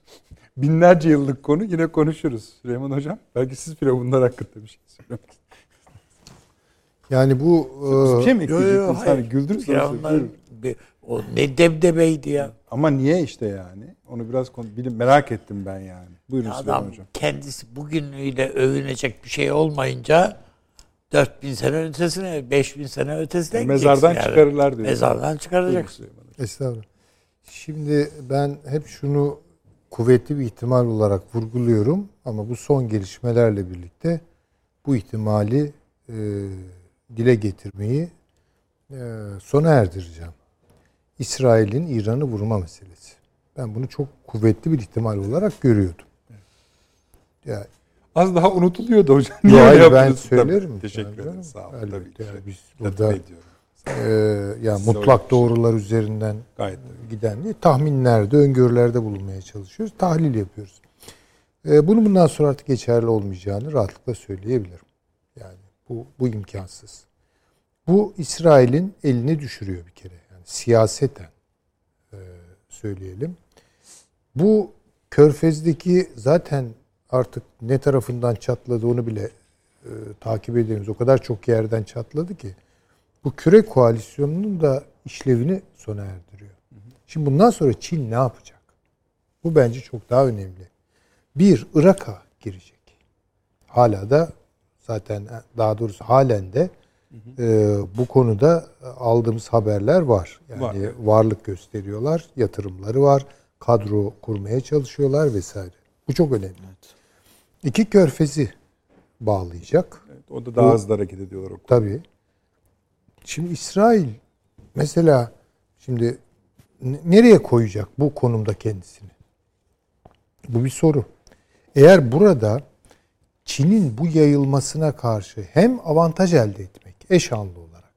binlerce yıllık konu yine konuşuruz. Süleyman Hocam belki siz Firavunlar hakkında bir şey söylemek Yani bu Bir e, şey mi Yo, yo, ekleyecektiniz? hayır. Hani güldünüz Ya onlar bir- o ne debdebeydi ya. Ama niye işte yani? Onu biraz konu, bilim, merak ettim ben yani. Buyurun Süleyman Adam Hocam. kendisi bugünüyle övünecek bir şey olmayınca 4000 sene ötesine, 5000 sene ötesine gideceksin Mezardan yani. çıkarırlar diyor. Mezardan Buyurun çıkaracaksın. Süleyman Hocam. Estağfurullah. Şimdi ben hep şunu kuvvetli bir ihtimal olarak vurguluyorum ama bu son gelişmelerle birlikte bu ihtimali e, dile getirmeyi e, sona erdireceğim. İsrail'in İran'ı vurma meselesi. Ben bunu çok kuvvetli bir ihtimal olarak görüyordum. Ya, Az daha unutuluyordu hocam. Niye hayır, ben söylerim. Tabii. Teşekkür Yani ederim. Sağ olun. Elbette Tabii yani biz burada- e, yani Size mutlak öyle doğrular üzerinden Gayet giden değil, tahminlerde, öngörülerde bulunmaya çalışıyoruz. Tahlil yapıyoruz. Ee, bunun bundan sonra artık geçerli olmayacağını rahatlıkla söyleyebilirim. Bu, bu imkansız. Bu İsrail'in elini düşürüyor bir kere. Yani siyaseten e, söyleyelim. Bu Körfez'deki zaten artık ne tarafından çatladı onu bile e, takip ediyoruz. O kadar çok yerden çatladı ki bu küre koalisyonunun da işlevini sona erdiriyor. Şimdi bundan sonra Çin ne yapacak? Bu bence çok daha önemli. Bir, Irak'a girecek. Hala da zaten daha doğrusu halen de e, bu konuda aldığımız haberler var. Yani Var, evet. varlık gösteriyorlar, yatırımları var, kadro kurmaya çalışıyorlar vesaire. Bu çok önemli. İki körfezi bağlayacak. Evet, o da daha Bu- hızlı hareket ediyorlar. O. Tabii. Şimdi İsrail mesela şimdi nereye koyacak bu konumda kendisini? Bu bir soru. Eğer burada Çin'in bu yayılmasına karşı hem avantaj elde etmek eşanlı olarak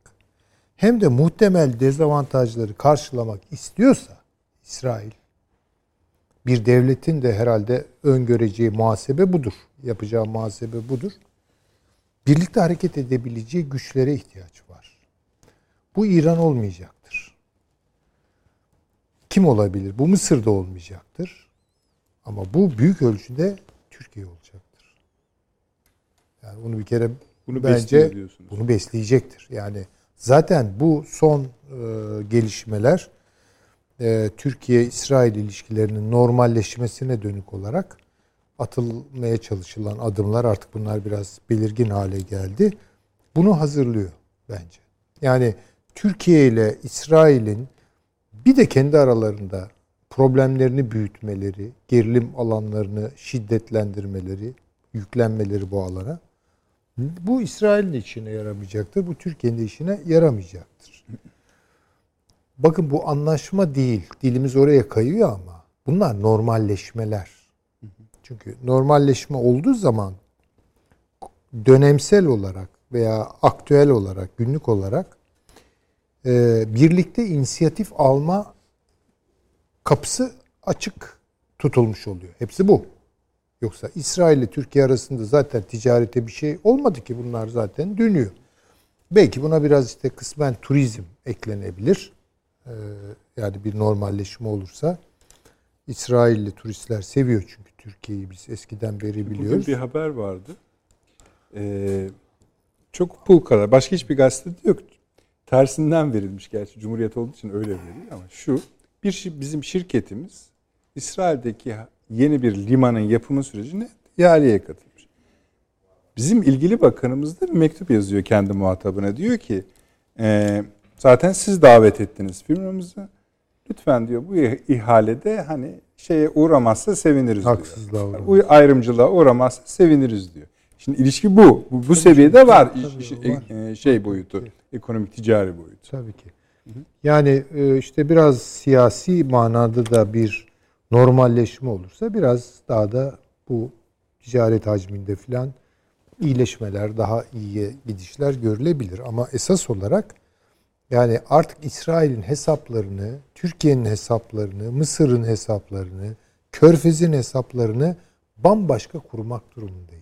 hem de muhtemel dezavantajları karşılamak istiyorsa İsrail bir devletin de herhalde öngöreceği muhasebe budur. Yapacağı muhasebe budur birlikte hareket edebileceği güçlere ihtiyaç var. Bu İran olmayacaktır. Kim olabilir? Bu Mısır'da olmayacaktır. Ama bu büyük ölçüde Türkiye olacaktır. Yani bunu bir kere Bunu bence bunu besleyecektir. Yani zaten bu son e, gelişmeler e, Türkiye-İsrail ilişkilerinin normalleşmesine dönük olarak atılmaya çalışılan adımlar artık bunlar biraz belirgin hale geldi. Bunu hazırlıyor bence. Yani Türkiye ile İsrail'in bir de kendi aralarında problemlerini büyütmeleri, gerilim alanlarını şiddetlendirmeleri, yüklenmeleri bu alana bu İsrail'in de işine yaramayacaktır. Bu Türkiye'nin işine yaramayacaktır. Bakın bu anlaşma değil. Dilimiz oraya kayıyor ama bunlar normalleşmeler. Çünkü normalleşme olduğu zaman dönemsel olarak veya aktüel olarak, günlük olarak e, birlikte inisiyatif alma kapısı açık tutulmuş oluyor. Hepsi bu. Yoksa İsrail ile Türkiye arasında zaten ticarete bir şey olmadı ki bunlar zaten dönüyor. Belki buna biraz işte kısmen turizm eklenebilir. e, yani bir normalleşme olursa İsrailli turistler seviyor çünkü Türkiye'yi biz eskiden beri biliyoruz. Bugün bir haber vardı. Ee, çok bu kadar. Başka hiçbir gazetede yok. Tersinden verilmiş gerçi. Cumhuriyet olduğu için öyle veriliyor ama şu. Bir bizim şirketimiz İsrail'deki yeni bir limanın yapımı sürecine ihaleye katılmış. Bizim ilgili bakanımız da bir mektup yazıyor kendi muhatabına. Diyor ki e, zaten siz davet ettiniz firmamızı. Lütfen diyor bu ihalede hani şeye uğramazsa seviniriz diyor. Haksızlığa uğramaz. Bu ayrımcılığa uğramazsa seviniriz diyor. Şimdi ilişki bu. Bu, bu seviyede var, tabii, var. e, şey boyutu, ekonomik ticari boyutu. Tabii ki. Yani e, işte biraz siyasi manada da bir normalleşme olursa biraz daha da bu ticaret hacminde filan iyileşmeler, daha iyiye gidişler görülebilir. Ama esas olarak yani artık İsrail'in hesaplarını, Türkiye'nin hesaplarını, Mısır'ın hesaplarını, Körfez'in hesaplarını bambaşka kurmak durumundayız.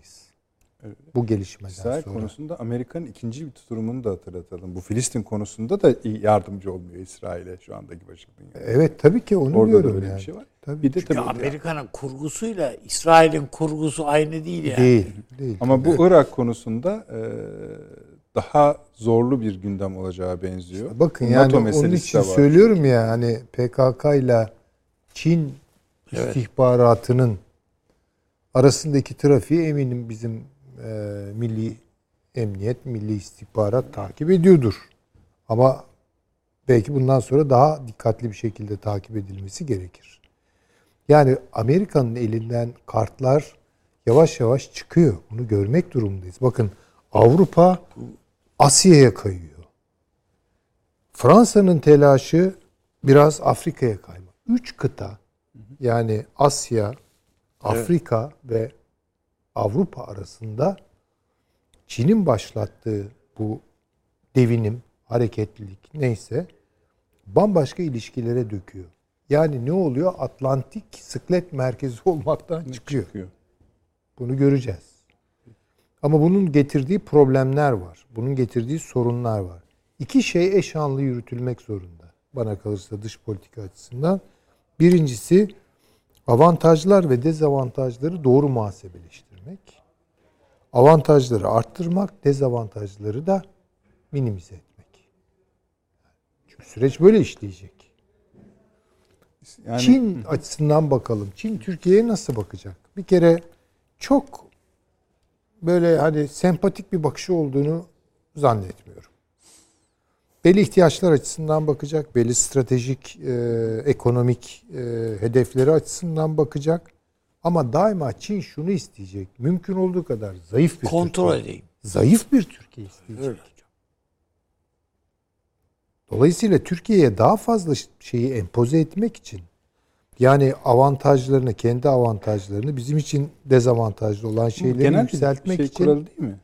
Bu gelişmeden İsrail sonra. konusunda Amerika'nın ikinci bir tutumunu da hatırlatalım. Bu Filistin konusunda da yardımcı olmuyor İsrail'e şu andaki Washington. Evet tabii ki onu Orada da diyorum öyle yani. bir şey var. Tabii. Bir de Çünkü tabii Amerika'nın kurgusuyla İsrail'in kurgusu aynı değil yani. Değil, değil. ama bu Irak konusunda e, daha zorlu bir gündem olacağı benziyor. Bakın Bu yani NATO onun için söylüyorum ya hani PKK ile Çin Evet. istihbaratının arasındaki trafiği eminim bizim e, milli emniyet, milli istihbarat takip ediyordur. Ama belki bundan sonra daha dikkatli bir şekilde takip edilmesi gerekir. Yani Amerika'nın elinden kartlar yavaş yavaş çıkıyor. Bunu görmek durumundayız. Bakın Avrupa Asya'ya kayıyor. Fransa'nın telaşı biraz Afrika'ya kayma. Üç kıta yani Asya, Afrika ve Avrupa arasında Çin'in başlattığı bu devinim, hareketlilik neyse bambaşka ilişkilere döküyor. Yani ne oluyor? Atlantik sıklet merkezi olmaktan çıkıyor. Çıkıyor. Bunu göreceğiz. Ama bunun getirdiği problemler var. Bunun getirdiği sorunlar var. İki şey eş anlı yürütülmek zorunda. Bana kalırsa dış politika açısından. Birincisi avantajlar ve dezavantajları doğru muhasebeleştirmek. Avantajları arttırmak, dezavantajları da minimize etmek. Çünkü süreç böyle işleyecek. Yani Çin açısından bakalım. Çin Türkiye'ye nasıl bakacak? Bir kere çok böyle hani sempatik bir bakışı olduğunu zannetmiyorum. Belli ihtiyaçlar açısından bakacak, belli stratejik, e, ekonomik e, hedefleri açısından bakacak. Ama daima Çin şunu isteyecek. Mümkün olduğu kadar zayıf bir Kontrol Türkiye. edeyim. Zayıf bir Türkiye isteyecek. Öyle. Dolayısıyla Türkiye'ye daha fazla şeyi empoze etmek için yani avantajlarını, kendi avantajlarını bizim için dezavantajlı olan şeyleri genel yükseltmek şey için kuralı değil mi?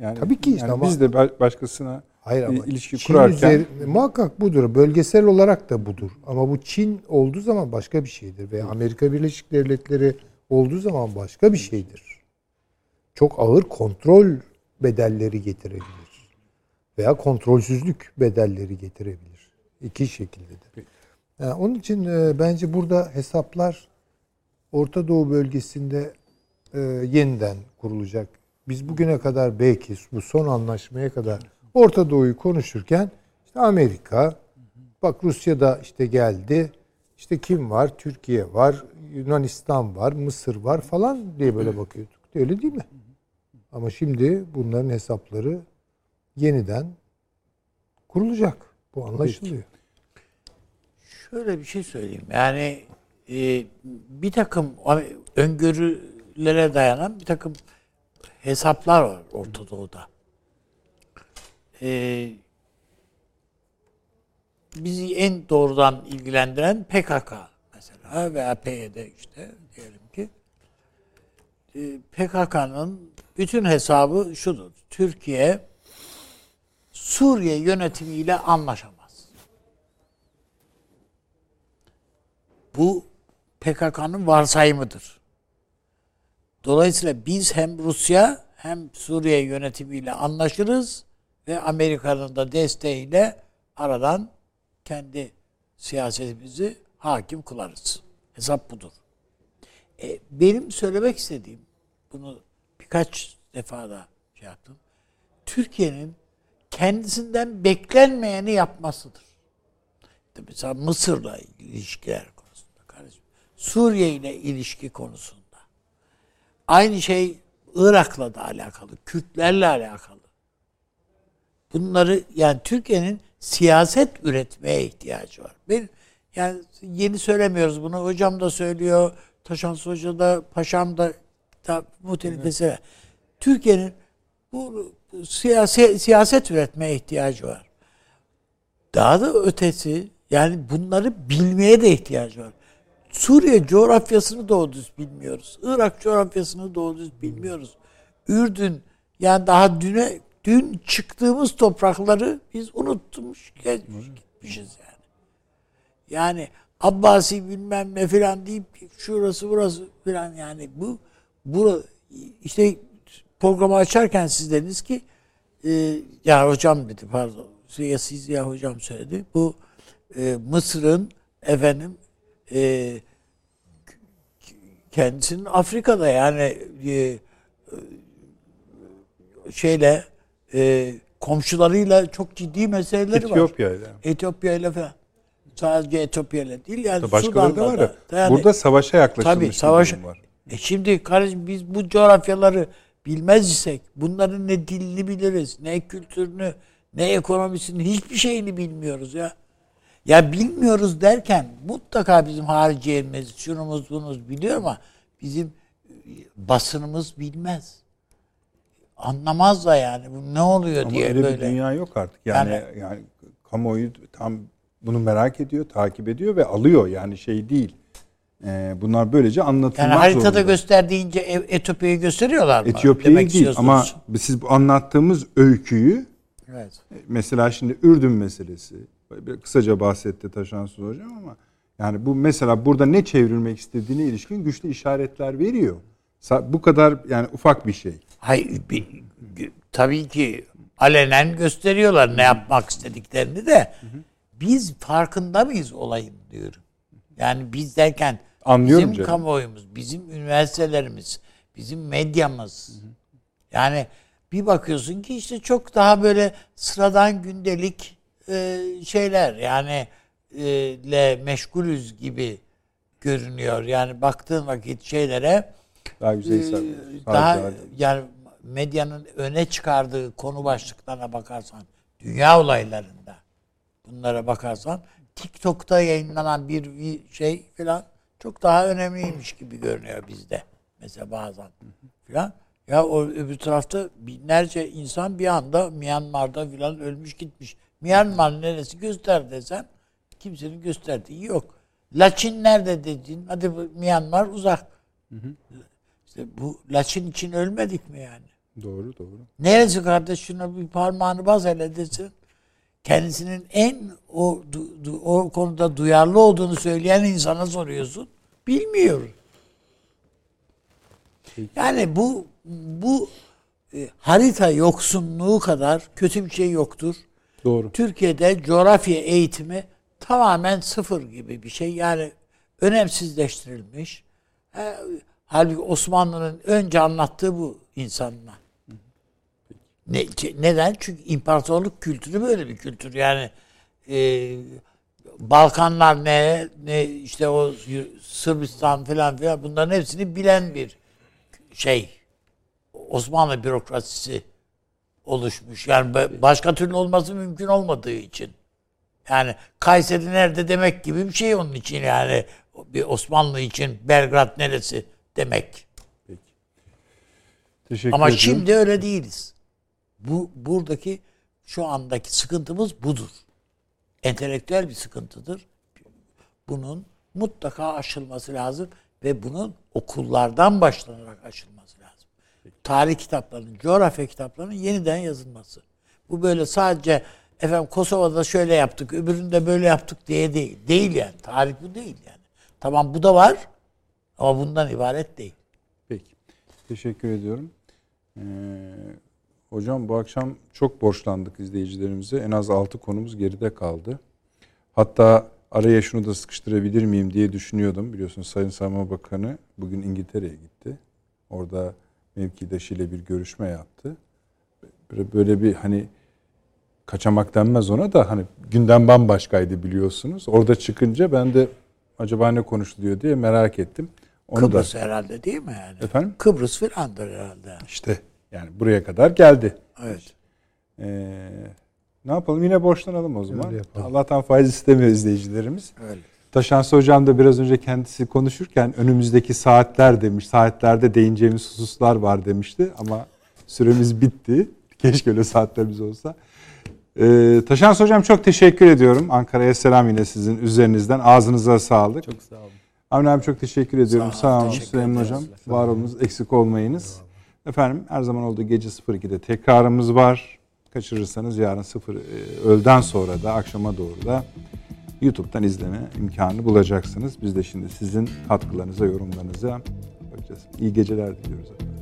Yani, Tabii ki işte yani ama- biz de ba- başkasına hayır ama ilişki Çin kurarken üzeri- muhakkak budur. Bölgesel olarak da budur. Ama bu Çin olduğu zaman başka bir şeydir veya Amerika Birleşik Devletleri olduğu zaman başka bir şeydir. Çok ağır kontrol bedelleri getirebilir. Veya kontrolsüzlük bedelleri getirebilir. İki şekilde de. Yani onun için e, bence burada hesaplar Orta Doğu bölgesinde e, yeniden kurulacak. Biz bugüne kadar belki bu son anlaşmaya kadar Orta Doğu'yu konuşurken işte Amerika, bak Rusya da işte geldi. İşte kim var? Türkiye var, Yunanistan var, Mısır var falan diye böyle bakıyorduk. Öyle değil mi? Ama şimdi bunların hesapları yeniden kurulacak. Bu anlaşılıyor. Şöyle bir şey söyleyeyim. Yani e, bir takım öngörülere dayanan bir takım hesaplar var Orta Doğu'da. E, bizi en doğrudan ilgilendiren PKK mesela veya PYD işte diyelim ki. E, PKK'nın bütün hesabı şudur. Türkiye Suriye yönetimiyle anlaşamaz. Bu PKK'nın varsayımıdır. Dolayısıyla biz hem Rusya hem Suriye yönetimiyle anlaşırız ve Amerika'nın da desteğiyle aradan kendi siyasetimizi hakim kılarız. Hesap budur. E, benim söylemek istediğim, bunu birkaç defa da şey yaptım. Türkiye'nin kendisinden beklenmeyeni yapmasıdır. Mesela Mısır'la ilişkiler konusunda kardeşim. Suriye ile ilişki konusunda. Aynı şey Irak'la da alakalı, Kürtlerle alakalı. Bunları yani Türkiye'nin siyaset üretmeye ihtiyacı var. Ben yani yeni söylemiyoruz bunu. Hocam da söylüyor. Taşansı Hoca da, Paşam da, da muhtelifesi. Türkiye'nin bu siyasi, siyaset üretmeye ihtiyacı var. Daha da ötesi yani bunları bilmeye de ihtiyacı var. Suriye coğrafyasını doğru düz bilmiyoruz. Irak coğrafyasını doğru düz bilmiyoruz. Ürdün yani daha düne dün çıktığımız toprakları biz unutmuş geçmiş, gitmişiz yani. Yani Abbasi bilmem ne filan deyip şurası burası filan yani bu bu işte programı açarken siz dediniz ki e, ya hocam dedi pardon ya siz ya hocam söyledi bu e, Mısır'ın efendim e, kendisinin Afrika'da yani e, şeyle e, komşularıyla çok ciddi meseleleri var. Etiyopya ile. Etiyopya ile falan. Sadece Etiyopya ile değil yani Başkaları da var ya. Yani, Burada savaşa yaklaşılmış tabii bir savaş. var. E şimdi kardeşim biz bu coğrafyaları bilmez isek bunların ne dilini biliriz, ne kültürünü, ne ekonomisini hiçbir şeyini bilmiyoruz ya. Ya bilmiyoruz derken mutlaka bizim hariciyemiz, şunumuz bunumuz biliyor ama bizim basınımız bilmez. Anlamaz da yani bu ne oluyor Ama diye öyle böyle. bir dünya yok artık. Yani, Yani- yani kamuoyu tam bunu merak ediyor, takip ediyor ve alıyor. Yani şey değil. Ee, bunlar böylece anlatılmak Yani haritada zorunda. gösterdiğince E- Etiyopya'yı gösteriyorlar mı? Etiyopya'yı değil ama siz bu anlattığımız öyküyü Evet. mesela şimdi Ürdün meselesi kısaca bahsetti Taşansı Hocam ama yani bu mesela burada ne çevrilmek istediğine ilişkin güçlü işaretler veriyor. Bu kadar yani ufak bir şey. Hayır, tabii ki alenen gösteriyorlar ne yapmak istediklerini de biz farkında mıyız olayın diyorum. Yani biz derken Anlıyorum bizim canım. kamuoyumuz, bizim üniversitelerimiz, bizim medyamız. Yani bir bakıyorsun ki işte çok daha böyle sıradan gündelik e, şeyler yani e, le meşgulüz gibi görünüyor. Yani baktığın vakit şeylere Daha ee, sadece daha yani medyanın öne çıkardığı konu başlıklarına bakarsan dünya olaylarında bunlara bakarsan TikTok'ta yayınlanan bir şey falan çok daha önemliymiş gibi görünüyor bizde. Mesela bazen falan. Ya o öbür tarafta binlerce insan bir anda Myanmar'da falan ölmüş gitmiş. Myanmar neresi göster desem kimsenin gösterdiği yok. Laçin nerede dedin? Hadi Myanmar uzak. İşte bu Laçin için ölmedik mi yani? Doğru doğru. Neresi kardeş şuna bir parmağını baz hele desin. Kendisinin en o du- o konuda duyarlı olduğunu söyleyen insana soruyorsun. Bilmiyor. Yani bu bu e, harita yoksunluğu kadar kötü bir şey yoktur. Doğru. Türkiye'de coğrafya eğitimi tamamen sıfır gibi bir şey. Yani önemsizleştirilmiş. E, halbuki Osmanlı'nın önce anlattığı bu insanlar. Ne, neden? Çünkü imparatorluk kültürü böyle bir kültür. Yani e, Balkanlar ne, ne işte o Sırbistan falan filan bunların hepsini bilen bir şey. Osmanlı bürokrasisi oluşmuş. Yani ba- başka türlü olması mümkün olmadığı için. Yani Kayseri nerede demek gibi bir şey onun için yani bir Osmanlı için Belgrad neresi demek. Teşekkür Ama ediyorum. şimdi öyle değiliz. Bu buradaki şu andaki sıkıntımız budur. Entelektüel bir sıkıntıdır. Bunun mutlaka aşılması lazım ve bunun okullardan başlanarak aşılması lazım. Tarih kitaplarının, coğrafya kitaplarının yeniden yazılması. Bu böyle sadece efendim Kosova'da şöyle yaptık, öbüründe böyle yaptık diye değil. Değil yani. Tarih bu değil yani. Tamam bu da var ama bundan ibaret değil. Peki. Teşekkür ediyorum. Ee, hocam bu akşam çok borçlandık izleyicilerimize. En az 6 konumuz geride kaldı. Hatta araya şunu da sıkıştırabilir miyim diye düşünüyordum. Biliyorsunuz Sayın Savunma Bakanı bugün İngiltere'ye gitti. Orada mevkidaşıyla bir görüşme yaptı. Böyle, bir hani kaçamak denmez ona da hani gündem bambaşkaydı biliyorsunuz. Orada çıkınca ben de acaba ne konuşuluyor diye merak ettim. Onu Kıbrıs da herhalde değil mi yani? efendim Kıbrıs filandır herhalde. işte yani buraya kadar geldi. Evet. Ee, ne yapalım yine borçlanalım o zaman. Allah'tan faiz istemiyor izleyicilerimiz. Öyle. Taşansı Hocam da biraz önce kendisi konuşurken önümüzdeki saatler demiş. Saatlerde değineceğimiz hususlar var demişti ama süremiz bitti. Keşke öyle saatlerimiz olsa. Ee, Taşansı Hocam çok teşekkür ediyorum. Ankara'ya selam yine sizin üzerinizden. Ağzınıza sağlık. Çok sağ olun. Avni abi çok teşekkür ediyorum. Sağ Sağ, olun, Süleyman. Hocam. Var olunuz, eksik olmayınız. Efendim her zaman olduğu gece 02'de tekrarımız var. Kaçırırsanız yarın 0 e, öğleden sonra da akşama doğru da YouTube'dan izleme imkanı bulacaksınız. Biz de şimdi sizin katkılarınıza, yorumlarınıza bakacağız. İyi geceler diliyoruz. efendim.